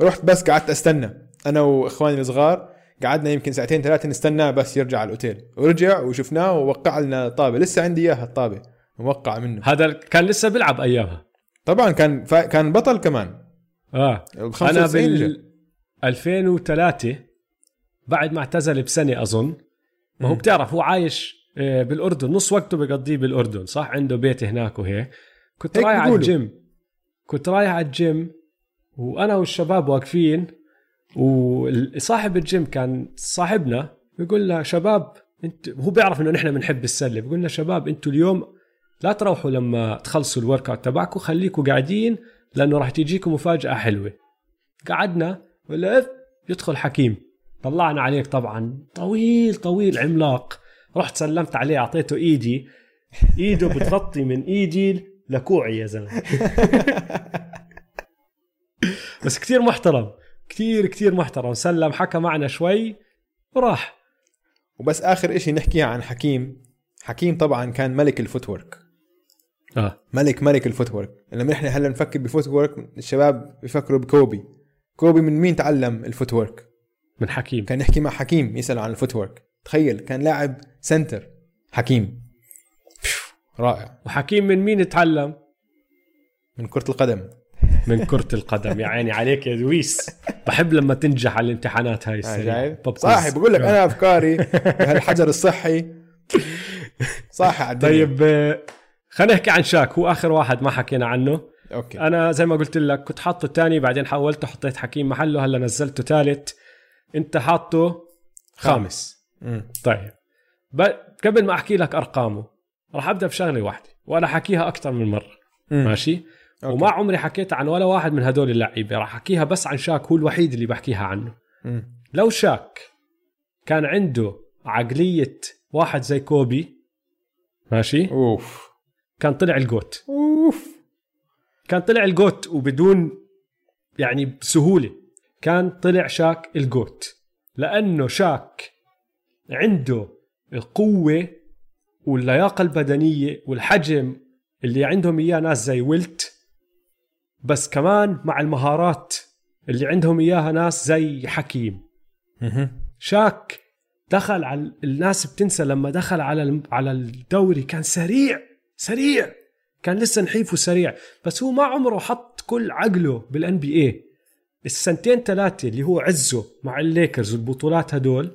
رحت بس قعدت أستنى. أنا وإخواني الصغار قعدنا يمكن ساعتين ثلاثة نستناه بس يرجع على الأوتيل. ورجع وشفناه ووقع لنا طابة. لسه عندي إياها الطابة موقع منه. هذا كان لسه بيلعب أيامها. طبعا كان فا... كان بطل كمان. آه أنا 95 جا. بال 2003 بعد ما اعتزل بسنة أظن ما هو. بتعرف هو عايش آه، بالأردن نص وقته بقضيه بالأردن صح عنده بيت هناك وهيك كنت رايح على. الجيم كنت رايح على الجيم وأنا والشباب واقفين وصاحب الجيم كان صاحبنا بيقول لنا شباب انت هو بيعرف إنه نحن بنحب السلة بيقول لنا شباب أنتوا اليوم لا تروحوا لما تخلصوا ال workout تبعكم خليكم قاعدين لأنه راح تجيكم مفاجأة حلوة. قعدنا ولا اف يدخل حكيم. طلعنا عليك طبعا. طويل طويل عملاق. رحت سلمت عليه أعطيته إيدي. إيده بتغطي من إيدي لكوعي يا زلمة. بس كتير محترم. كتير كتير محترم. سلم حكى معنا شوي وراح. وبس آخر إشي نحكيها عن حكيم. حكيم طبعا كان ملك ال footwork. آه. ملك ملك ال footwork لما إحنا هلا نفكر ب footwork الشباب بيفكروا بكوبي. كوبي من مين تعلم ال footwork من حكيم. كان يحكي مع حكيم يسأل عن ال footwork تخيل كان لاعب center حكيم. رائع. وحكيم من مين تعلم؟ من كرة القدم. من كرة القدم. يا عيني عليك يا دويس. بحب لما تنجح على الامتحانات هاي آه، بوب صاحي. بقول لك آه. أنا أفكاري بهالحجر الصحي. صاحي على الدنيا. طيب آه، خلينا نحكي عن شاك. هو آخر واحد ما حكينا عنه. okay. أنا زي ما قلت لك كنت حاطه تاني بعدين حولته حطيت حكيم محله هلا نزلته ثالث. أنت حاطه خامس. مم. طيب. ب... قبل ما أحكي لك أرقامه راح أبدأ بشغلة واحدة وأنا حكيها أكثر من مرة. مم. ماشي؟ okay. وما عمري حكيت عن ولا واحد من هدول اللعيبة. راح أحكيها بس عن شاك هو الوحيد اللي بحكيها عنه. مم. لو شاك كان عنده عقلية واحد زي كوبي ماشي؟ أوف. كان طلع ال GOAT. أوف. كان طلع ال GOAT وبدون يعني بسهوله كان طلع شاك ال GOAT. لأنه شاك عنده القوة واللياقة البدنية والحجم اللي عندهم إياه ناس زي ويلت بس كمان مع المهارات اللي عندهم إياها ناس زي حكيم. شاك دخل على الناس بتنسى لما دخل على على الدوري كان سريع. سريع. كان لسه نحيفه سريع بس هو ما عمره حط كل عقله بال NBA السنتين ثلاثة اللي هو عزه مع الليكرز والبطولات هدول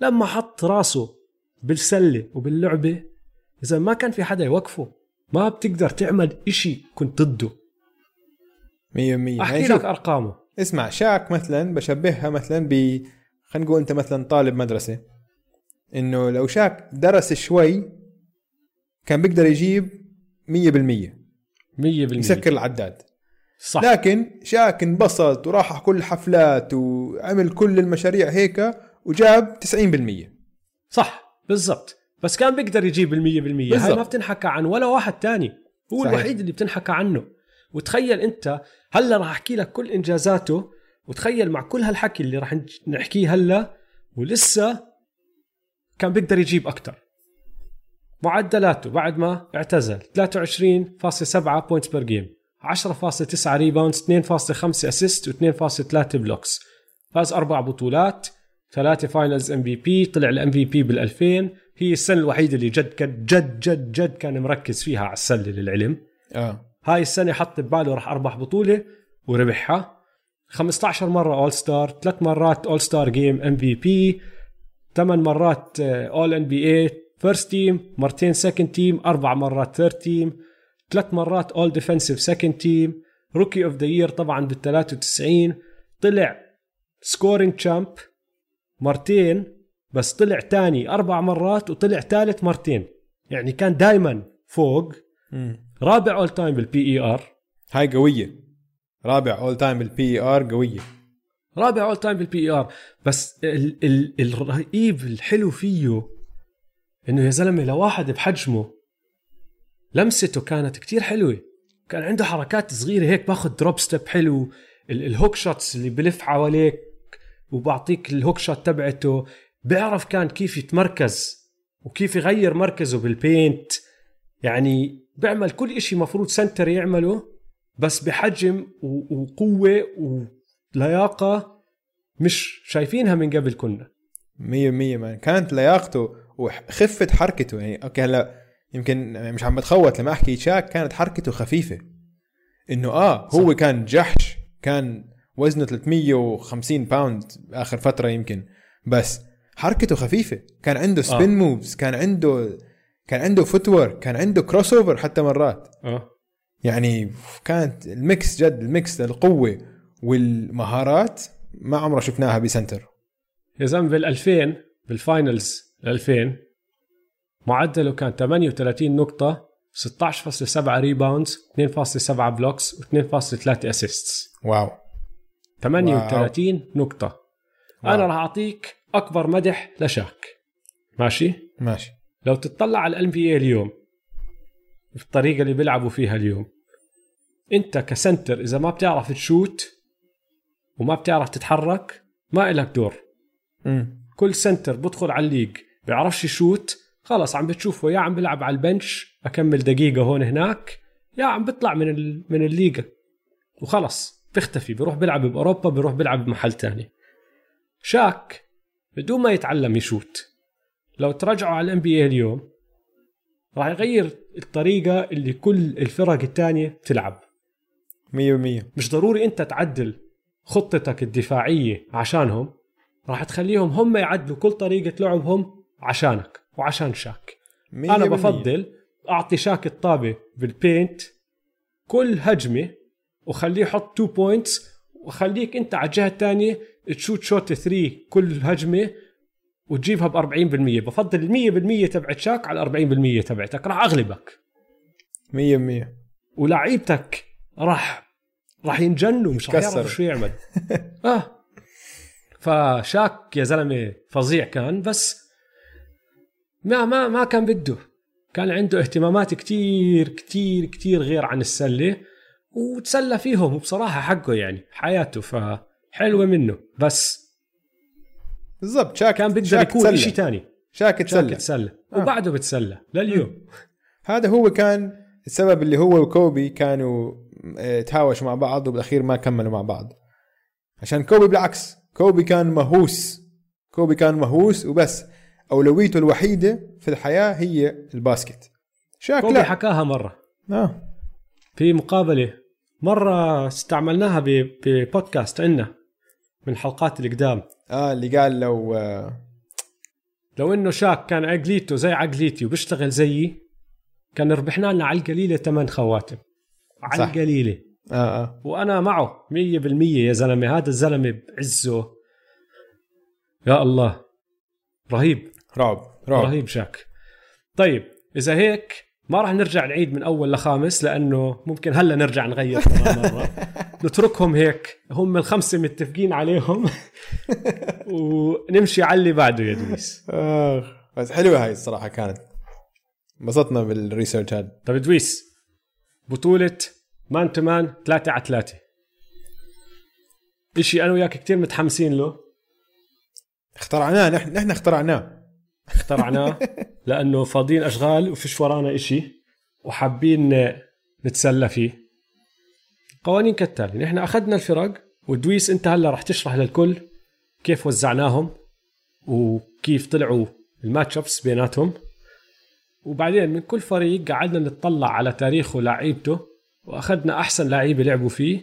لما حط راسه بالسلة وباللعبة إذا ما كان في حدا يوقفه ما بتقدر تعمل إشي كنت ضده. مية مية. أحكي يعني لك أرقامه. اسمع شاك مثلا بشبهها مثلا ب خلينا نقول أنت مثلا طالب مدرسة. إنه لو شاك درس شوي كان بيقدر يجيب 100% 100% يسكر العداد. صح. لكن شاك انبسط وراح على كل الحفلات وعمل كل المشاريع هيك وجاب 90% صح بالضبط. بس كان بيقدر يجيب المية بالمية. هاي بالضبط. ما بتنحكى عن ولا واحد تاني. هو صحيح. الوحيد اللي بتنحكى عنه. وتخيل أنت هلا راح أحكي لك كل إنجازاته وتخيل مع كل هالحكي اللي راح نحكيه هلا ولسه كان بيقدر يجيب أكثر معدلاته بعد ما اعتزل. 23.7 points per game 10.9 rebounds 2.5 assist و2.3 blocks فاز أربع بطولات. ثلاثة Finals MVP طلع ال MVP بال 2000 هي السنة الوحيدة اللي جد كان- جد جد جد كان مركز فيها على السلة للعلم. آه. هاي السنة حط بباله راح أربح بطولة وربحها. 15 مرة All-Star ثلاث مرات All-Star Game MVP ثمان مرات All-NBA First Team مرتين Second Team أربع مرات. Third Team ثلاث مرات. All-Defensive Second Team Rookie of the Year طبعا بال 93 طلع scoring champ مرتين بس طلع تاني أربع مرات وطلع ثالث مرتين يعني كان دائما فوق. مم. رابع all time بال PER هاي قوية. رابع all time بال PER قوية. رابع all time بال PER بس ال ال الرهيب الحلو فيه إنه يا زلمة لواحد بحجمه لمسته كانت كتير حلوة. كان عنده حركات صغيرة هيك باخذ drop step حلو ال- ال hook shots اللي بلف حواليك وبعطيك ال hook shot تبعته. بيعرف كان كيف يتمركز وكيف يغير مركزه بال paint يعني بيعمل كل إشي مفروض center يعمله بس بحجم وقوة ولياقة مش شايفينها من قبل كنا. مية مية man كانت لياقته وخفة حركته. يعني okay هلا يمكن مش عم بتخوت لما أحكي شاك كانت حركته خفيفة. إنه آه هو صح. كان جحش كان وزنه 350 pound آخر فترة يمكن. بس حركته خفيفة. كان عنده spin آه. moves كان عنده كان عنده footwork كان عنده crossover حتى مرات. آه. يعني كانت ال mix جد ال mix القوة والمهارات ما عمره شفناها ب center. يا زلمة بال 2000 بال finals 2000 معدله كان 38 نقطة 16.7 rebounds 2.7 blocks و2.3 assists wow. 38 نقطة. wow. أنا راح أعطيك أكبر مدح لشاك. ماشي؟ ماشي. لو تطلع على ال NBA اليوم بالطريقة اللي بيلعبوا فيها اليوم أنت ك center إذا ما بتعرف تشوت وما بتعرف تتحرك ما إلك دور. امم كل center بدخل على ال league بيعرفش يشوت. خلص عم بتشوفه يا عم بيلعب على ال bench أكمل دقيقة هون هناك يا عم بيطلع من ال... من الليغا. وخلص بيختفي بيروح بيلعب بأوروبا بيروح بيلعب بمحل تاني. شاك بدون ما يتعلم يشوت. لو تراجعوا على الان بي اليوم راح يغير الطريقة اللي كل الفرق الثانية بتلعب. مية بالمية مش ضروري أنت تعدل خطتك الدفاعية عشانهم راح تخليهم هم يعدلوا كل طريقة لعبهم عشانك وعشان شاك. أنا. بفضل أعطي شاك الطابة بال paint كل هجمة وخليه يحط 2 points وخليك أنت على الجهة الثانية تشوت شوت 3 كل هجمة وتجيبها ب 40% بفضل ال 100% تبعت شاك على ال 40% تبعتك. راح أغلبك. مية بالمية. ولعيبتك راح راح ينجنوا مش راح. يعرفوا شو يعمل. آه. فشاك يا زلمة فظيع كان بس ما ما ما كان بده. كان عنده اهتمامات كتير كتير كتير غير عن السلة وتسلى فيهم وبصراحة حقه يعني حياته فحلوة منه. بس بالضبط شاك كان بده يكون تسلى. شيء ثاني شاك شاك تسلى. آه. وبعده بتسلى لليوم. هذا هو كان السبب اللي هو وكوبي كانوا آه، تهاوشوا مع بعض وبالأخير ما كملوا مع بعض. عشان كوبي بالعكس كوبي كان مهووس. كوبي كان مهووس وبس. أولويته الوحيدة في الحياة هي ال basket. شاك كوبي لا حكاها مرة. آه. في مقابلة مرة استعملناها ببودكاست عندنا من حلقات القدام. آه اللي قال لو آه لو إنه شاك كان عقليته زي عقليتي وبيشتغل زيي كان ربحنا لنا على القليلة ثمان خواتم. على صح. القليلة. آه, آه. وأنا معه مية بالمية يا زلمة هذا الزلمة بعزه. يا الله رهيب. رعب رعب. رهيب شاك طيب إذا هيك ما راح نرجع نعيد من أول لخامس لأنه ممكن هلأ نرجع نغير مرة. نتركهم هيك هم الخمسه متفقين عليهم. ونمشي على اللي بعده يا دويس. آه. بس حلوة هاي الصراحة كانت. انبسطنا بال research هذا طيب دويس بطولة man to man 3 على 3 إشي أنا وياك كتير متحمسين له. اخترعناه نحن نحن اخترعناه. اخترعناه لأنه فاضيين أشغال وفيش ورانا إشي وحابين نتسلى فيه. قوانين كالتالي نحن أخذنا الفرق ودويس أنت هلا رح تشرح للكل كيف وزعناهم وكيف طلعوا الماتش ابس بيناتهم. وبعدين من كل فريق قعدنا نتطلع على تاريخه ولاعيبته وأخذنا أحسن لعيبة لعبوا فيه.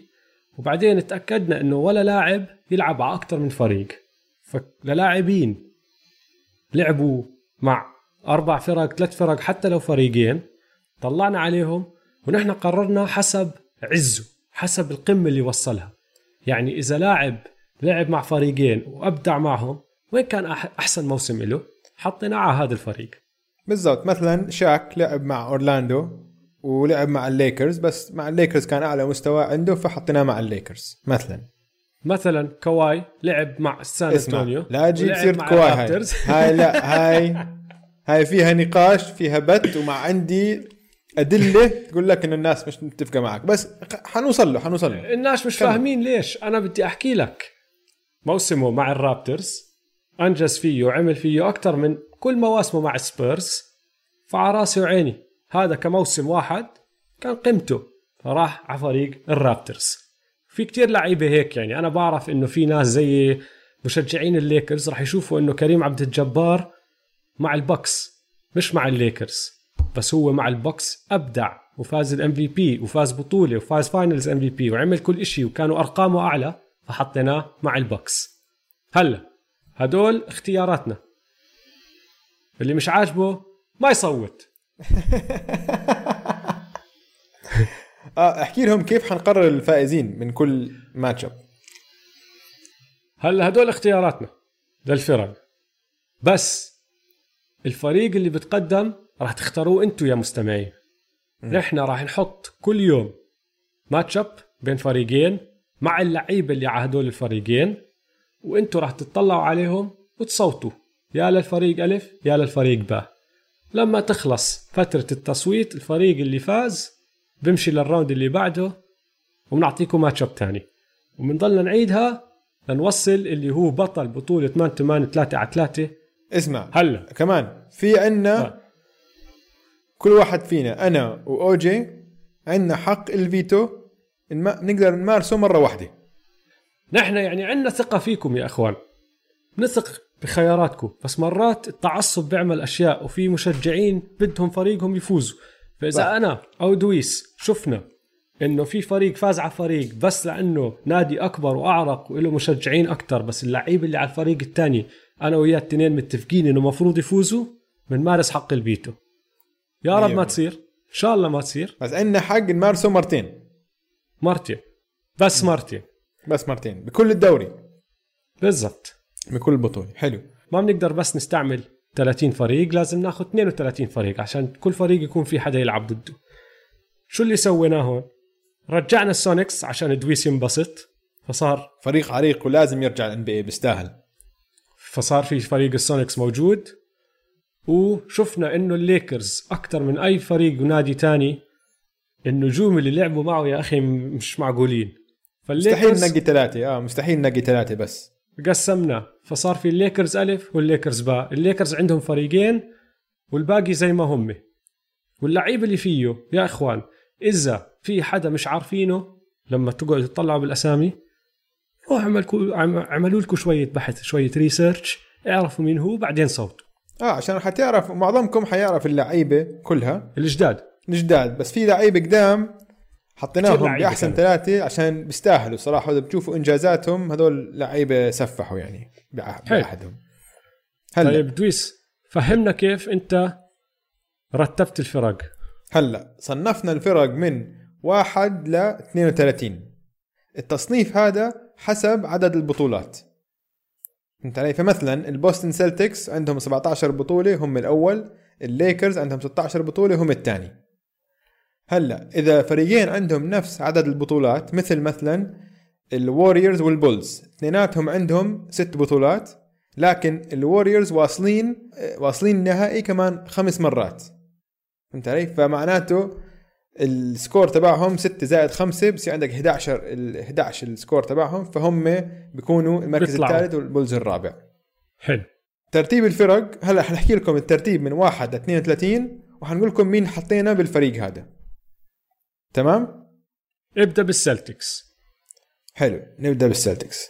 وبعدين تأكدنا إنه ولا لاعب يلعب على أكثر من فريق. فللاعبين لعبوا مع أربع فرق ثلاث فرق حتى لو فريقين طلعنا عليهم ونحن قررنا حسب عزه حسب القمة اللي وصلها. يعني إذا لاعب لعب مع فريقين وأبدع معهم وين كان أحسن موسم له؟ حطيناه على هذا الفريق. بالضبط. مثلا شاك لعب مع أورلاندو ولعب مع الليكرز بس مع الليكرز كان أعلى مستوى عنده فحطيناه مع الليكرز مثلا. مثلا كواي لعب مع سان أنطونيو لا تجيب سيرة كواي هاي. هاي لا هاي هاي فيها نقاش فيها بت ومع عندي أدلة تقول لك إنه الناس مش متفقة معك. بس حنوصل له حنوصل له. الناس مش كمل. فاهمين ليش. أنا بدي أحكي لك موسمه مع الرابترز أنجز فيه وعمل فيه أكثر من كل مواسمه مع السبيرز فعلى راسي وعيني. هذا كموسم واحد كان قيمته فراح على فريق الرابترز. في كتير لعيبة هيك يعني. أنا بعرف إنه في ناس زي مشجعين الليكرز راح يشوفوا إنه كريم عبد الجبار مع البكس مش مع الليكرز بس هو مع البكس أبدع وفاز ال MVP وفاز بطولة وفاز finals MVP وعمل كل إشي وكانوا أرقامه أعلى فحطيناه مع البكس هلأ هدول اختياراتنا. اللي مش عاجبه ما يصوت. آه احكي لهم كيف حنقرر الفائزين من كل matchup هلا هدول اختياراتنا للفرق بس الفريق اللي بتقدم راح تختاروه أنتم يا مستمعين. نحن راح نحط كل يوم matchup بين فريقين مع اللعيبة اللي على هدول الفريقين وأنتم راح تطلعوا عليهم وتصوتوا. يا للفريق ألف يا للفريق باء لما تخلص فترة التصويت الفريق اللي فاز بمشي لل round اللي بعده وبنعطيكم matchup ثاني وبنضلنا نعيدها لنوصل اللي هو بطل بطولة man to man 3 على 3 اسمع هلا. كمان في عنا آه. كل واحد فينا أنا وأوجي عندنا حق الفيتو. نقدر نمارسه مرة واحدة. نحن يعني عندنا ثقة فيكم يا إخوان. نثق بخياراتكم. بس مرات التعصب بيعمل أشياء وفي مشجعين بدهم فريقهم يفوزوا. فإذا صح. أنا أو دويس شفنا إنه في فريق فاز على فريق بس لأنه نادي أكبر وأعرق وله مشجعين أكثر بس اللعيبه اللي على الفريق الثاني أنا وياه التنين متفقين إنه مفروض يفوزوا بنمارس حق الفيتو يا رب مية ما. تصير. إن شاء الله ما تصير. بس عندنا حق نمارسه مرتين. مرتين. بس مرتين. بس مرتين. بكل الدوري. بالضبط. بكل البطولة. حلو. ما بنقدر بس نستعمل 30 فريق لازم ناخذ 32 فريق عشان كل فريق يكون في حدا يلعب ضده شو اللي سويناه؟ هون رجعنا السونيكس عشان دويس ينبسط فصار فريق عريق ولازم يرجع ال NBA بيستاهل. فصار في فريق السونيكس موجود وشفنا إنه الليكرز أكثر من أي فريق ونادي تاني النجوم اللي لعبوا معه يا أخي مش معقولين. مستحيل فالليكرز نقي ثلاثة آه مستحيل نقي ثلاثة بس. قسمنا فصار في الليكرز ألف والليكرز باء. الليكرز عندهم فريقين والباقي زي ما هم. واللعيبة اللي فيه يا إخوان إذا في حدا مش عارفينه لما تقعدوا تطلعوا بالأسامي روح اعمل عم- عملوا لكم شوية بحث شوية ريسيرش اعرفوا مين هو بعدين صوتوا. آه عشان حتعرف معظمكم حيعرف اللعيبة كلها. الجداد. الجداد. بس في لعيبه قدام حطيناهم بأحسن. ثلاثة عشان بيستاهلوا صراحة. اذا بتشوفوا إنجازاتهم هذول لعيبة سفحوا يعني. بأحدهم. هلا. طيب دويس فهمنا كيف أنت رتبت الفرق؟ هلا صنفنا الفرق من واحد ل 32 التصنيف هذا حسب عدد البطولات. فهمت علي؟ فمثلا البوستن سيلتكس عندهم 17 بطولة هم الأول. الليكرز عندهم 16 بطولة هم الثاني. هلا إذا فريقين عندهم نفس عدد البطولات مثل مثلا الوريورز والبولز اثنيناتهم عندهم ست بطولات لكن الوريورز واصلين واصلين النهائي كمان خمس مرات فهمت علي؟ فمعناته ال score تبعهم 6 زائد 5 بصير عندك 11 ال 11 ال score تبعهم فهم بيكونوا المركز. الثالث والبولز الرابع حلو ترتيب الفرق هلا حنحكي لكم الترتيب من 1 ل 32 وحنقول لكم مين حطينا بالفريق هذا تمام؟ ابدأ بالسلتكس. حلو نبدأ بالسلتكس.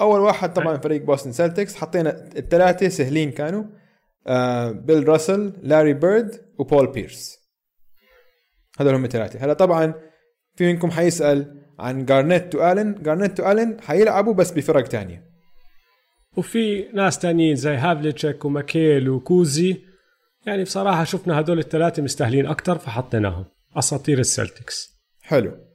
أول واحد طبعا فريق بوستن سلتكس. حطينا الثلاثة سهلين كانوا آه بيل راسل لاري بيرد وبول بيرس. هذول هم الثلاثة. هلا طبعا في منكم حيسأل عن جارنيت والن جارنيت والن حيلعبوا بس بفرق تانية. وفي ناس تانيين زي هافليتشك وماكيل وكوزي. يعني بصراحة شفنا هدول الثلاثة مستاهلين أكتر فحطيناهم. أساطير السلتكس. حلو.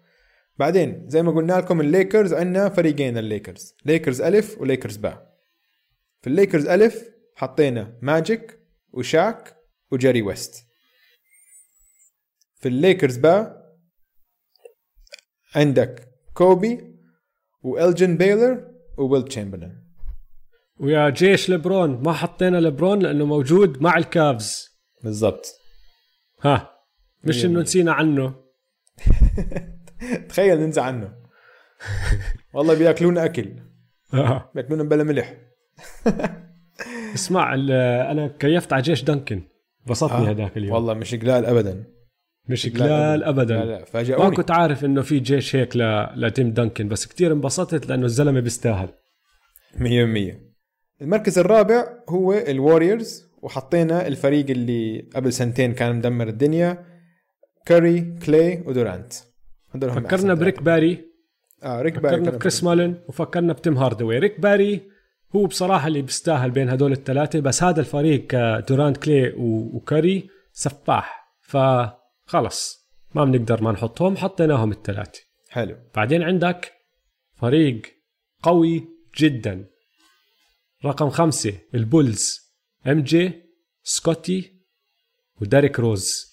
بعدين زي ما قلنا لكم الليكرز عندنا فريقين الليكرز. ليكرز ألف وليكرز باء. في الليكرز ألف حطينا ماجيك وشاك وجيري ويست. في الليكرز باء عندك كوبي وإلجن بيلور وويل تشامبرلين. ويا جيش لبرون ما حطينا لبرون لأنه موجود مع الكافز. بالضبط. ها. مش إنه. نسينا عنه. تخيل ننسى عنه. والله بياكلونا أكل. بياكلونا بلا ملح. اسمع أنا كيفت على جيش دنكن بسطني آه. هذاك اليوم. والله مش قلال ابدا. مش قلال لا ابدا. لا ما فاجئوني كنت عارف إنه في جيش هيك ل... لتيم دنكن بس كتير انبسطت لأنه الزلمة بيستاهل. 100% المركز الرابع هو الوريورز وحطينا الفريق اللي قبل سنتين كان مدمر الدنيا. كاري كلاي ودورانت. هدول هم فكرنا بريك. باري. آه ريك باري فكرنا بكريس مولن وفكرنا بتيم هاردواي. ريك باري هو بصراحة اللي بيستاهل بين هدول الثلاثة بس هذا الفريق دورانت كلي و- وكاري سفاح. فخلص ما بنقدر ما نحطهم حطيناهم الثلاثة حلو. بعدين عندك فريق قوي جدا. رقم خمسة البولز MJ سكوتي وديريك روز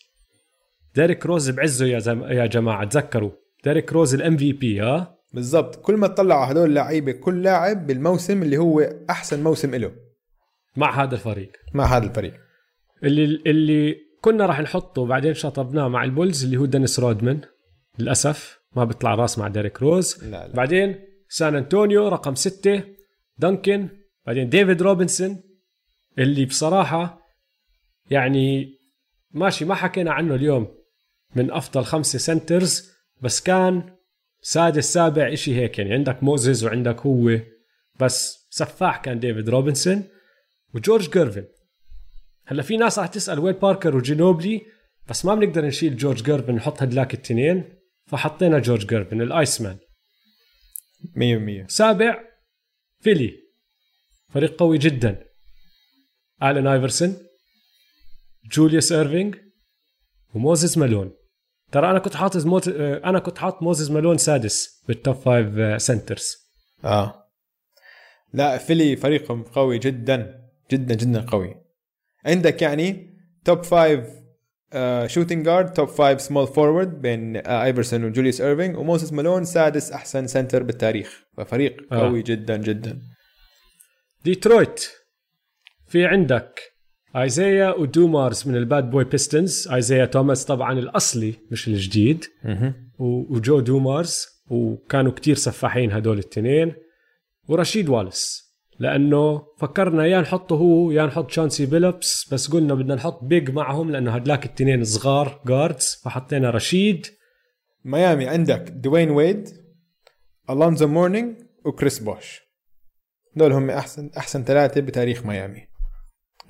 ديريك روز بعزه يا زم... يا جماعة تذكروا. ديريك روز ال MVP آه بالضبط. كل ما تطلعوا هدول اللعيبة كل لاعب بالموسم اللي هو أحسن موسم له مع هذا الفريق. مع هذا الفريق. اللي اللي كنا راح نحطه بعدين شطبناه مع البولز اللي هو دينيس رودمان. للأسف ما بيطلع راس مع ديريك روز لا لا. بعدين سان أنطونيو رقم ستة دانكن. بعدين ديفيد روبنسون اللي بصراحة يعني ماشي ما حكينا عنه اليوم. من أفضل خمسة centers بس كان سادس سابع إشي هيك يعني عندك موزز وعندك هو. بس سفاح كان ديفيد روبنسون وجورج جيرفن هلأ في ناس راح تسأل وين باركر وجينوبلي بس ما بنقدر نشيل جورج جيرفن نحط هدلاك التنين فحطينا جورج جيرفن ال Iceman 100% سابع فيلي. فريق قوي جدا. آلن آيفرسون جوليوس ايرفينج وموزيس مالون. ترى أنا كنت حاطط موت... أنا كنت حاط موزيس مالون سادس بال top five centers آه. لا فيلي فريقهم قوي جدا جدا جدا قوي. عندك يعني top five shooting guard top five small forward بين آه ايفرسون وجوليوس ايرفينج وموسيس مالون سادس أحسن center بالتاريخ. ففريق آه. قوي جدا جدا. ديترويت في عندك ايزايا ودومارز من ال Bad Boy Pistons ايزايا توماس طبعا الأصلي مش الجديد. وجو دومارز وكانوا كتير سفاحين هدول التنين. ورشيد والس لأنه فكرنا يا نحطه هو يا نحط شانسي بيلبس بس قلنا بدنا نحط big معهم لأنه هدلاك التنين صغار guards فحطينا رشيد. ميامي عندك دوين ويد الونزو مورنينج وكريس بوش دول هم احسن أحسن ثلاثة بتاريخ ميامي.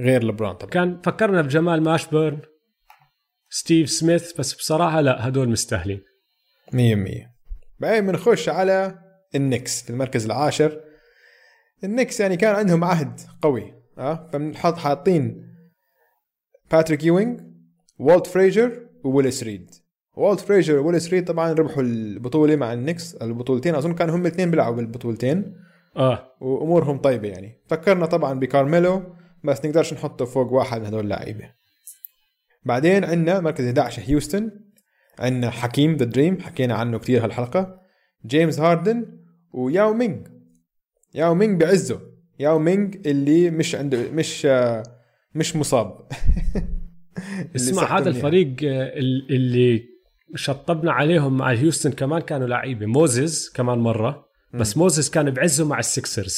غير لبرون طبعا. كان فكرنا بجمال ماشبرن ستيف سميث بس بصراحة لا هدول مستاهلين. 100% بعدين بنخش على النكس في المركز العاشر. النكس يعني كان عندهم عهد قوي آه فبنحط حاطين باتريك يوينج والت فريجر وويلس ريد. والت فريجر وويلس ريد طبعا ربحوا البطولة مع النكس البطولتين. أظن كانوا هم الاثنين بيلعبوا بالبطولتين. آه. وأمورهم طيبة يعني. فكرنا طبعا بكارميلو بس نقدرش نحطه فوق واحد من هدول اللعيبة. بعدين عندنا مركز 11 هيوستن عندنا حكيم the dream حكينا عنه كثير هالحلقة جيمس هاردن وياو مينج ياو مينج بعزه. ياو مينج اللي مش عنده مش مش مصاب. اسمع هذا منيحة. الفريق ال- اللي شطبنا عليهم مع هيوستن كمان كانوا لعيبة. موزز كمان مرة بس موزز كان بعزه مع السكسرز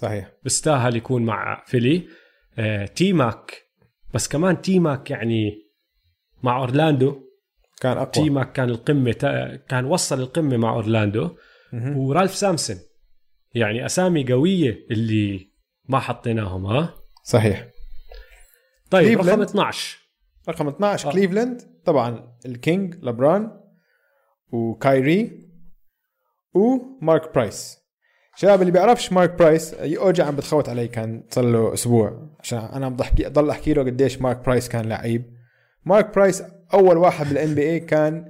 صحيح. فبستاهل يكون مع فيلي. T-Mac بس كمان T-Mac يعني مع أورلاندو. كان T أقوى. Mac كان القمة كان وصل القمة مع أورلاندو. ورالف سامسون. يعني أسامي قوية اللي ما حطيناهم ها؟ صحيح. طيب كليفلاند. رقم 12 رقم 12 آه. كليفلاند طبعا ال king لبران وكايري ومارك برايس. شباب اللي بيعرفش مارك برايس اوجع عم بتخوت علي كان صار له أسبوع. عشان أنا بضحكي ضل أحكي له قديش مارك برايس كان لعيب. مارك برايس أول واحد بال NBA كان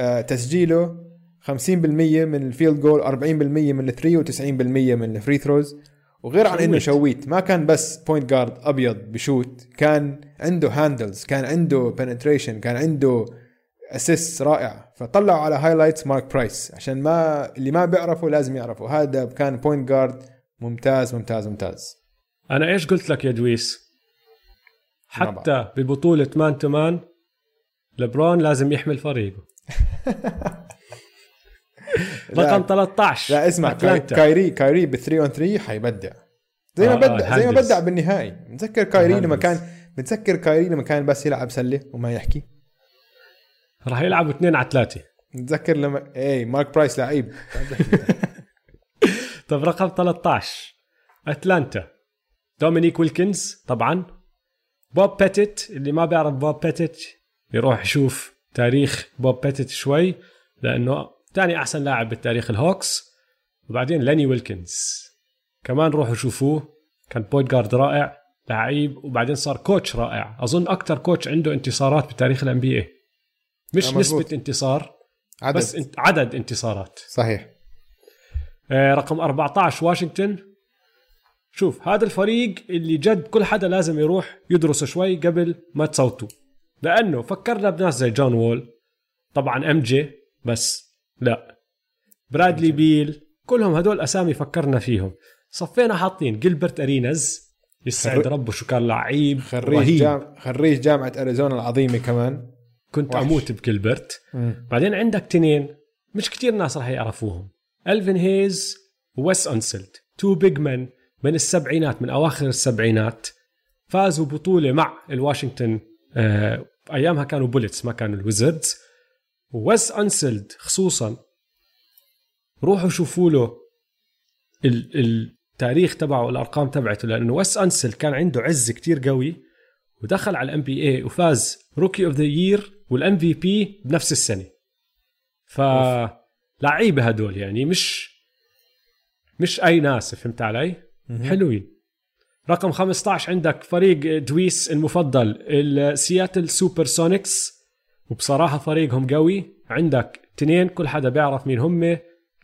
آه، تسجيله 50% من ال field goal 40% من ال three و90% من ال free throws وغير عن إنه شويت. شويت ما كان بس point guard أبيض بشوت كان عنده handles كان عنده penetration كان عنده assist رائع. فطلعوا على highlights مارك برايس عشان ما اللي ما بيعرفوا لازم يعرفوا هذا كان point guard ممتاز ممتاز ممتاز. أنا إيش قلت لك يا دويس. حتى ببطولة man to man لبرون لازم يحمل فريقه. رقم لا, 13 لا اسمع أتلانتا. كايري كايري ب 3 on 3 حيبدع. زي ما آه، بدع زي ما. بدع بالنهائي متذكر كايري لما. كان متذكر كايري لما كان بس يلعب سلة وما يحكي؟ راح يلعبوا اثنين على ثلاثة. متذكر لما اي مارك برايس لعيب. طيب رقم 13 أتلانتا. دومينيك ويلكنز طبعا. بوب بيتت اللي ما بيعرف بوب بيتت يروح يشوف تاريخ بوب بيتت شوي لأنه ثاني أحسن لاعب بالتاريخ الهوكس. وبعدين ليني ويلكنز. كمان روحوا شوفوه. كان point guard رائع لعيب. وبعدين صار coach رائع. أظن أكثر coach عنده انتصارات بتاريخ ال NB مش مزبوط. نسبة انتصار عدد. بس انت- عدد انتصارات. صحيح. آه، رقم 14 واشنطن. شوف هذا الفريق اللي جد كل حدا لازم يروح يدرسه شوي قبل ما تصوتوا. لأنه فكرنا بناس زي جون وول طبعا MJ بس لا. برادلي بيل كلهم هدول أسامي فكرنا فيهم. صفينا حاطين جيلبرت اريناز يسعد خر- ربه شو كان لعيب خريج رهيب. جام... خريج جامعة أريزونا العظيمة كمان. كنت وحش. أموت بجيلبرت بعدين عندك تنين مش كتير ناس رح يعرفوهم. إلفين هيز وويس أنسلد two big man من السبعينات من أواخر السبعينات. فازوا بطولة مع الواشنطن. آه أيامها كانوا بوليتس ما كانوا الويزردز. وويس أنسلد خصوصا روحوا شوفوا له ال- التاريخ تبعه الأرقام تبعته لأنه ويس أنسلد كان عنده عز كتير قوي. ودخل على ال NBA وفاز rookie of the year وال MVP بنفس السنة. ف لعيبة هدول يعني مش مش أي ناس فهمت علي؟ حلوين. رقم 15 عندك فريق دويس المفضل السياتل سوبر سونيكس وبصراحة فريقهم قوي. عندك اثنين كل حدا بيعرف مين هم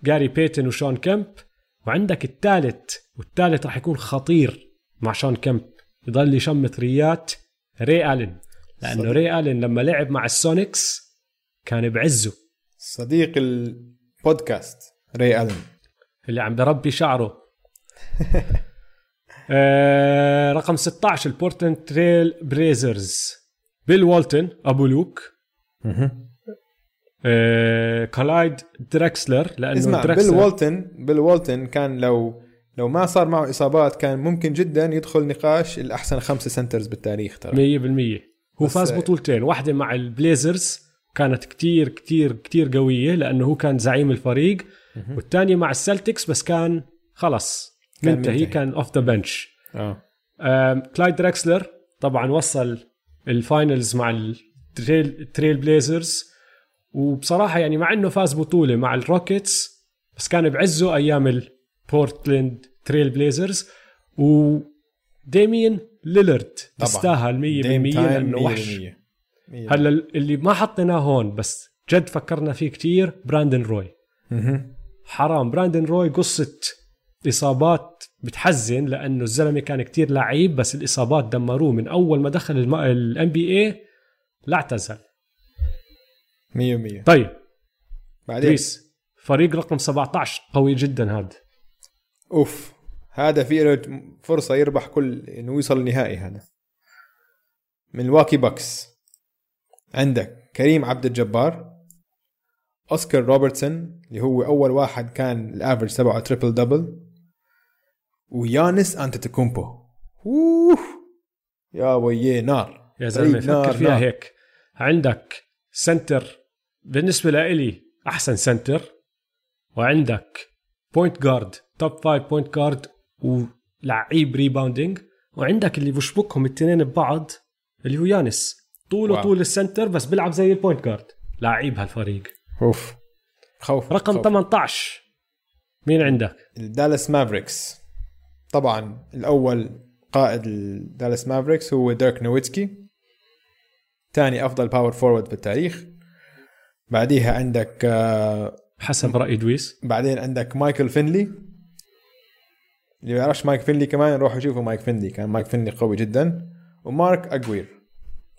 جاري بيتن وشون كemp وعندك الثالث والثالث راح يكون خطير مع شون كemp يضل يشمت ريات. ري الين لأنه صديق. ري الين لما لعب مع السونيكس كان بعزه. صديق البودكاست ري ألن. اللي عم بربي شعره. آه رقم 16 البورتن تريل بريزرز. بيل والتون أبو لوك. آه كلايد دريكسلر لأنه اسمع بيل دريكسلر والتون بيل والتون كان لو لو ما صار معه إصابات كان ممكن جدا يدخل نقاش الأحسن خمسة centers بالتاريخ ترى. 100% هو فاز بطولتين. واحدة مع البليزرز كانت كتير كتير كتير قوية لأنه هو كان زعيم الفريق. والثانية مع السلتكس بس كان خلص كان منتهي. منتهي. كان off the bench كلايد دريكسلر طبعا وصل ال finals مع التريل تريل بليزرز وبصراحة يعني مع إنه فاز بطولة مع الروكيتس بس كان بعزه أيام البورتلاند تريل بليزرز وديمين ليلرد طبعاً. بيستاهل 100% Dame Time لأنه وحش. 100%. هلا اللي ما حطيناه هون بس جد فكرنا فيه كتير براندن روي. حرام. براندن روي قصة إصابات بتحزن لأنه الزلمة كان كتير لعيب بس الإصابات دمروه. من أول ما دخل ال NBA لا اعتزل. 100% طيب. بعدين؟ فريق رقم 17 قوي جدا هذا أوف. هذا في له فرصة يربح كل إنه يوصل النهائي هذا. ميلواكي باكس عندك كريم عبد الجبار أوسكار روبرتسون اللي هو أول واحد كان ال average تبعه triple double ويانس انتيتوكومبو أوه! يا ويي نار. يا زلمة فريق نار فكر فيها نار. هيك. عندك center بالنسبة لإلي أحسن center وعندك point guard top five point guard ولعيب rebounding وعندك اللي بشبكهم الاثنين ببعض اللي هو يانس. طوله wow. طول ال center بس بيلعب زي ال point guard لعيب هالفريق. أوف. خوف رقم خوف. 18 مين عندك؟ الدالاس مافريكس. طبعا الأول قائد الدالاس مافريكس هو ديرك نويتسكي. ثاني أفضل power forward في التاريخ بعديها عندك آه، حسب رأي دويس. بعدين عندك مايكل فينلي. اللي ما يعرفش مايك فينلي كمان روحوا شوفوا مايك فينلي كان مايك فينلي قوي جدا. ومارك أجوير.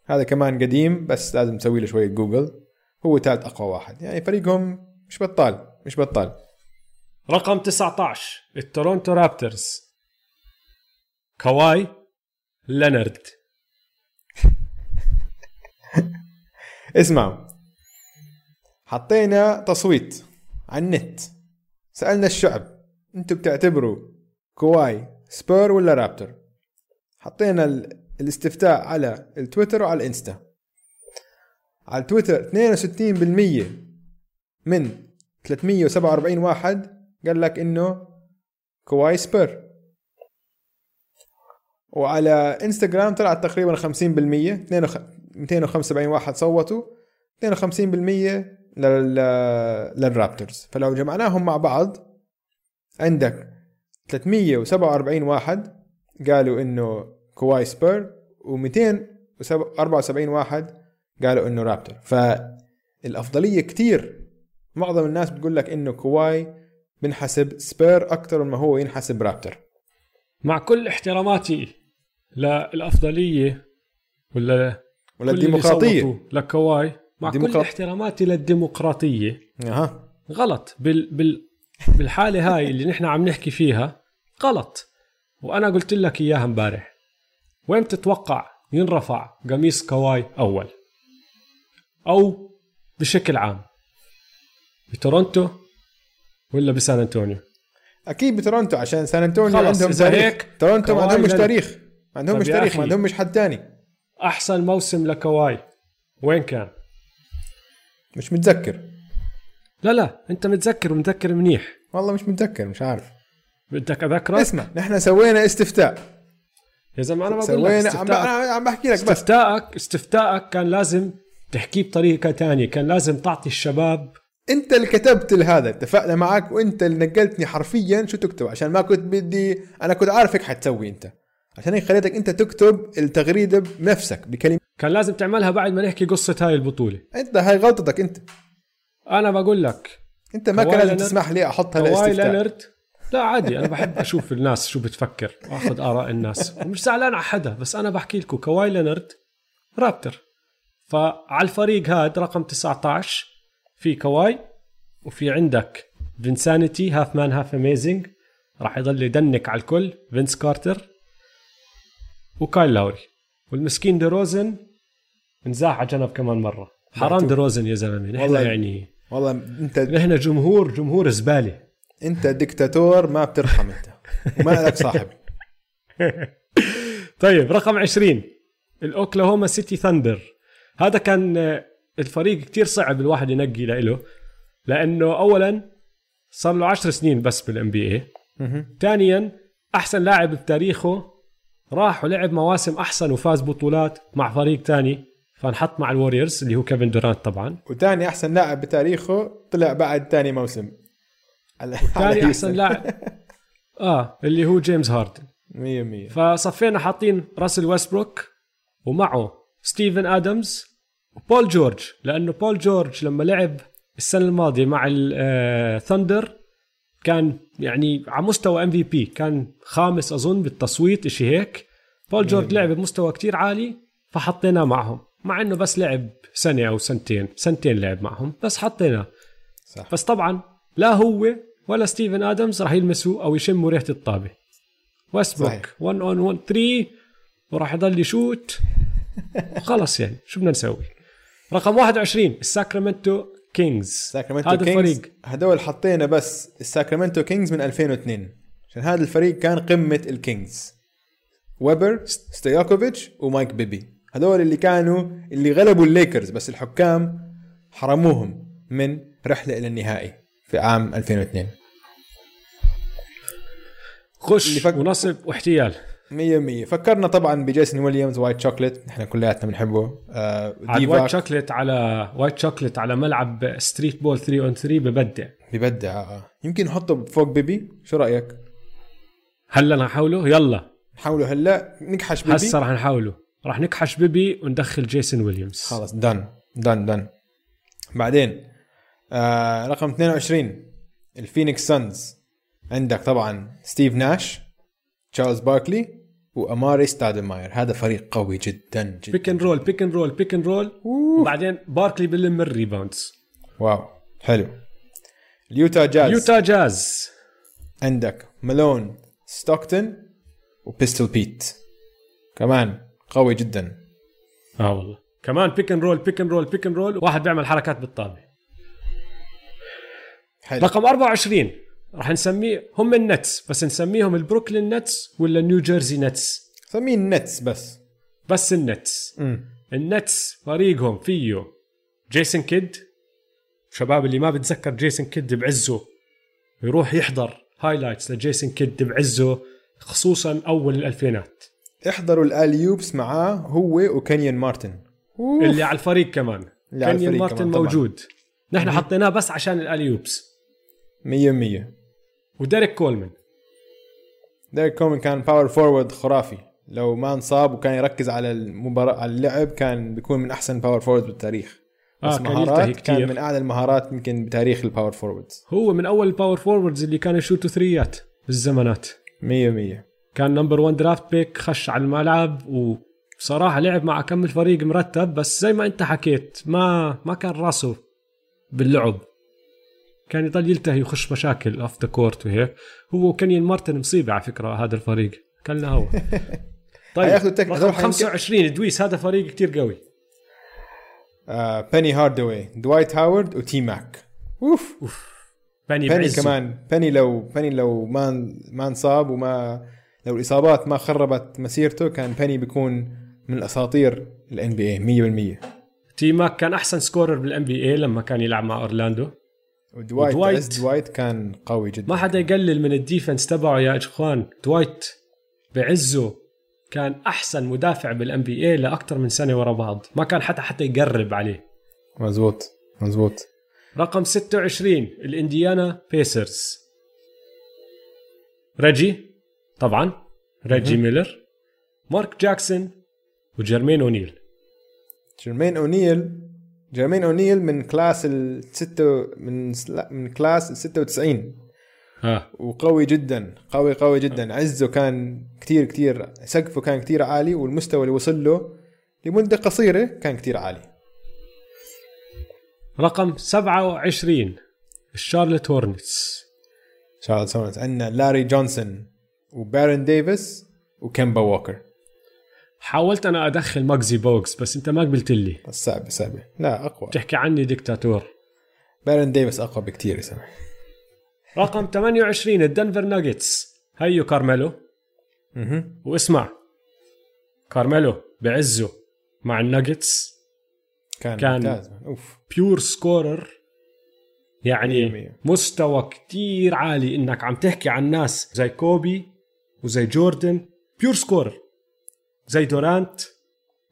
هذا كمان قديم بس لازم تسوي له شوية جوجل. هو ثالث أقوى واحد. يعني فريقهم مش بطال مش بطال. رقم 19 التورونتو رابترز. كواي لينارد. اسمعوا. حطينا تصويت على النت. سألنا الشعب أنتوا بتعتبروا كواي سبير ولا رابتر؟ حطينا ال- الاستفتاء على التويتر وعلى الإنستا. على التويتر 62% من 347 واحد قال لك إنه كواي سبير. وعلى إنستغرام طلعت تقريبا 50% 275 واحد صوتوا 52% لل للرابترز. فلو جمعناهم مع بعض عندك 347 واحد قالوا إنه كواي سبير و274 واحد قالوا إنه رابتر فالأفضلية كتير. معظم الناس بتقول لك إنه كواي بنحسب سبير أكثر ما هو ينحسب رابتر مع كل احتراماتي للأفضلية ولا ولا الديمقراطية. لكواي مع كل احتراماتي للديمقراطية. أها. غلط. بال بال بالحالة هاي اللي نحن عم نحكي فيها غلط. وأنا قلت لك إياها امبارح. وين تتوقع ينرفع قميص كواي أول؟ أو بشكل عام بتورونتو ولا بسان أنطونيو؟ أكيد بتورونتو عشان سان أنطونيو خلص، عندهم إذا تاريخ. هيك تورونتو ما عندهم مش تاريخ. ما عندهم مش تاريخ. ما عندهم مش حد تاني. أحسن موسم لكواي وين كان؟ مش متذكر. لا لا انت متذكر ومتذكر منيح. والله مش متذكر مش عارف. بدك أذكرك؟ اسمع نحن سوينا استفتاء. يا زلمة أنا ما بقول سوينا عم, بحكي لك بس. استفتائك استفتائك كان لازم تحكيه بطريقة تانية كان لازم تعطي الشباب انت اللي كتبت هذا اتفقنا معك وانت اللي نقلتني حرفيا شو تكتب عشان ما كنت بدي أنا كنت عارفك حتسوي انت. عشان هيك خليتك انت تكتب التغريدة بنفسك بكلمه كان لازم تعملها بعد ما نحكي قصة هاي البطولة. انت هاي غلطتك انت. أنا بقول لك أنت ما كان لازم تسمح لي لاستفتاء. لينارد لا عادي أنا بحب أشوف الناس شو بتفكر وأخذ آراء الناس. ومش زعلان على حدا بس أنا بحكي لكم كواي لينارد رابتر فعلى الفريق هاد رقم 19 في كواي وفي عندك فينسانيتي half man half amazing راح يضل يدنك على الكل فينس كارتر وكايل لاوري. والمسكين دروزن انزاح على جنب كمان مرة. حرام. دروزن يا زلمة نحن يعني والله انت نحن جمهور جمهور زبالة. انت دكتاتور ما بترحم انت. وما لك صاحب. طيب رقم 20 الأوكلاهوما سيتي ثاندر. هذا كان آه، الفريق كتير صعب الواحد ينقي له لأنه اولا صار له 10 سنين بس بال NBA ثانيا أحسن لاعب بتاريخه راح ولعب مواسم أحسن وفاز بطولات مع فريق تاني فانحط مع الوريورز اللي هو كيفن دورانت طبعا. وثاني أحسن لاعب بتاريخه طلع بعد ثاني موسم. ثاني أحسن لاعب. آه اللي هو جيمس هاردن. 100% فصفينا حاطين راسل ويستبروك ومعه ستيفن آدمز وبول جورج. لأنه بول جورج لما لعب السنة الماضية مع الثندر كان يعني على مستوى MVP. كان خامس أظن بالتصويت إشي هيك. بول جورج لعب بمستوى كتير عالي فحطيناه معهم. مع إنه بس لعب سنة أو سنتين سنتين لعب معهم بس حطيناه. صح. بس طبعا لا هو ولا ستيفن آدمز راح يلمسوا أو يشموا ريحة الطابة. ويستبروك صحيح. 1 on 1 3 وراح يضل يشوت. خلص يعني شو بدنا نسوي؟ رقم 21 الساكرامنتو كينجز ساكرامنتو هذا كينجز الفريق. هدول حطينا بس الساكرامنتو كينجز من 2002 عشان هذا الفريق كان قمة الكينجز. ويبر ستوياكوفيتش ومايك بيبي هدول اللي كانوا اللي غلبوا الليكرز بس الحكام حرموهم من رحلة إلى النهائي في عام 2002 خش فك- ونصب واحتيال. مية مية. فكرنا طبعا بجيسون ويليامز White Chocolate نحن كلياتنا بنحبه. آه White Chocolate على White Chocolate على ملعب street ball 3 on 3 ببدع. ببدع. آه. يمكن نحطه فوق بيبي. شو رأيك؟ هلا نحاوله يلا. نحاوله هلا. نكحش بيبي. هسه راح نحاوله راح نكحش بيبي وندخل جيسون ويليامز. خلص دن دن دن بعدين آه رقم 22 الفينيكس سانز. عندك طبعا ستيف ناش تشارلز باركلي وأماري ستادماير هذا فريق قوي جدا جدا. pick and roll pick and roll pick and roll وبعدين باركلي بلم ال rebounds. واو حلو. اليوتا جاز. يوتا جاز. عندك مالون ستوكتون وبيستل بيت. كمان. قوي جدا. آه والله. كمان pick and roll pick and roll pick and roll واحد بيعمل حركات بالطابة. حلو. رقم 24 راح نسميه هم النتس بس نسميهم البروكلين نتس ولا نيو جيرسي نتس؟ سميه النتس بس. بس النتس. امم النتس فريقهم فيه جيسون كيد. شباب اللي ما بتذكر جيسون كيد بعزه يروح يحضر highlights لجيسون كيد بعزه خصوصا أول الألفينات. احضروا ال alley-oops معاه هو وكينيون مارتن. أوف. اللي على الفريق كمان. الفريق مارتن كمان طبعاً. موجود. نحن حطيناه بس عشان ال alley-oops مية مية. وديريك كولمان ديريك كولمان كان power forward خرافي. لو ما انصاب وكان يركز على المباراة على اللعب كان بيكون من أحسن power forward بالتاريخ. بس آه، كان يلتهي مهارات كان كتير. من أعلى المهارات يمكن بتاريخ ال power forwards هو من أول ال power forwards اللي كانوا يشوتوا ثريات بالزمانات مية مية. كان number 1 draft pick خش على الملعب وبصراحه لعب مع كم الفريق مرتب بس زي ما انت حكيت ما ما كان راسه باللعب. كان يضل يلتهي ويخش مشاكل off the court وهيك. هو وكينيون مارتن مصيبة على فكرة هذا الفريق. كلنا هو. طيب رقم حيمكن- 25 دويس هذا فريق كتير قوي. آه بيني هارداواي دوايت هاورد وتي ماك أوف. بني بيني بعزة. كمان. بيني لو بيني لو ما ما انصاب وما لو الإصابات ما خربت مسيرته كان بيني بيكون من الأساطير ال NBA 100% تي ماك كان أحسن scorer بال NBA لما كان يلعب مع أورلاندو. ودوايت ودوايت- دوايت كان قوي جدا. ما حدا يقلل من ال defense تبعه يا إخوان. دوايت بعزه كان أحسن مدافع بال NBA لأكثر من سنة ورا بعض. ما كان حتى حتى يقرب عليه. مزبوط مزبوط. رقم 26 الإنديانا بيسرز. ريجي طبعا ريجي ميلر مارك جاكسون وجيرمين أونيل. جيرمين أونيل جيرمين أونيل من class الستة من لا من class ال 96 آه. وقوي جدا قوي قوي جدا. عزه كان كتير كتير سقفه كان كتير عالي والمستوى اللي وصل له لمدة قصيرة كان كتير عالي. رقم 27 الشارلوت هورنتس شارلوت هورنتس عندنا لاري جونسون. وبارن ديفيس وكيمبا ووكر. حاولت أنا أدخل ماغزي بوغز بس أنت ما قبلت لي. بس صعبة صعبة لا أقوى. تحكي عني ديكتاتور. بارن ديفيس أقوى بكتير يا سامح رقم 28 الدنفر ناجتس هيو كارميلو. أها واسمع. كارميلو بعزه مع الناجتس كان, كان- ممتاز أوف. pure scorer. مية يعني مية. مستوى كتير عالي. إنك عم تحكي عن ناس زي كوبي وزي جوردن pure scorer زي دورانت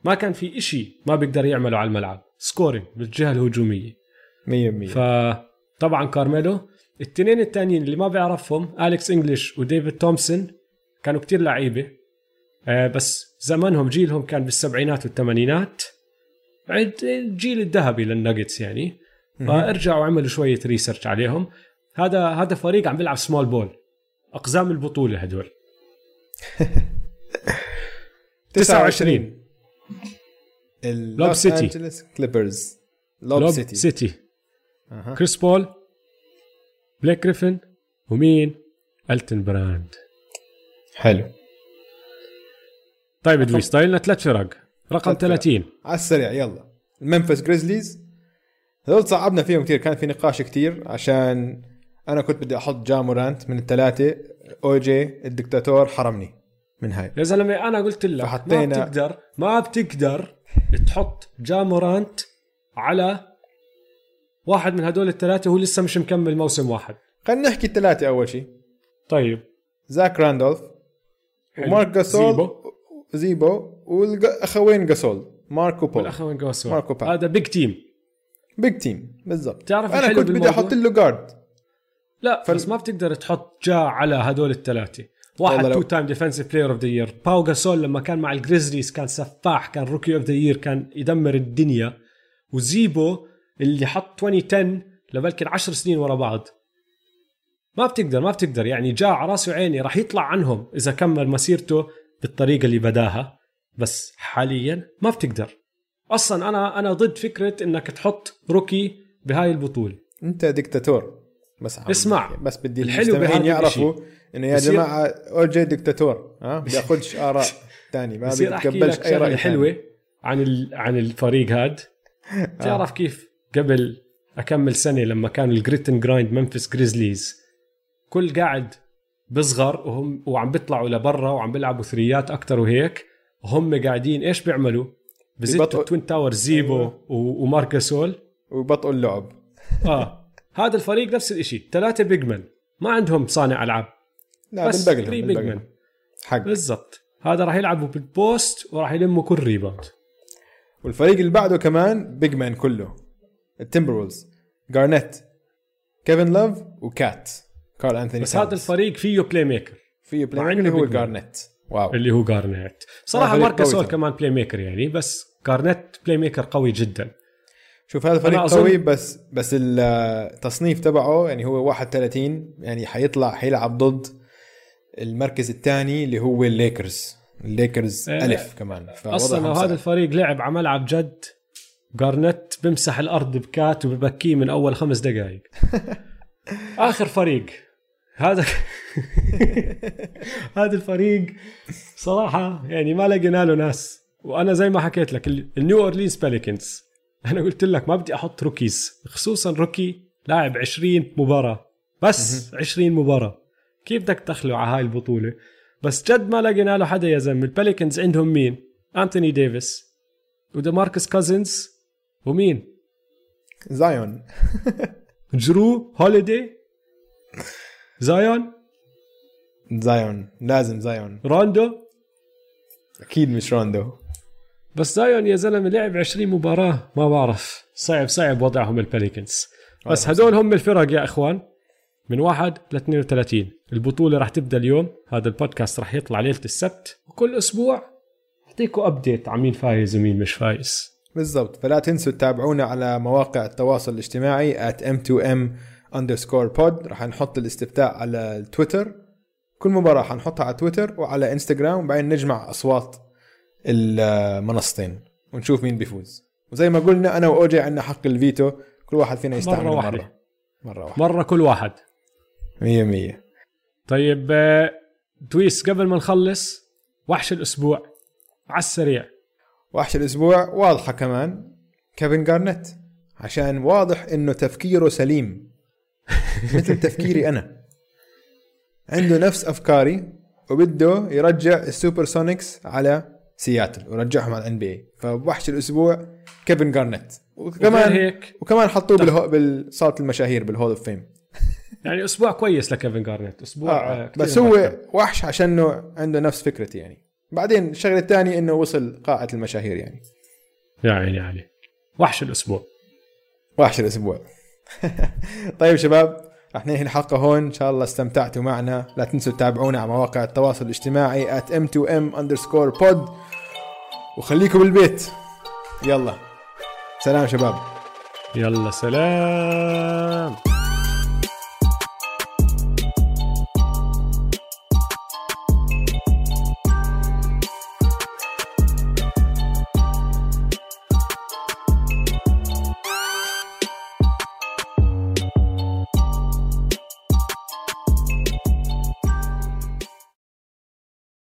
ما كان في إشي ما بيقدر يعمله على الملعب. scoring بالجهة الهجومية. 100% فطبعا كارميلو. التنين التانيين اللي ما بيعرفهم اليكس انجلش وديفيد تومسون كانوا كتير لعيبة. آه بس زمانهم جيلهم كان بالسبعينات والثمانينات. بعد الجيل الذهبي للناجتس يعني. فارجعوا عملوا شوية research عليهم. هذا هذا فريق عم بيلعب small ball أقزام البطولة هدول. 29 اللوس Lob City. كليبرز لوب, City City. كريس بول بليك جريفن ومين؟ إلتون براند حلو. طيب إدويس ضايل لنا ثلاث فرق. رقم ثلاث فرق. 30 على السريع يلا. الممفيس جريزليز هذول صعبنا فيهم كثير كان في نقاش كثير عشان أنا كنت بدي أحط جا مورانت من الثلاثة. أو جي الدكتاتور حرمني من هاي. يا زلمة أنا قلت لك ما بتقدر ما بتقدر تحط جا مورانت على واحد من هدول الثلاثة وهو لسه مش مكمل موسم واحد. خلينا نحكي الثلاثة أول شيء طيب. زاك راندولف. ومارك جاسول زيبو. زيبو والاخوين جاسول ماركو بول. والأخوين جوسو ماركو. هذا بيج تيم بيج تيم بالضبط. تعرف أنا كنت بدي؟ أحط له جارد لا فال- بس ما بتقدر تحط جا على هدول الثلاثة. واحد تو تايم ديفنسيف بلاير اوف ذا يير باو جاسول لما كان مع الجريزليز كان سفاح كان روكي اوف ذا يير كان يدمر الدنيا. وزيبو اللي حط 2010 لبلكن 10 سنين ورا بعض. ما بتقدر ما بتقدر. يعني جا على راسي وعيني راح يطلع عنهم إذا كمل مسيرته بالطريقة اللي بداها. بس حاليا ما بتقدر. أصلا أنا أنا ضد فكرة إنك تحط rookie بهاي البطولة. أنت دكتاتور بس عم- اسمع، بس بدي الحلو المستمعين يعرفوا إنه يا جماعة OG دكتاتور ها؟ بياخذش آراء ثاني ما بيتقبلش أي رأي حلوة عن ال... عن الفريق هاد. تعرف كيف؟ قبل أكمل سنة لما كان الجريتن جرايند منفس جريزليز كل قاعد بصغر وهم وعم بيطلعوا لبرا وعم بيلعبوا ثريات أكثر وهيك وهم قاعدين إيش بيعملوا؟ بزتوا توين تاور زيبو أيوة. و- وماركاسول وبطئوا اللعب. آه. هذا الفريق نفس الشيء ثلاثة بيجمن ما عندهم صانع ألعاب. لا بس بالبقلهم 3 بالبقلهم. big men حق. بالضبط. هذا راح يلعبوا بال post وراح يلموا كل rebound والفريق اللي بعده كمان big man كله. التمبروولفز جارنيت كيفن لوف وكات كارل انثوني بس هذا الفريق فيه playmaker في playmaker اللي هو. جارنيت wow. اللي هو جارنيت صراحة ماركس طبعاً. كمان playmaker يعني بس جارنيت playmaker قوي جدا. شوف هذا فريق قوي بس بس التصنيف تبعه يعني هو 31 يعني حيطلع حيلعب ضد المركز الثاني اللي هو الليكرز. الليكرز إيه. ألف كمان. أصلا لو. هذا الفريق لعب على ملعب جد جارنيت بمسح الأرض بكات وببكيه من أول خمس دقائق آخر فريق. هذا هذا الفريق صراحة يعني ما لقينا له ناس. وأنا زي ما حكيت لك ال- النيو أورلينز باليكنز أنا قلت لك ما بدي أحط rookies خصوصا rookie لاعب 20 مباراة. بس 20 مباراة. كيف بدك تدخله على هاي البطولة؟ بس جد ما لقينا له حدا يا زلمة. الباليكنز عندهم مين؟ أنتوني ديفيس. وديماركس كازنز ومين؟ زايون. جرو هوليدي؟ زايون؟ زايون. لازم زايون. روندو؟ أكيد مش روندو. بس زايون يا زلمة لعب 20 مباراة ما بعرف. صعب صعب وضعهم الباليكنز بس هدول هم الفرق يا إخوان. من 1 ل 32 البطولة راح تبدأ اليوم. هذا البودكاست راح يطلع ليلة السبت. وكل أسبوع أعطيكم update عن مين فايز ومين مش فايز. بالضبط. فلا تنسوا تتابعونا على مواقع التواصل الاجتماعي at m2m underscore pod. راح نحط الاستفتاء على التويتر. كل مباراة حنحطها على تويتر وعلى إنستغرام. وبعدين نجمع أصوات المنصتين ونشوف مين بيفوز. وزي ما قلنا أنا وأوجي عندنا حق الفيتو كل واحد فينا يستعمل مرة مرة واحدة. مرة, مرة واحدة. مرة كل واحد. مية مية. طيب آه، دويس قبل ما نخلص وحش الأسبوع. على السريع. وحش الأسبوع واضحة كمان. كيفن جارنيت عشان واضح إنه تفكيره سليم. مثل تفكيري أنا. عنده نفس أفكاري وبده يرجع السوبر سونيكس على سياتل ورجعهم على ال NBA فوحش الأسبوع كيفن جارنيت وغير وكمان هيك وكمان حطوه بالهو... بالصالة المشاهير بال Hall of Fame يعني أسبوع كويس لكيفن جارنيت أسبوع آه. كتير بس هو. وحش عشانه عنده نفس فكرتي يعني. بعدين الشغلة الثانية إنه وصل قاعه المشاهير يعني. يا عيني علي وحش الأسبوع. وحش الأسبوع. طيب شباب رح ننهي الحلقة هون. إن شاء الله استمتعتوا معنا. لا تنسوا تتابعونا على مواقع التواصل الاجتماعي at m2m underscore pod. وخليكم بالبيت يلا. سلام شباب. يلا سلام.